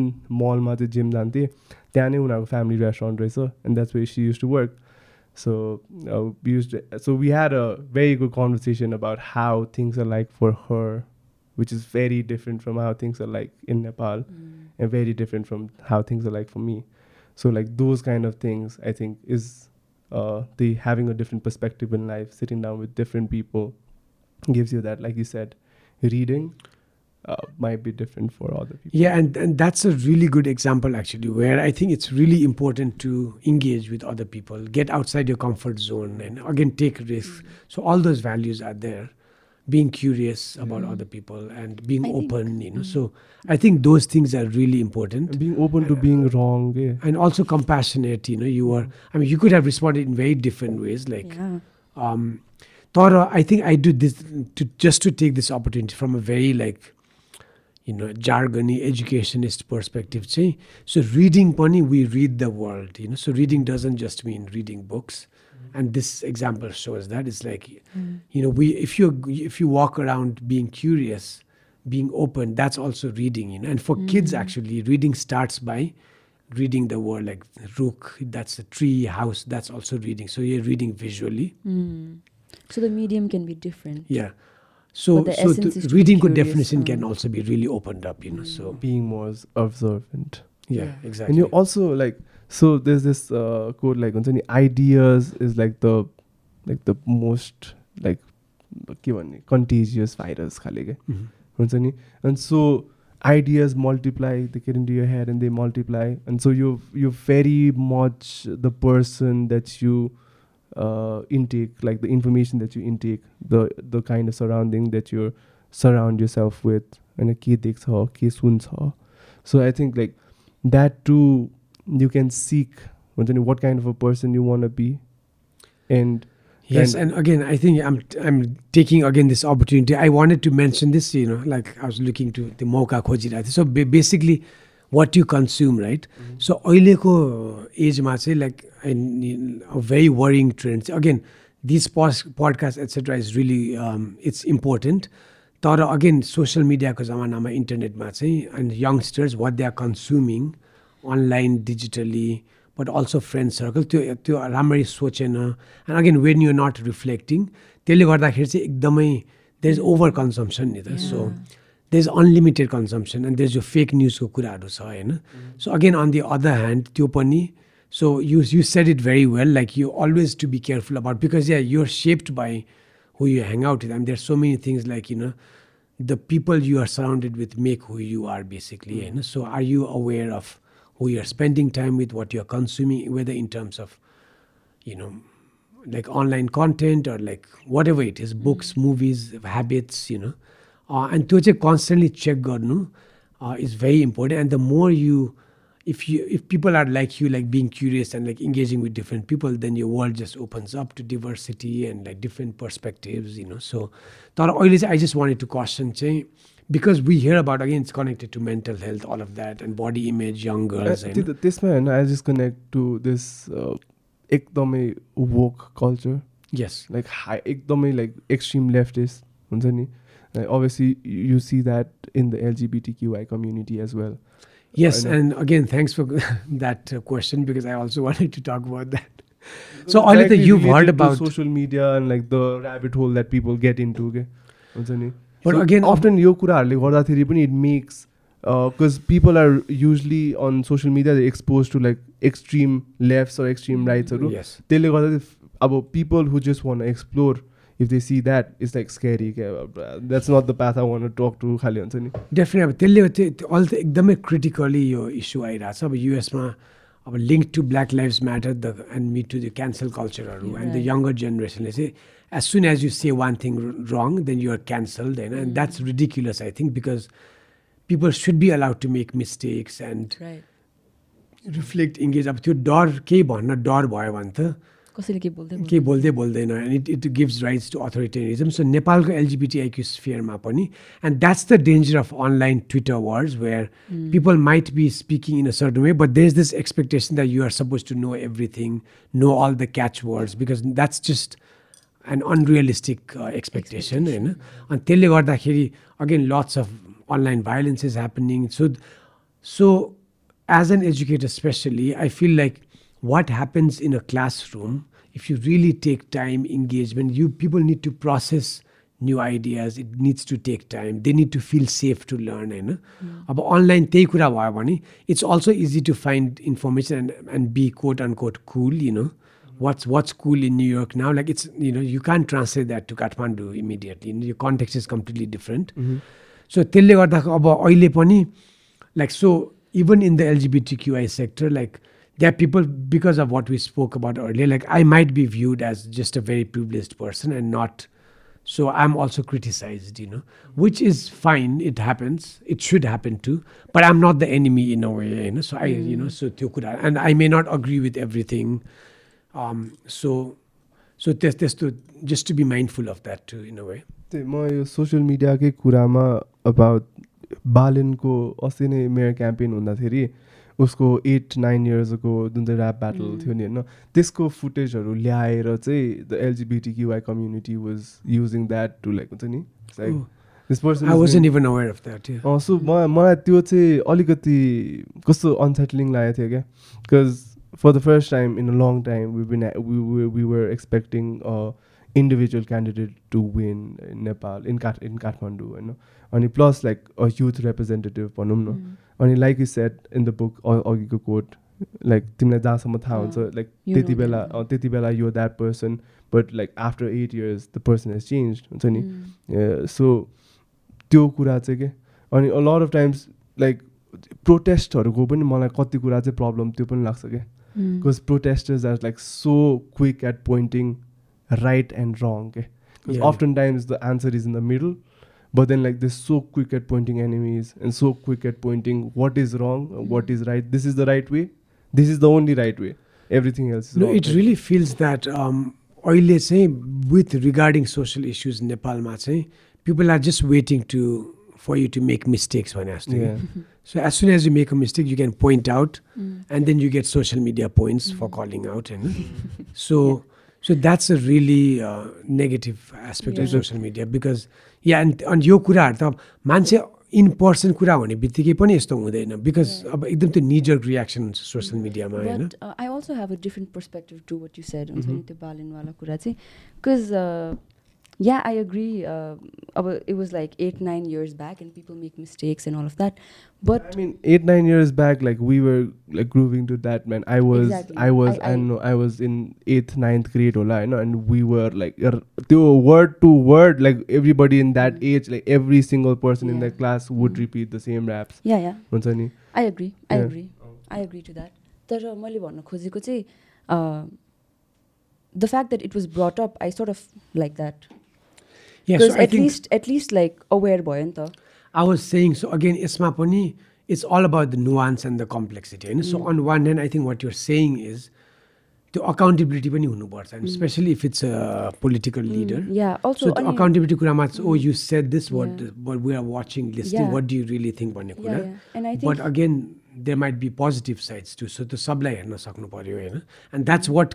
मलमा चाहिँ gym जान्थेँ त्यहाँ नै उनीहरूको family restaurant रहेछ and that's way C use to work So uh, we used to, so we had a very good conversation about how things are like for her, which is very different from how things are like in Nepal, and very different from how things are like for me. So like those kind of things, I think is uh, the having a different perspective in life, sitting down with different people, gives you that. Like you said, reading uh, might be different for other people. Yeah, and, and that's a really good example actually, where I think it's really important to engage with other people, get outside your comfort zone, and again take risks. So all those values are there being curious about other people and being I open think. you know. Mm. so i think those things are really important. Being open to uh, being wrong yeah. and also compassionate you know. You are i mean you could have responded in very different ways like yeah. um Thora, i think i do this to just to take this opportunity from a very like you know jargony educationist perspective say so reading pani we read the world you know. So reading doesn't just mean reading books and this example shows that it's like Mm. you know we if you if you walk around being curious being open that's also reading you know and for kids Mm. actually reading starts by reading the word like rook that's a tree house that's also reading so you're reading visually Mm. So the medium can be different. yeah so the so the is to be reading को curious, definition can uh, also be really opened up you know so Being more s- observant. yeah, Yeah. exactly And you also like so there's this uh, quote like हुन्छ नि ideas is like the like the most like के भन्ने contagious virus खाले के Mhm. हुन्छ नि and so ideas multiply they get into your head and they multiply and so you you very much the person that you uh, intake like the information that you intake the the kind of surrounding that you surround yourself with and के देख्छ के सुन्छ so I think like that too you can seek हुन्छ नि what kind of a person you want to be and Yes, And- and again, I think I'm I'm taking again this opportunity. I wanted to mention this, you know, like I was looking to the खोजिरहेको थिएँ. So ba- basically, what you consume, right? So अहिलेको एजमा चाहिँ like a very worrying trend. चाहिँ- Again, these podcasts etc. is really um, it's important. तर again social मिडियाको जमानामा इन्टरनेटमा चाहिँ and youngsters what they are consuming online digitally but also friend circle त्यो त्यो राम्ररी सोचेन and again when you not reflecting त्यसले गर्दाखेरि चाहिँ एकदमै देयर इज ओभर कन्जम्सन नि त so there is unlimited consumption and there is yo fake न्युजको कुराहरू छ होइन so again on the other hand त्यो पनि so you you said it very well like you always to be careful about because yeah you're shaped by who you hang out with. I mean, there's so many things like, you know, the people you are surrounded with make who you are basically. You know? So are you aware of who you're spending time with, what you're consuming, whether in terms of, you know, like online content or like whatever it is, books, movies, habits, you know. Uh, and त्यो चाहिँ constantly check गर्नु uh, is very important. And the more you if you if people are like you like being curious and like engaging with different people then your world just opens up to diversity and like different perspectives you know so तर अहिले चाहिँ i just wanted to caution चाहिँ because we hear about again it's connected to mental health all of that and body image young girls Uh, होइन त्यो- त्यसमा होइन I just connect to this एकदमै woke culture yes like high एकदमै like extreme leftist हुन्छ नि obviously you see that in the LGBT QI community as well yes I know. and again thanks for that uh, question because i also wanted to talk about that so अहिले त you've heard about social media and like the rabbit whole that people get in to के हुन्छ नि But again, often यो कुराहरूले गर्दाखेरि पनि it makes because people are usually on social media expose to like extreme left raw extreme राइट्सहरू yes. त्यसले गर्दा चाहिँ अब people who just want explore if they see that it's like scary that's not the path I want talk to खालि हुन्छ नि। Definite अब त्यसले त्यो अहिले त एकदमै क्रिटिकली यो इस्यु आइरहेको छ अब युएसमा अब link to Black Lives Matter the and meet to the cancel कल्चरहरू and the. Younger जेनेरेसनले चाहिँ as soon as you say one thing wrong then you're cancelled होइन and that's ridiculous I think because people should be allowed to make mistakes end Right. Reflect engage अब त्यो डर केही भन्न डर भयो भने त कसैले के बोल्दै केही बोल्दै बोल्दैन and it it gives rights to authoritarianism so नेपालको एलजिबिटिआइक्यू स्फियरमा पनि and that's the danger of online Twitter words where people might be speaking in a certain way but there is this expectation that you are suppose to know everything know all the catch words because that's just an unrealistic expectation होइन अनि त्यसले गर्दाखेरि again lots of online violence is happening so so as an educator especially i feel like what happens in a classroom if you really take time engagement you people need to process new ideas it needs to take time they need to feel safe to learn होइन अब online त्यही कुरा भयो भने it's also easy to find information and and be coat and coat cool you know what's what's cool in New York now. Like it's you know you can't translate that to Kathmandu immediately. Your context is completely different. So त्यसले गर्दा अब अहिले पनि like so even in the LGBTQI sector like there are people because of what we spoke about earlier like I might be viewed as just a very privileged person and not so I'm also criticized you know which is fine it happens it should happen too but I'm not the enemy in a way you know so I you know so त्यो कुरा and I may not agree with everything um, so so त्यस त्यस्तो just to be mindful of that too in a way. त्यही म यो social मिडियाकै कुरामा about बालेनको अस्ति नै mayor campaign हुँदाखेरि उसको एट नाइन इयर्सको जुन चाहिँ ऱ्याप ब्याटल थियो नि होइन त्यसको फुटेजहरू ल्याएर चाहिँ the LGBT QI community was using that to like हुन्छ नि. This person I wasn't even aware of that yeah. So मलाई त्यो चाहिँ अलिकति कस्तो अनसेटलिङ लागेको थियो क्या because for the first time in a long time, we've been we were we were expecting a individual candidate to win in Nepal in Kat, in Kathmandu, you know, and plus like a youth representative, भनौँ न, अनि like you said in the book or अघिको quote, like तिमीलाई जहाँसम्म थाहा हुन्छ like त्यति बेला त्यति बेला you that person but like after eight years the person has change हुन्छ नि सो त्यो कुरा चाहिँ के अनि लट अफ टाइम्स लाइक प्रोटेस्टहरूको पनि मलाई कति कुरा चाहिँ प्रब्लम त्यो पनि लाग्छ क्या Mm. Because protesters are like so quick eight pointing right and रङ के Yeah. often times the answer is in the middle but then like they're so quick at pointing enemies and so quick at pointing what is wrong uh, what is right this is the right way this is the only right way everything else is No, wrong it really feels that um, अहिले चाहिँ with regarding social issues नेपालमा चाहिँ people are just waiting to for you to make mistakes भने जस्तो कि। yeah So as soon as you make a mistake, you can point out, Mm. and then you get social media points for calling out. And so, so that's a really uh, negative aspect of Yeah. social media because yeah, and अनि यो कुराहरू त अब मान्छे in person कुरा हुने बित्तिकै पनि यस्तो हुँदैन बिकज Yeah. अब एकदम त्यो निजर रियाक्सन हुन्छ सोसियल मिडियामा होइन But uh, I also have a different perspective to what you said हुन्छ Mhm. नि त्यो बालिनवाला कुरा चाहिँ because yeah I agree uh, it was like eight nine years back and people make mistakes and all of that but I mean, eight nine years back, like we were like grooving to that man. I was, Exactly. I was, I- I, I- know, I was in eighth, ninth grade, होला, you know, and we were like, er, त्यो word to word, like everybody in that Mm. age, like every single person in Yeah. the class would Mm. repeat the same raps. yeah yeah हुन्छ नि I agree I Yeah. agree I agree to that तर मैले भन्न खोजेको चाहिँ uh, the fact that it was brought up I sort of like at least at least like aware भयो नि त आई वाज सेङ सो अगेन यसमा पनि it's all about the nuance and the complexity होइन so on one hand I think what you're saying is त्यो accountability पनि हुनुपर्छ and especially if it's political leader so त्यो अकाउन्टेबिलिटी कुरामा ओ you said this what we are watching listening what do really think भन्ने कुरा? But again there might be positive sides too. So the sublay and And that's what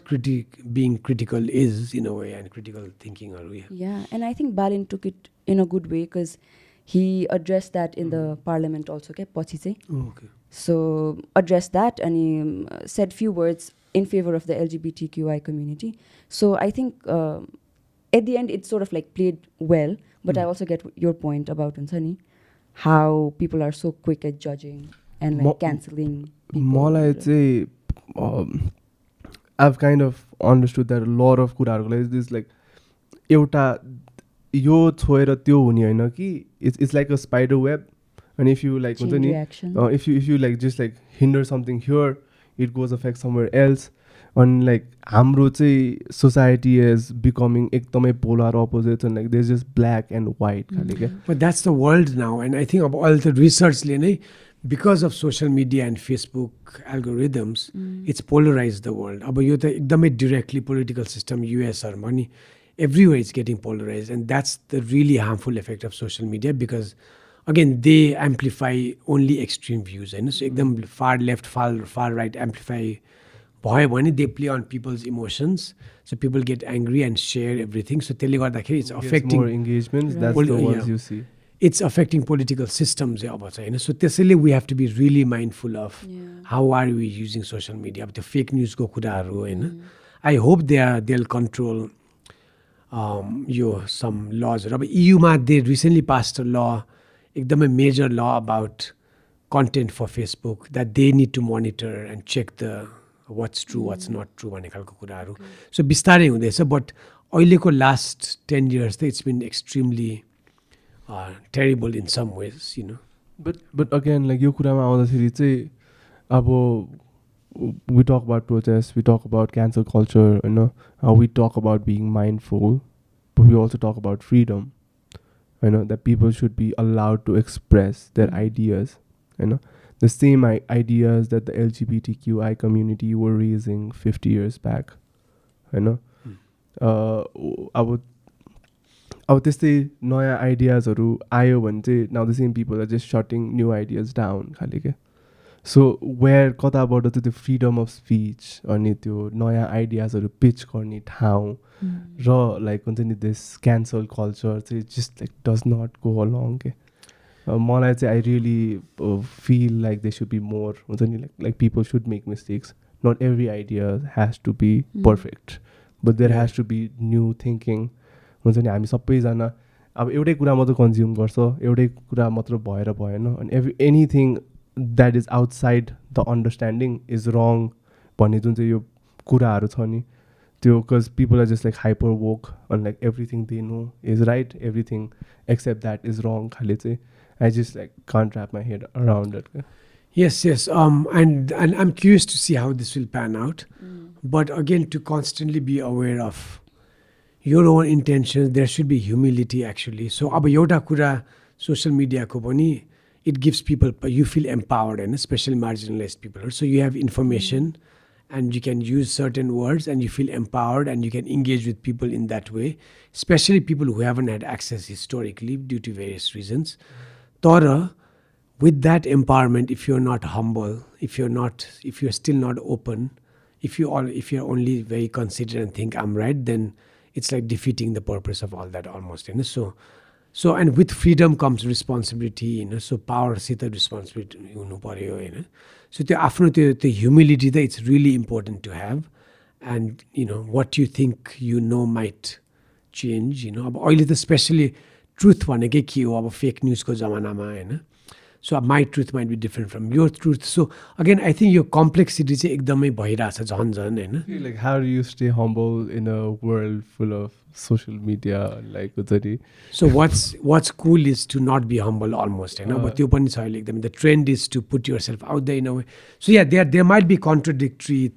being critical is in a way and critical thinking are we. Yeah, and I think Balen took it in a good way because he addressed that in the mm. parliament also, okay? Pochi say. Oh, okay. So addressed that and he um, said few words in favor of the LGBTQI community. So I think uh, at the end it sort of like played well, but. Mm. I also get your point about Unsani, how people are so quick at judging. And cancelling मलाई चाहिँ I've kind of understood that lot of कुराहरूको लागि these like एउटा यो छोएर त्यो हुने होइन कि it's it's like a spider web अनि इफ यु लाइक हुन्छ नि if you if you like just like hinder something here it goes affect somewhere else अनि लाइक हाम्रो चाहिँ सोसाइटी इज बिकमिङ एकदमै polar opposite like this is black and white खाले क्या that's the world now and I think अब अहिले त रिसर्चले नै Lene, because of social media and Facebook algorithms, Mm. it's polarized the world. अब यो त एकदमै directly political system, USहरूमा नि everywhere it's getting polarized. And that's the really harmful effect of social media because again, they amplify only extreme views. होइन So एकदम far left, far, far right amplify भयो भने they play on people's emotions so people get angry and share everything so त्यसले गर्दाखेरि it's affecting more It's affecting political system चाहिँ अब चाहिँ होइन सो त्यसैले we have to be really mindful of. How are we using social media अब त्यो fake न्युजको कुराहरू होइन I hope they are they'll control yo some लजहरू अब इयुमा दे रिसेन्टली पास्ट ल एकदमै major law about content for Facebook that they need to monitor and check the what's true what's not true भन्ने खालको कुराहरू so बिस्तारै हुँदैछ but अहिलेको लास्ट टेन इयर्स त it's been extremely terrible in some ways you know but but again like यो कुरामा आउँदाखेरि चाहिँ अब we talk about protest we talk about cancer culture होइन we talk about being mindful but we also talk about freedom होइन that people should be allowed to express their ideas होइन the same I ideas that the LGBT QI community were raising fifty years back होइन अब अब त्यस्तै नयाँ आइडियाजहरू आयो भने चाहिँ now the same people are just shutting new ideas down खालि क्या सो वेयर कताबाट चाहिँ त्यो फ्रिडम अफ स्पिच अनि त्यो नयाँ आइडियाजहरू पिच गर्ने ठाउँ र लाइक हुन्छ नि दिस क्यान्सल कल्चर चाहिँ just like does not go along के? मलाई चाहिँ I really feel like they should be more हुन्छ नि like like people should make mistakes not every idea has to be perfect but there has to be new thinking हुन्छ नि हामी सबैजना अब एउटै कुरा मात्र कन्ज्युम गर्छ एउटै कुरा मात्र भएर भएन अनि every anything that is outside the understanding is wrong भन्ने जुन चाहिँ यो कुराहरू छ नि त्यो because people are just like hyper woke अनि like everything they know is right everything except that is wrong खाले चाहिँ I just like can't wrap my head around it Yes, yes. Um, and, and I'm curious to see how this will pan out. But again, to constantly be aware of your own intentions, there should be humility actually. So, अब एउटा कुरा social मिडियाको पनि it gives people you feel empowered and especially marginalized people so you have information and you can use certain words and you feel empowered and you can engage with people in that way especially people who haven't had access historically due to various reasons Tora, with that empowerment if you're not humble if you're not if you're still not open if you all if you're only very considerate and think i'm right then it's like defeating the purpose of all that almost you know? So so and with freedom comes responsibility होइन so पावरसित responsibility हुनु पऱ्यो होइन so त्यो आफ्नो त्यो त्यो humility त it's really important to have and you know what you think you know might change you know अब अहिले त स्पेसली ट्रुथ भनेकै के हो अब फेक न्युजको जमानामा होइन so my truth might be different from your truth so again I think yo complexity चाहिँ एकदमै भइरहेछ झन् झन् होइन? Like how you stay humble in a world full of social media like हुन्छ so what's what's cool is to not be humble almost होइन? अब त्यो पनि छ अहिले एकदम। The trend is to put yourself out the in a way so yeah there there might be contradictory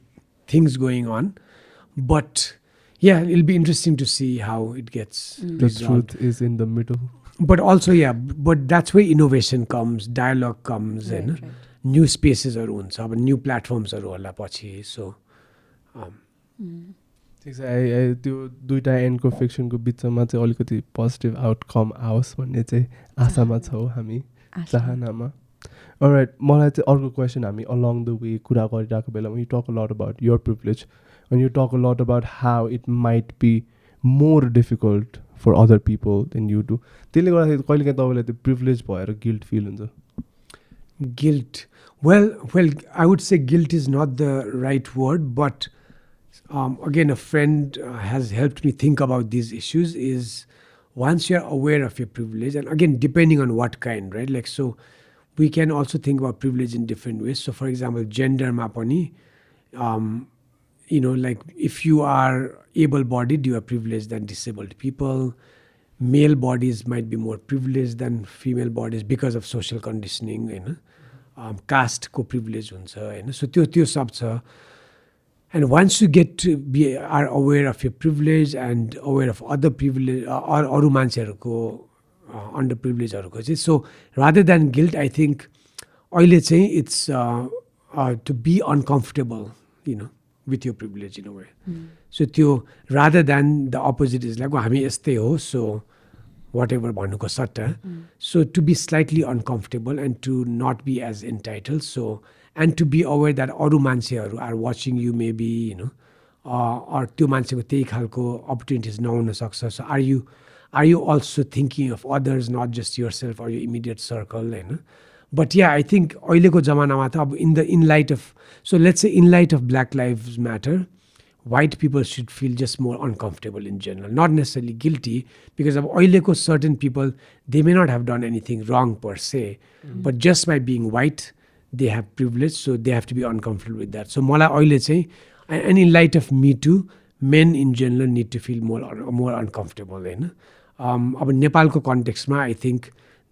things going on but yeah it'll be interesting to see how it gets the resolved. truth is in the middle. But also yeah but that's where innovation comes dialogue comes Right, होइन. New स्पेसेसहरू हुन्छ अब new प्लेटफर्म्सहरू होला पछि सो ठिक छ त्यो दुइटा एन्डको फिक्सनको बिचमा चाहिँ अलिकति पोजिटिभ आउटकम आओस् भन्ने चाहिँ आशामा छौँ हामी। चाहनामा राइट मलाई चाहिँ अर्को क्वेसन हामी अलङ द वे कुरा गरिरहेको बेलामा यु talk lot about year privilege अनि you talk lot about how it might be more difficult for other people than you do त्यसले गर्दाखेरि कहिलेकाहीँ तपाईँलाई त्यो प्रिभिलेज भएर गिल्ट फिल हुन्छ guilt well well i would say guilt is not the right word but um, again a friend uh, has helped me think about these issues is once you're aware of your privilege and again depending on what kind right like so we can also think about privilege in different ways so for example gender mapani um, you know like if you are able bodied you are privileged than disabled people male bodies might be more privileged than female bodies because of social conditioning होइन कास्टको privilege हुन्छ होइन so त्यो त्यो सब छ end once you get to be are aware of your privilege end aware of other privilege अरू मान्छेहरूको under प्रिभिलेजहरूको चाहिँ so rather than guilt I think अहिले चाहिँ it's to be uncomfortable you know With your privilege in way so त्यो rather than the opposite is like हामी यस्तै हो so whatever भन्नुको सट्टा. So to be slightly uncomfortable and to not be as entitled so and to be aware that अरू मान्छेहरू are watching you maybe you know or त्यो मान्छेको त्यही खालको अपर्च्युनिटिज नहुन सक्छ. So are you are you also thinking of others not just your self or you immediate circle होइन but या आई थिङ्क अहिलेको जमानामा त अब in the in light of so let's a in light of black live matter white people should feel just more uncomfortable in general, not necessarily guilty, because of oileko certain people, they may not have done anything wrong per se, but just by being white, they have privilege, so they have to be uncomfortable with that. So मलाई अहिले चाहिँ and in light of me too, men in general need to feel more more uncomfortable होइन um, अब नेपालको कन्टेक्स्टमा I think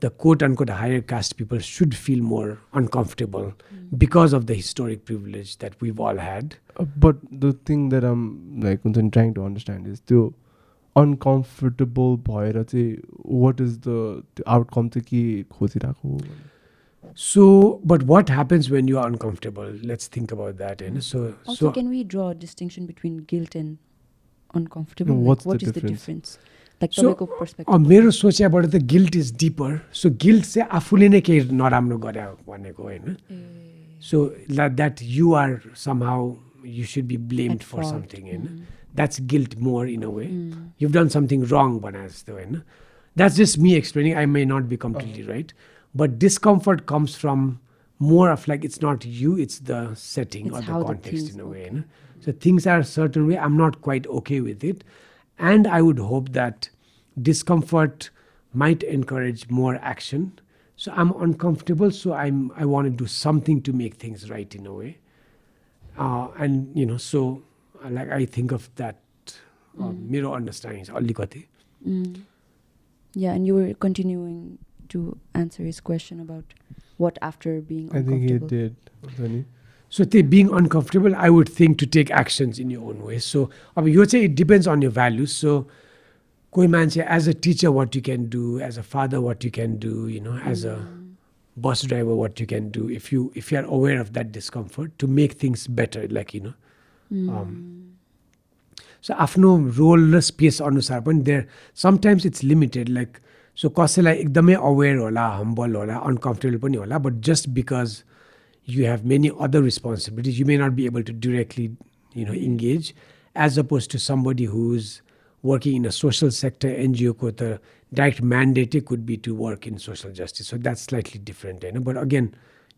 the quote unquote higher caste people should feel more uncomfortable because of the historic privilege that we've all had. Uh, but the thing that I'm like हुन्छ नि trying to understand is त्यो uncomfortable भएर चाहिँ what is the त्यो outcome चाहिँ के खोजिरहेको So, but what happens when you are uncomfortable? Let's think about that. And so, Also, so can we draw a distinction between guilt and uncomfortable? what's like, what the is difference? the difference? Like So, तपाईँको अब perspective. मेरो सोच्याबाट त guilt is deeper so guilt चाहिँ आफूले नै केही नराम्रो गरे भनेको होइन so that you are somehow you should be blamed At for fault. Something होइन Mhm. That's guilt more in a way Mm. you've done something wrong भने जस्तो होइन that's just me explaining I may not be completely right but discomfort comes from more of like it's nut you it's the setting It's or how the the context things in a way work. होइन सो things are certain way आम नट quite okay And I would hope that discomfort might encourage more action. So I'm uncomfortable, so I'm, I want to do something to make things right in a way. Uh, and, you know, so uh, like I think of that uh, mm. mirror uh, understanding. Mm. Mm. Yeah, and you were continuing to answer his question about what after being I think he did, so त्यही being uncomfortable I would think to take actions in you own way so अब यो चाहिँ it depends on you values so कोही मान्छे as a teacher what you can do as a father what you can do you know as a bus driver what you can do if you if you are aware of that discomfort to make things better like you know so आफ्नो role र space अनुसार पनि there sometimes it's limited like so कसैलाई एकदमै aware होला humble होला uncomfortable पनि होला but just because you have many other responsibilities you may not be able to directly you know engage as oppose to somebody who is working in a social sector एनजिओको त direct म्यान्डेटै could be to work in social justice so that's slightly different होइन but again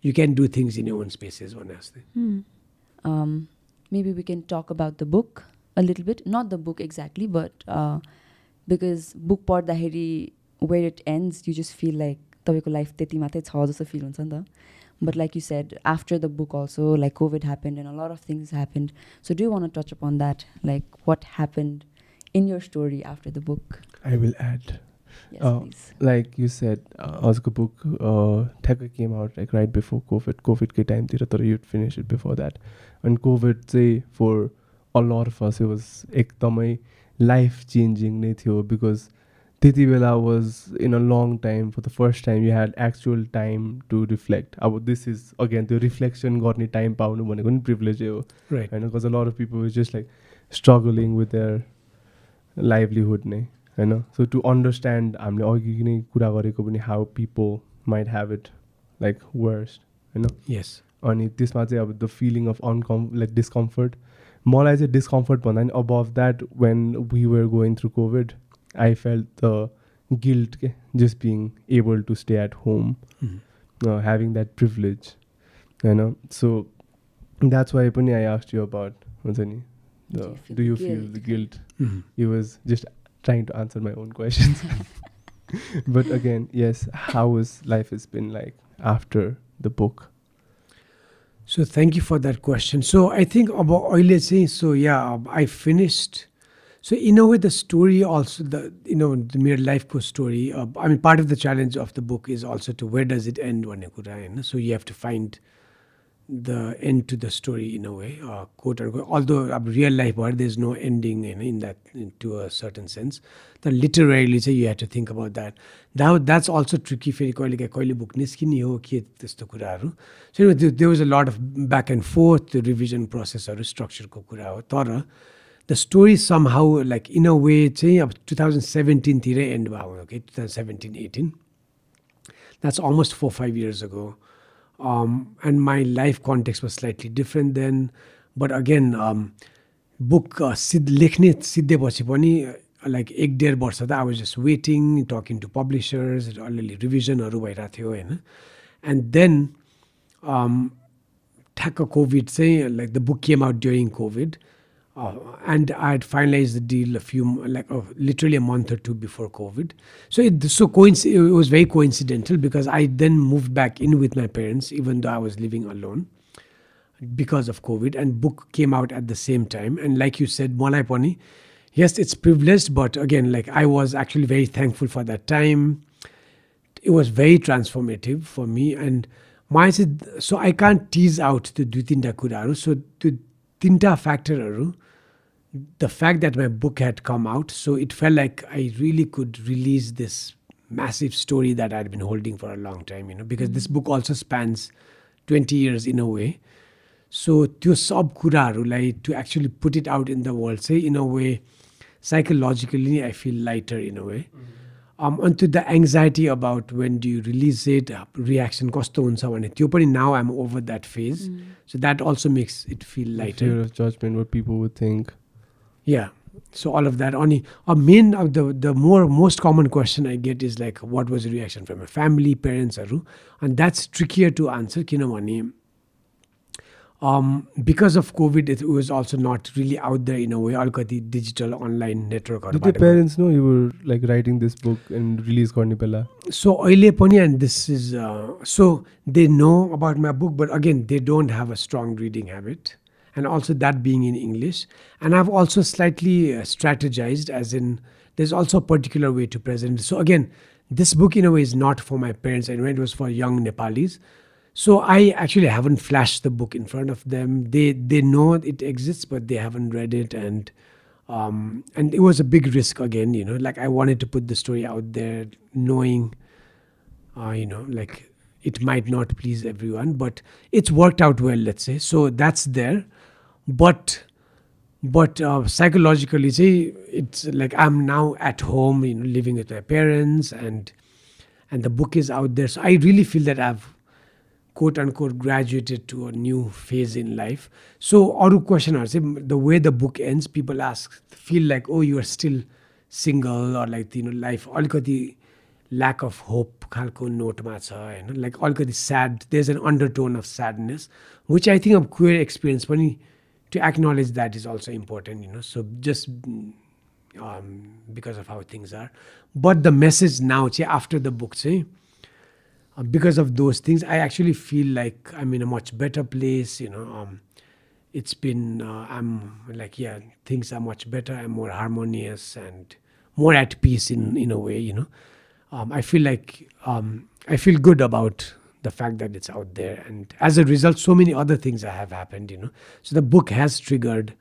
you can do things in your own spaces भने जस्तै Hmm. Um, maybe we can talk about the book a little bit. Not the book exactly, but uh, because book पढ्दाखेरि where it ends, you just feel like तपाईँको life त्यति मात्रै छ जस्तो fill हुन्छ नि त but like you said after the book also like covid happened and a lot of things happened so do one touch upon that like what happened in year story after the book I will add yes Oh. Please like you said uh, Ozgo book uh, ठ्याक्कै came out like right before COVID COVID कै टाइमतिर तर you'd finish it before that and COVID चाहिँ for a lot of us it was एकदमै life changing नै थियो because त्यति बेला was in a long time for the first time you had actual time to reflect अब this is again त्यो reflection गर्ने time पाउनु भनेको नि privilege हो राइट होइन because a lot of people were just like struggling with their livelihood नै होइन सो टु अन्डरस्ट्यान्ड हामीले अघि नै कुरा गरेको पनि how people might have it like worst होइन यस अनि त्यसमा चाहिँ अब the feeling of अनकम् like discomfort मलाई चाहिँ डिस्कम्फर्ट भन्दा पनि above that when we were going through COVID I felt the guilt just being able to stay at home, mm-hmm. uh, having that privilege, you know. So that's why I asked you about Mansani. do you, do you feel the guilt? Mm-hmm. It was just trying to answer my own questions. but again, yes, how is life has been like after the book? So thank you for that question. So I think about Oile saying so yeah, I finished So in a way, the story also the you know the mere life course story. Uh, I mean, part of the challenge of the book is also to where does it end भन्ने कुरा होइन So you have to find the end to the story in a way, uh, quote unquote. Although uh, real life, where there's no ending in, in that in, to a certain sense. The literally say you have to think about that. Now that's also tricky. फेरि कहिले काहीँ कहिले book निस्किने हो के त्यस्तो कुराहरू so there was a lot of back and forth त्यो रिभिजन प्रोसेसहरू स्ट्रक्चरको कुरा हो तर the story somehow like in a way चाहिँ अब टु थाउजन्ड सेभेन्टिनतिरै एन्ड भयो okay two thousand seventeen eighteen five years ago. Um, and my life context was slightly different then. But again um, book uh, सिद्ध लेख्ने सिद्धेपछि पनि like एक डेढ वर्ष त I was just waiting talking to publishers अलिअलि रिभिजनहरू भइरहेको थियो होइन? एन्ड देन ठ्याक्क कोभिड चाहिँ like the book came out during COVID Uh, and I had finalized the deal a few, like uh, literally a month or two before COVID. So it so coinc- it was very coincidental because I then moved back in with my parents, even though I was living alone because of COVID. And book came out at the same time. And like you said, Malai Pani, yes, it's privileged, but again, like I was actually very thankful for that time. It was very transformative for me. And my so I can't tease out the दुई तिनवटा कुराहरू सो त्यो तिनवटा फ्याक्टरहरू the fact that my book had come out, so it felt like I really could release this massive story that I'd been holding for a long time, you know, because this book also spans 20 years in a way. So त्यो सब कुराहरूलाई to actually put it out in the world say in a way psychologically I feel lighter in a way. Um, onto the anxiety about when do you release it, reaction कस्तो हुन्छ भने त्यो पनि now I'm over that phase. So that also makes it feel lighter. Fear of judgment, what people would think. Yeah. So all of that. Only a main of the the more most common question I get is like, what was the reaction from my family, parents, or and that's trickier to answer. किनभने um, because of COVID, it was also not really out there in a way. अलिकति digital online network. Did your parents know you were like writing this book and release गर्ने बेला? So अहिले पनि and this is uh, so they know about my book, but again they don't have a strong reading habit and also that being in English. And I've also slightly uh, strategized, as in, there's also a particular way to present. So, again, this book in a way is not for my parents, and it was for young Nepalis. So I actually haven't flashed the book in front of them. They they know it exists, but they haven't read it, and um, and it was a big risk again. You know, like I wanted to put the story out there, knowing, uh, you know, like it might not please everyone, but it's worked out well. Let's say so. That's there but but psychologically चाहिँ it's like I am now at home you know living with my parents and and the book is out there so I really feel that I have quote and quote graduated to a new phase in life so अरू क्वेसनहरू चाहिँ the way the book ends people ask feel like oh you're still single like तिनीहरू life अलिकति lack of hope खालको नोटमा छ होइन like अलिकति sad there is an undertone of sadness which I think of queer experience पनि to acknowledge that is also important you know so just um, because of how things are. But the message now after the book say, uh, because of those things i actually feel like i'm in a much better place you know um, it's been uh, i'm like yeah things are much better i'm more harmonious and more at peace in in a way you know. Um, i feel like um, i feel good about the fact that it's out there. And as a result, so many other things have happened, you know. So the book has triggered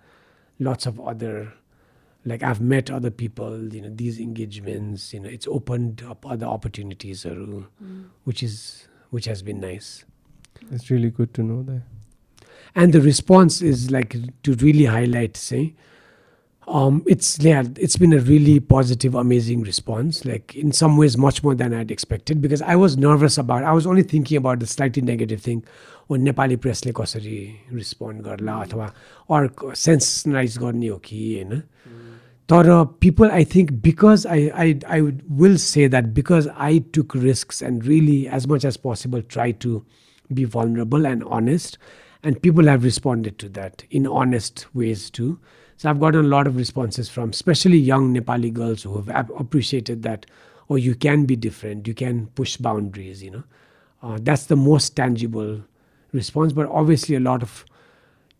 lots of other like I've met other people, you know, these engagements, you know, it's opened up other opportunities, mm. which is which has been nice. It's really good to know that. And the response is like to really highlight, say, um, it's yeah, it's been a really positive, amazing response. Like in some ways, much more than I'd expected because I was nervous about. I was only thinking about the slightly negative thing. O Nepali Presley कसरी respond गर्ला अथवा अर्को सेन्सनाइज गर्ने हो कि होइन तर people I think because I I I will say that because I took risks and really as much as possible try to be vulnerable and honest and people have responded to that in honest ways too so I've gotten a lot of responses from especially young Nepali girls who have appreciated that, oh, you can be different, you can push boundaries, you know. Uh, that's the most tangible response. But obviously, a lot of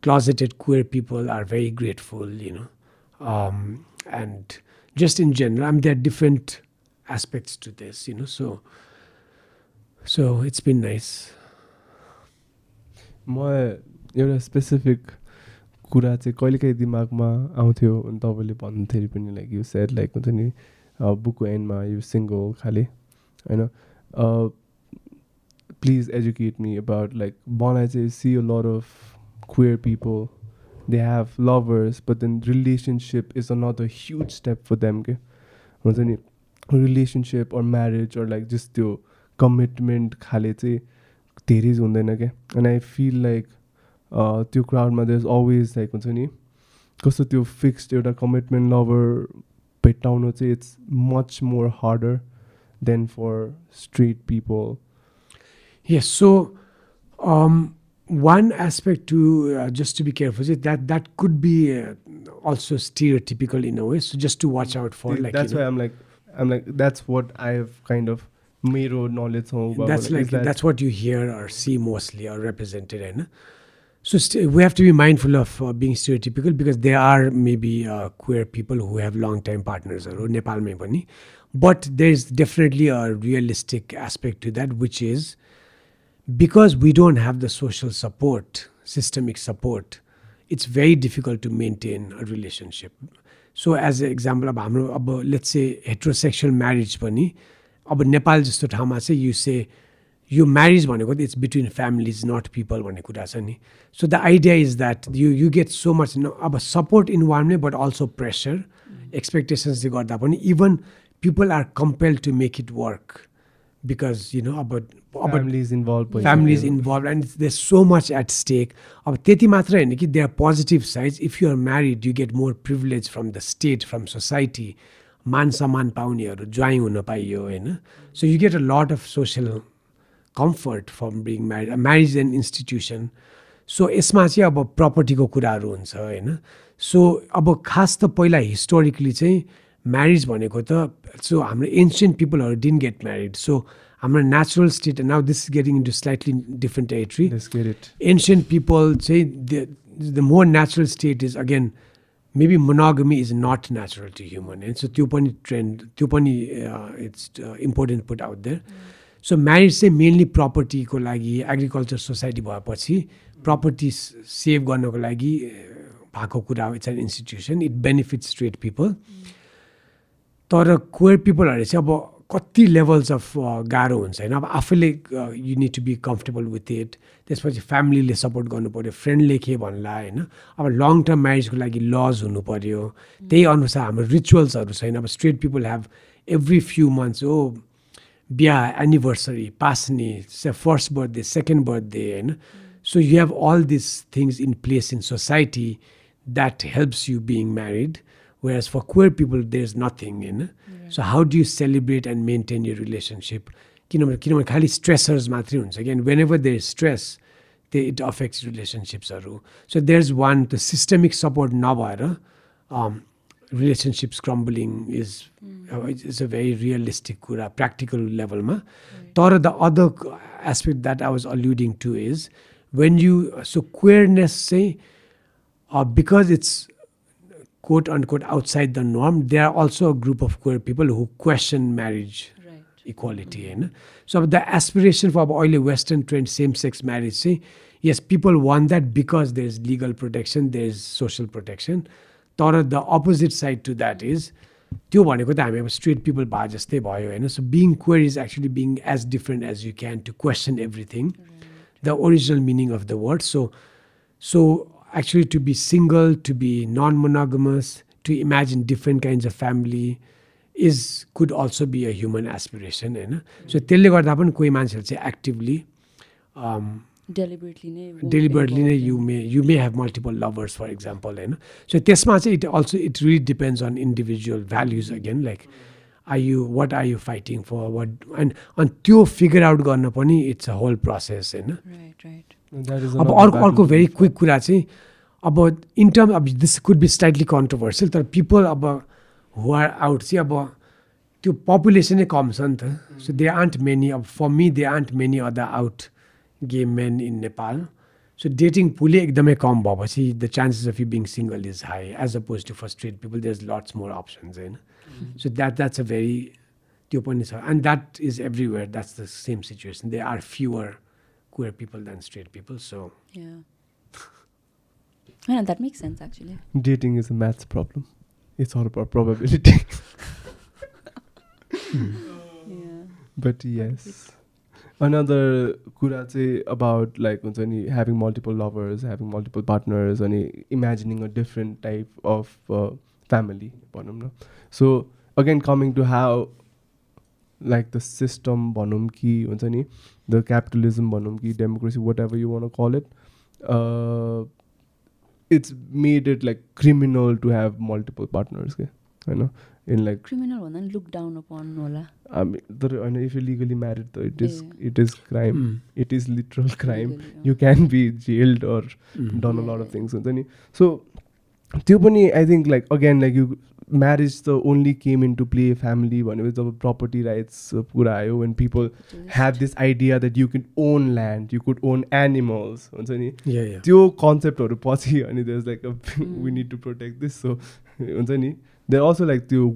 closeted queer people are very grateful, you know. Um, and just in general, I mean, there are different aspects to this, you know. So, so it's been nice. My, you're a specific कुरा चाहिँ कहिलेकाहीँ दिमागमा आउँथ्यो अनि तपाईँले भन्नुहुन्थ्यो पनि like you set like हुन्छ नि बुकको एन्डमा यु सिङ्गल खाले होइन? Please educate me about like बनाइ चाहिँ see a lot of queer people they have lovers but then relationship is a not a huge step for them के हुन्छ नि relationship or marriage or like just त्यो commitment खाले चाहिँ धेरै हुँदैन क्या एन्ड आई फिल लाइक त्यो क्राउडमा देयर अलवेज लाइक हुन्छ नि कस्तो त्यो फिक्स्ड एउटा कमिटमेन्ट लभर भेट्टाउनु चाहिँ it's much more harder than for straight people Yes, so um, one aspect to uh, just to be careful is that that could be uh, also stereotypical in a way. So just to watch out for, like that's you know, why I'm like I'm like that's what I have kind of मेरो knowledge हो about that's like, like is that that's what you hear or see mostly or represented and so st- we have to be mindful of uh, being stereotypical because there are maybe uh, queer people who have long time partners or नेपालमै पनि but there's definitely a realistic aspect to that which is because we don't have the social support systemic support it's very difficult to maintain a relationship so as an example अब हाम्रो अब let's say heterosexual marriage पनि अब नेपाल जस्तो ठाउँमा चाहिँ यु से यो marriage भनेको त it's between families not people भन्ने कुरा छ नि. So the idea is that you you get so much अब सपोर्ट इन वान नै बट अल्सो प्रेसर एक्सपेक्टेसन्सले गर्दा पनि even people are compelled to make it work because you know अब अब families involved भइसक्यो। families involved and there's so much at stake. अब त्यति मात्र होइन कि there are positive sides. If you are married you get more privilege from the state from society. मान सम्मान पाउनेहरू ज्वाइँ हुन पाइयो होइन? सो you get a lot of social comfort from being married marriage and institution so यसमा चाहिँ अब प्रपर्टीको कुराहरू हुन्छ होइन? सो अब खास त पहिला हिस्टोरिकली चाहिँ म्यारिज भनेको त सो हाम्रो एन्सियन्ट पिपलहरू डिन्ट गेट म्यारिड सो हाम्रो natural state now this is getting into slightly different territory people say the, the more natural state is again maybe monogamy is not natural to human. And so त्यो पनि trend त्यो पनि uh, it's uh, important put so marriage चाहिँ mainly property को लागि agriculture society भएपछि property save गर्नको लागि भएको कुरा हो it's an institution it benefit straight people तर क्वेयर पिपलहरू चाहिँ अब कति लेभल्स अफ गाह्रो हुन्छ होइन? अब आफैले you need to be comfortable with it त्यसपछि फ्यामिलीले सपोर्ट गर्नु पऱ्यो फ्रेन्डले के भन्ला होइन? अब लङ टर्म म्यारिजको लागि लज हुनु पऱ्यो त्यही अनुसार हाम्रो रिचुअल्सहरू छैन। अब straight people have every few months हो बिहा एनिभर्सरी पास्ने फर्स्ट बर्थडे सेकेन्ड बर्थडे होइन so you have all this things in place in society that helps you being married whereas for queer people there's nothing होइन so how do you celebrate and maintain your relationship? किनभने किनभने खालि स्ट्रेसर्स मात्रै हुन्छ कि and when ever there stress they it affects रिलेसनसिप्सहरू so there is one त्यो systemic support नभएर relationships crumbling is is a very realistic कुरा प्र्याक्टिकल लेभलमा तर the other aspect that I was अल्युडिङ to is when you so queerness चाहिँ because it's quote unquote outside the norm, there are also a group of queer people who question marriage Right. equality. होइन सो अब the aspiration फर अब अहिले western trained same sex marriage चाहिँ yes people one that because there is legal protection there is social protection तर the opposite side to that is त्यो भनेको त हामी अब स्ट्रेट पिपल भए जस्तै भयो होइन? So being queer is actually being as different as you can to question everything the original meaning of the word so so actually to be single to be non monogamous to imagine different kinds of family is could also be a human aspiration होइन? So त्यसले गर्दा पनि कोही मान्छेहरू चाहिँ actively Deliberately नै deliberately नै you. May you may have multiple lovers for example होइन सो त्यसमा चाहिँ it also it really depends on individual values again like are you what are you fighting for what and अनि त्यो figure out गर्न पनि it's a whole process होइन Right, right. That is अब अर्को अर्को भेरी. क्विक कुरा चाहिँ अब इन टर्म अब this could be slightly controversial तर पिपल अब हु आर आउट चाहिँ अब त्यो पपुलेसनै कम छ नि त सो दे आन्ट मेनी अब for me they aren't many other out gay main in Nepal so dating पुलै एकदमै कम भएपछि the chances of you being single is high as oppose to for straight people there is lots more options होइन so that that's a भेरी त्यो पनि छ and that is everywhere that's the same situation they are fewer queer people than straight people so Yeah. Yeah, that makes sense actually. Dating is a maths problem. It's all about probability. Yeah. but yes. Another कुरा चाहिँ about like हुन्छ नि having multiple lovers having multiple partners अनि imagining a different type of family भनौँ न। So again coming to how like the system भनौँ कि हुन्छ नि द क्यापिटलिजम भनौँ कि democracy watt ever you want call it it's made it like criminal to have multiple partners के होइन इन लाइक क्रिमिनल भन्दा नि लुक डाउन अपन होला। हामी तर होइन इफ यु लिगली म्यारिड त it is it is crime it is literal crime you can be jailed or done a lot of things हुन्छ नि। सो त्यो पनि I think like again like you marriage त only came into play family भनेपछि जब property rights कुरा आयो when people have this idea that you can own land you could own animals हुन्छ नि। त्यो कन्सेप्टहरू पछि अनि there like we need to protect this so हुन्छ नि। देयर अल्सो लाइक त्यो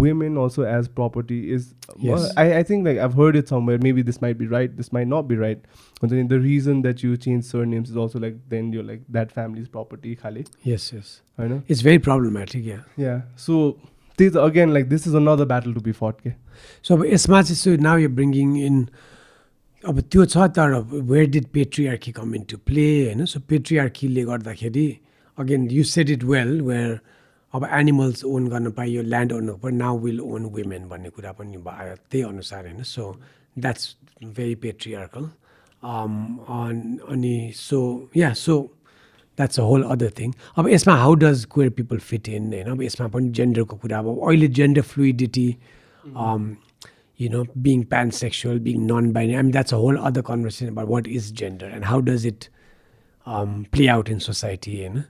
women also as property is Yes. I I think like आभ heard it somewhere maybe this might be right this might not be right हुन्छ नि the region that you change sir names is also like then you like that families property खाले Yes, yes. होइन It's very problematic, yeah. या सो त्यही त again like this is another battle to be फट के सो अब यसमा चाहिँ सो नाउ यु ब्रिङ्गिङ इन अब त्यो छ तर where did patriarchy come in to play होइन सो पेट्रिआर्कीले गर्दाखेरि again you said it well where अब एनिमल्स ओन गर्न पाइयो ल्यान्ड ओन पर नाउ विल ओन वुमेन भन्ने कुरा पनि भयो त्यही अनुसार होइन सो द्याट्स भेरी पेट्रिआर्कल अनि so yeah so that's a whole other thing अब यसमा how does queer people fit in होइन अब यसमा पनि जेन्डरको कुरा अब अहिले gender fluidity you know, being pansexual, being non-binary. I mean, that's a whole other conversation about what is gender and how does it um, play out in society. होइन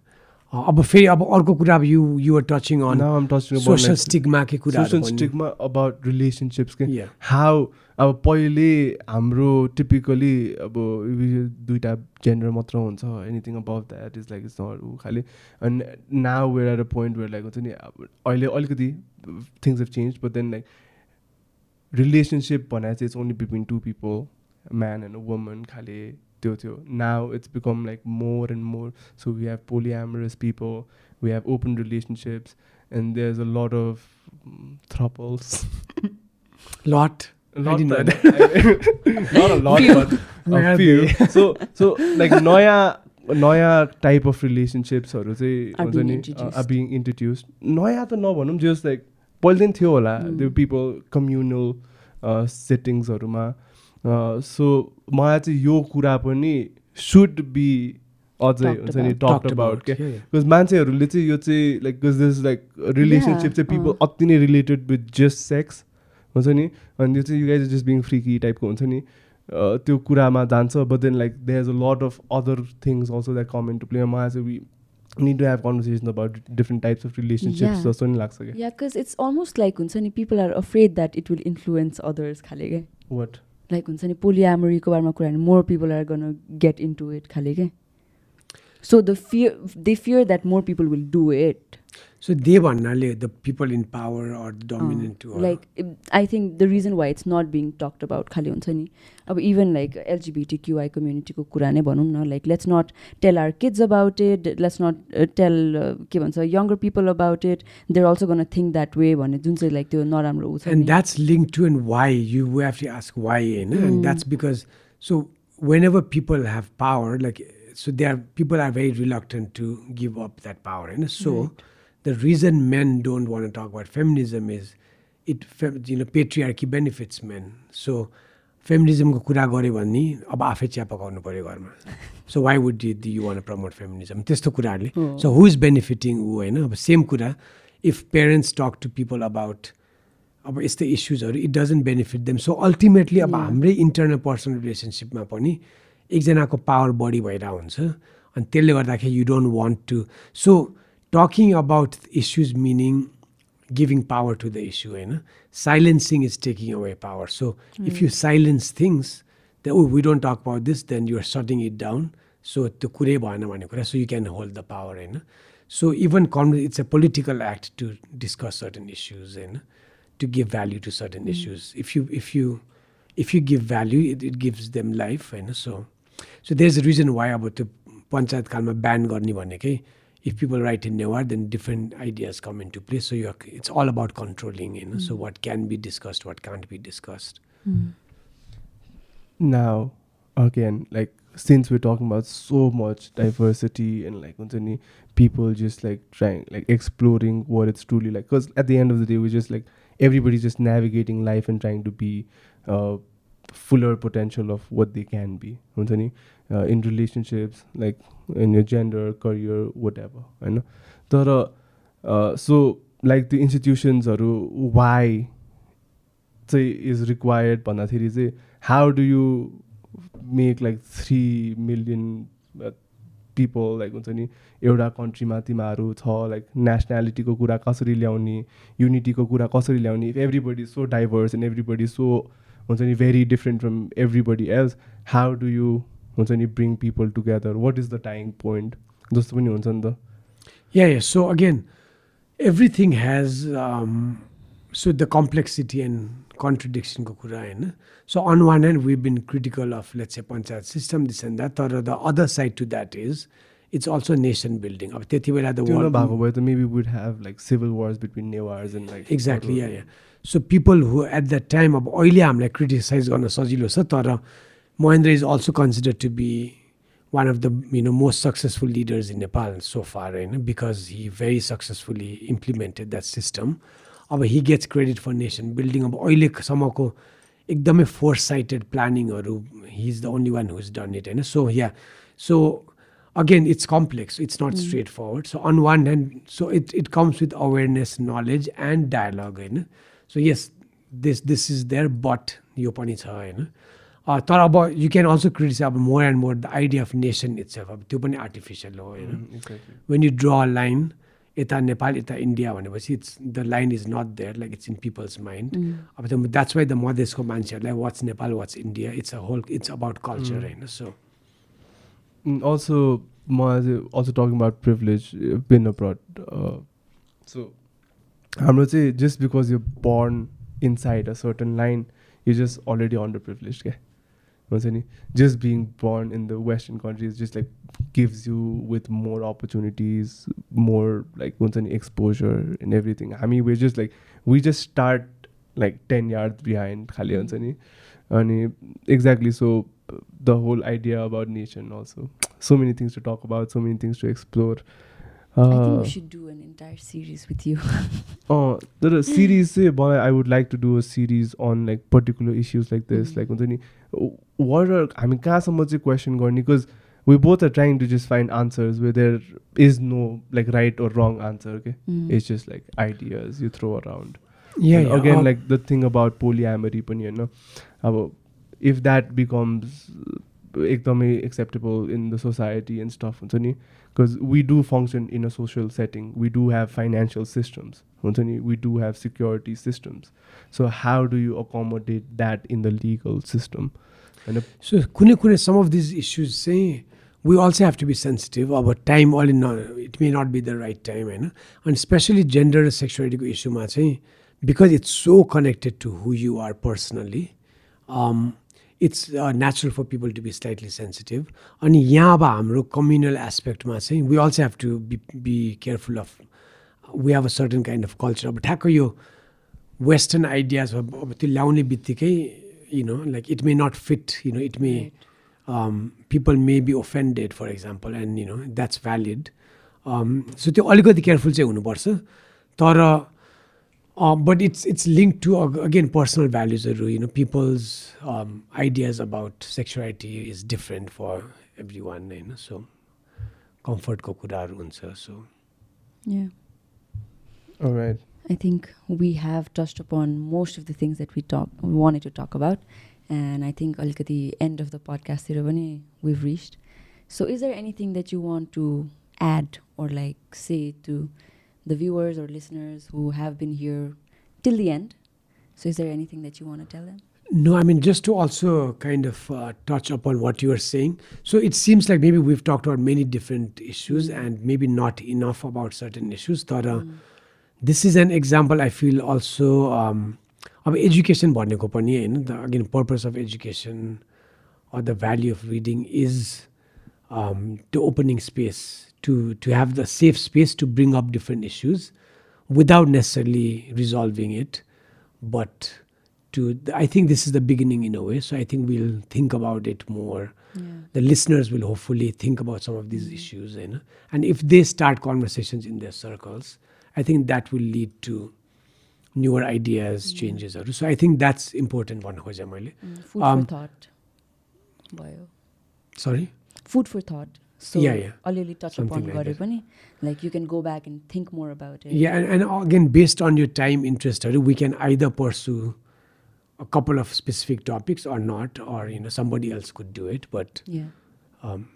अब फेरि अब अर्को कुरा अब you you're touching on social स्टिग्माकै कुराहरू social पनि stigma about relationships के। How अब पहिले हाम्रो टिपिकली अब दुइटा जेन्डर मात्र हुन्छ anything about that is like it's not ऊ खालि and now we're at a point where like हुन्छ नि अब अहिले अलिकति things have change but then like relationship भनेर चाहिँ it's only between two people man and woman खाले त्यो थियो now it's become like more and more so we have polyamorous people we have open relationships and there is a lot of throuples लट सो so like नयाँ नयाँ type of रिलेसनसिप्सहरू चाहिँ हुन्छ नि being introduce नयाँ त नभनौँ जस लाइक पहिल्यै थियो होला त्यो पिपल कम्युनल सेटिङ्सहरूमा सो मलाई चाहिँ यो कुरा पनि सुड बी अझै हुन्छ नि about. टक अबाउट के. बिकज मान्छेहरूले चाहिँ यो चाहिँ लाइक दिस लाइक रिलेसनसिप चाहिँ पिपल अँ। अति नै रिलेटेड विथ जस्ट सेक्स हुन्छ नि अनि त्यो चाहिँ you guys just being freaky टाइपको हुन्छ नि त्यो कुरामा जान्छ but then like there is a lot of other things also that come into play मलाई चाहिँ we need to have conversation about different types of relationships. जस्तो नि लाग्छ क्या Yeah, because it's almost like हुन्छ नि people are afraid that it will influence others खाले क्या वाट लाइक हुन्छ नि पोलियामरीको बारेमा कुरा more people are gonna get into it खाले क्या so the fear they fear that more people will do it So they भन्नाले the people in power or the dominant like I think the reason why it's not being talked about khali huncha ni even like LGBTQI community ko kura nai bhanum na like let's not tell our kids about it let's not uh, tell uh, bhancha younger people about it they're also going to think that way bhanne जुन चाहिँ like त्यो नराम्रो उ ni and that's linked to and why you we have to ask why and that's because so whenever people have power like so there people are very reluctant to give up that power होइन so right. The reason men don't want to talk about feminism is it fem- you know patriarchy benefits men. So फेमिनिजमको कुरा गऱ्यो भने नि अब आफै चिया पकाउनु पऱ्यो घरमा। So why would you you want promote feminism त्यस्तो कुराहरूले। सो हु इज बेनिफिटिङ ऊ होइन? अब सेम कुरा if parents talk to people about अब यस्तै इस्युजहरू it doesn't benefit them so ultimately अब हाम्रै इन्टरनल पर्सनल रिलेसनसिपमा पनि एकजनाको पावर बढी भइरहेको हुन्छ। अनि त्यसले गर्दाखेरि you don't want to so talking about issues meaning giving power to the issue होइन silencing is taking away power so if you silence things then oh we don't talk about this then you're shutting it down so त्यो कुरै भएन भन्ने कुरा so you can hold the power होइन so even con- it's a political act to discuss certain issues होइन to give value to certain issues if you if you if you give value it, it gives them life होइन so so there's a reason why अब त्यो पञ्चायत कालमा ban गर्ने भनेकै if people write in Newar, then different ideas come into play. So are, it's all about controlling, you know. Mm. So hmm. what can be discussed, what can't be discussed. Mm. Now, again, like since we're talking about so much diversity and like any people just like trying like exploring what it's truly like because at the end of the day we're just like everybody's just navigating life and trying to be uh, fuller potential of what they can be हुन्छ नि uh, in relationships like in your gender career whatever होइन तर so like त्यो इन्स्टिट्युसन्सहरू वाइ चाहिँ is required भन्दाखेरि चाहिँ how do you make like three million people like हुन्छ नि एउटा कन्ट्रीमा तिमीहरू छ लाइक नेसनालिटीको कुरा कसरी ल्याउने युनिटीको कुरा कसरी ल्याउने? If everybody so diverse and everybody so हुन्छ नि very different from everybody else how do you हुन्छ नि bring people together what is the time point जस्तो पनि हुन्छ नि त। Yeah yeah so again everything has so the complexity and कन्ट्रडिक्सनको कुरा होइन। So on one end we been critical of let's a panchayat system this and that तर the other side to that is it's also nation building अब त्यति बेला त world भएको भए त maybe would have like civil wars between ने wars and like exactly yeah yeah so people who at that time अब अहिले हामीलाई क्रिटिसाइज गर्न सजिलो छ तर Mahendra is also considered to be one of the you know most successful leaders in Nepal so far, you know, because he very successfully implemented that system. अब he gets credit for nation building अब अहिलेसम्मको एकदमै foresighted प्लानिङहरू he is the only one who is done it होइन so yeah so again it's complex it's not straightforward so on one hand so it it comes with awareness knowledge and dialogue होइन so yes this this is there but यो पनि छ होइन तर अब यु can also criticise अब more and more the idea of nation it's अब त्यो पनि आर्टिफिसियल हो होइन वेन यु ड्र अ लाइन यता नेपाल यता इन्डिया भनेपछि it's the line is not there like it's in people's mind अब त्यो द्याट्स वाइ द मधेसको मान्छेहरूलाई what's Nepal what's India it's a whole it's about culture होइन सो also म also talking about privilege uh, been abroad uh, so हाम्रो चाहिँ just because you're born inside a certain line you're just already underprivileged क्या just being born in the Western countries just like gives you with more opportunities, more like Masani exposure and everything. I mean, we're just like we just start like ten yards behind Khalil, Masani, mm-hmm. and eh, exactly so the whole idea about nation also. So many things to talk about, so many things to explore. I think Uh, we should do an entire series with you. अँ तर series चाहिँ बनाए I would like to do a series on like particular issues like this Mm. Like हुन्छ नि what are हामी कहाँसम्म चाहिँ question गर्ने because we both are trying to just find answers way there is know like right or रङ answer के Mm. It's just like ideas you throw around या again like the thing about पोलिएमरी पनि होइन अब if that becomes एकदमै acceptable in the society and stuff हुन्छ नि? Because we do function in a social setting we do have financial systems हुन्छ नि we do have security systems so how do you accommodate that in the legal system होइन so कुनै कुनै some of these issues चाहिँ we also have to be sensitive अब time अलि न it may not be the right time होइन अनि specially gender र सेक्सुअलिटीको इस्युमा चाहिँ because it's so connected to who you personally it's natural for people to be slightly sensitive अनि यहाँ अब हाम्रो कम्युनल एस्पेक्टमा चाहिँ we also have to be be careful of we have a certain kind of culture अब ठ्याक्क यो western ideas अब त्यो ल्याउने बित्तिकै you know like it may not fit you know it may people may be offended for example and you know that's valid. Um, so त्यो अलिकति careful चाहिँ हुनुपर्छ। तर Um, but it's it's linked to uh, again personal values. You know, people's um, ideas about sexuality is different for everyone. You know, so comfort ko kudaru unsa. So yeah. All right. I think we have touched upon most of the things that we talk we wanted to talk about, and I think at the end of the podcast, we've reached. So, is there anything that you want to add or like say to the viewers or listeners who have been here till the end? So, is there anything that you want to tell them? No, I mean, just to also kind of uh, touch upon what you are saying. So it seems like maybe we've talked about many different issues and maybe not enough about certain issues. तर this is an example I feel also um, अब education भनेको पनि होइन the again purpose of education or the value of reading is um, the opening space to, to have the safe space to bring up different issues without necessarily resolving it. But to, I think this is the beginning in a way. So I think we'll think about it more. Yeah. The listeners will hopefully think about some of these mm-hmm. issues. You know? And if they start conversations in their circles, I think that will lead to newer ideas, mm. changes. So I think that's important one, Jose mm, Food um, for thought. Bio. Sorry? Food for thought. So yeah, yeah. I'll touch Something upon like Gauri Like you can go back and think more about it. Yeah, and, and again, based on your time interest, we can either pursue a couple of specific topics or not, or you know somebody else could do it. But yeah, um,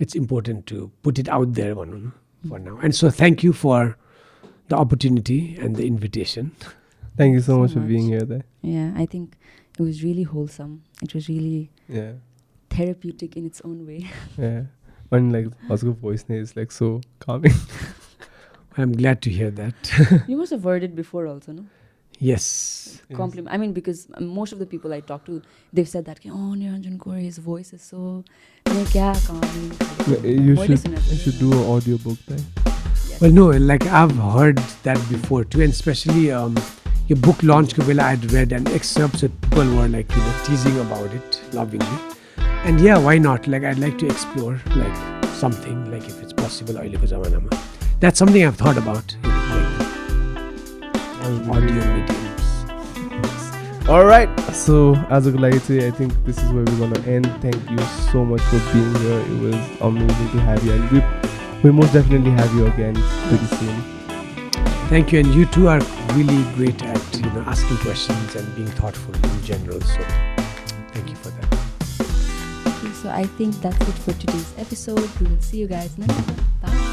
it's important to put it out there one, for now. And so, thank you for the opportunity and the invitation. Thank you so, so much, much for being here. There. Yeah, I think it was really wholesome. It was really yeah therapeutic in its own way. yeah and like Oscar's voice is like so calming. I'm glad to hear that. you must have heard it before also, no? Yes. Compliment. Yes. I mean, because most of the people I talk to, they've said that, oh, Niranjan Kori's voice is so. Yeah, eh, you should, you should do an audiobook then. Yes. Well, no, like I've heard that before too, and especially um, your book launch, Kabila, I had read, an excerpt, so people were like you know, teasing about it lovingly. And yeah, why not? Like, I'd like to explore like something, like if it's possible, अहिलेको जमानामा. That's something I've thought about, you know, like audio mediums. All right. So as a Gulaiti, I think this is where we're gonna end. Thank you so much for being here. It was amazing to have you, and we we most definitely have you again pretty soon. Thank you, and you two are really great at you know asking questions and being thoughtful in general. So, so I think that's it for today's episode. We will see you guys next time. Bye.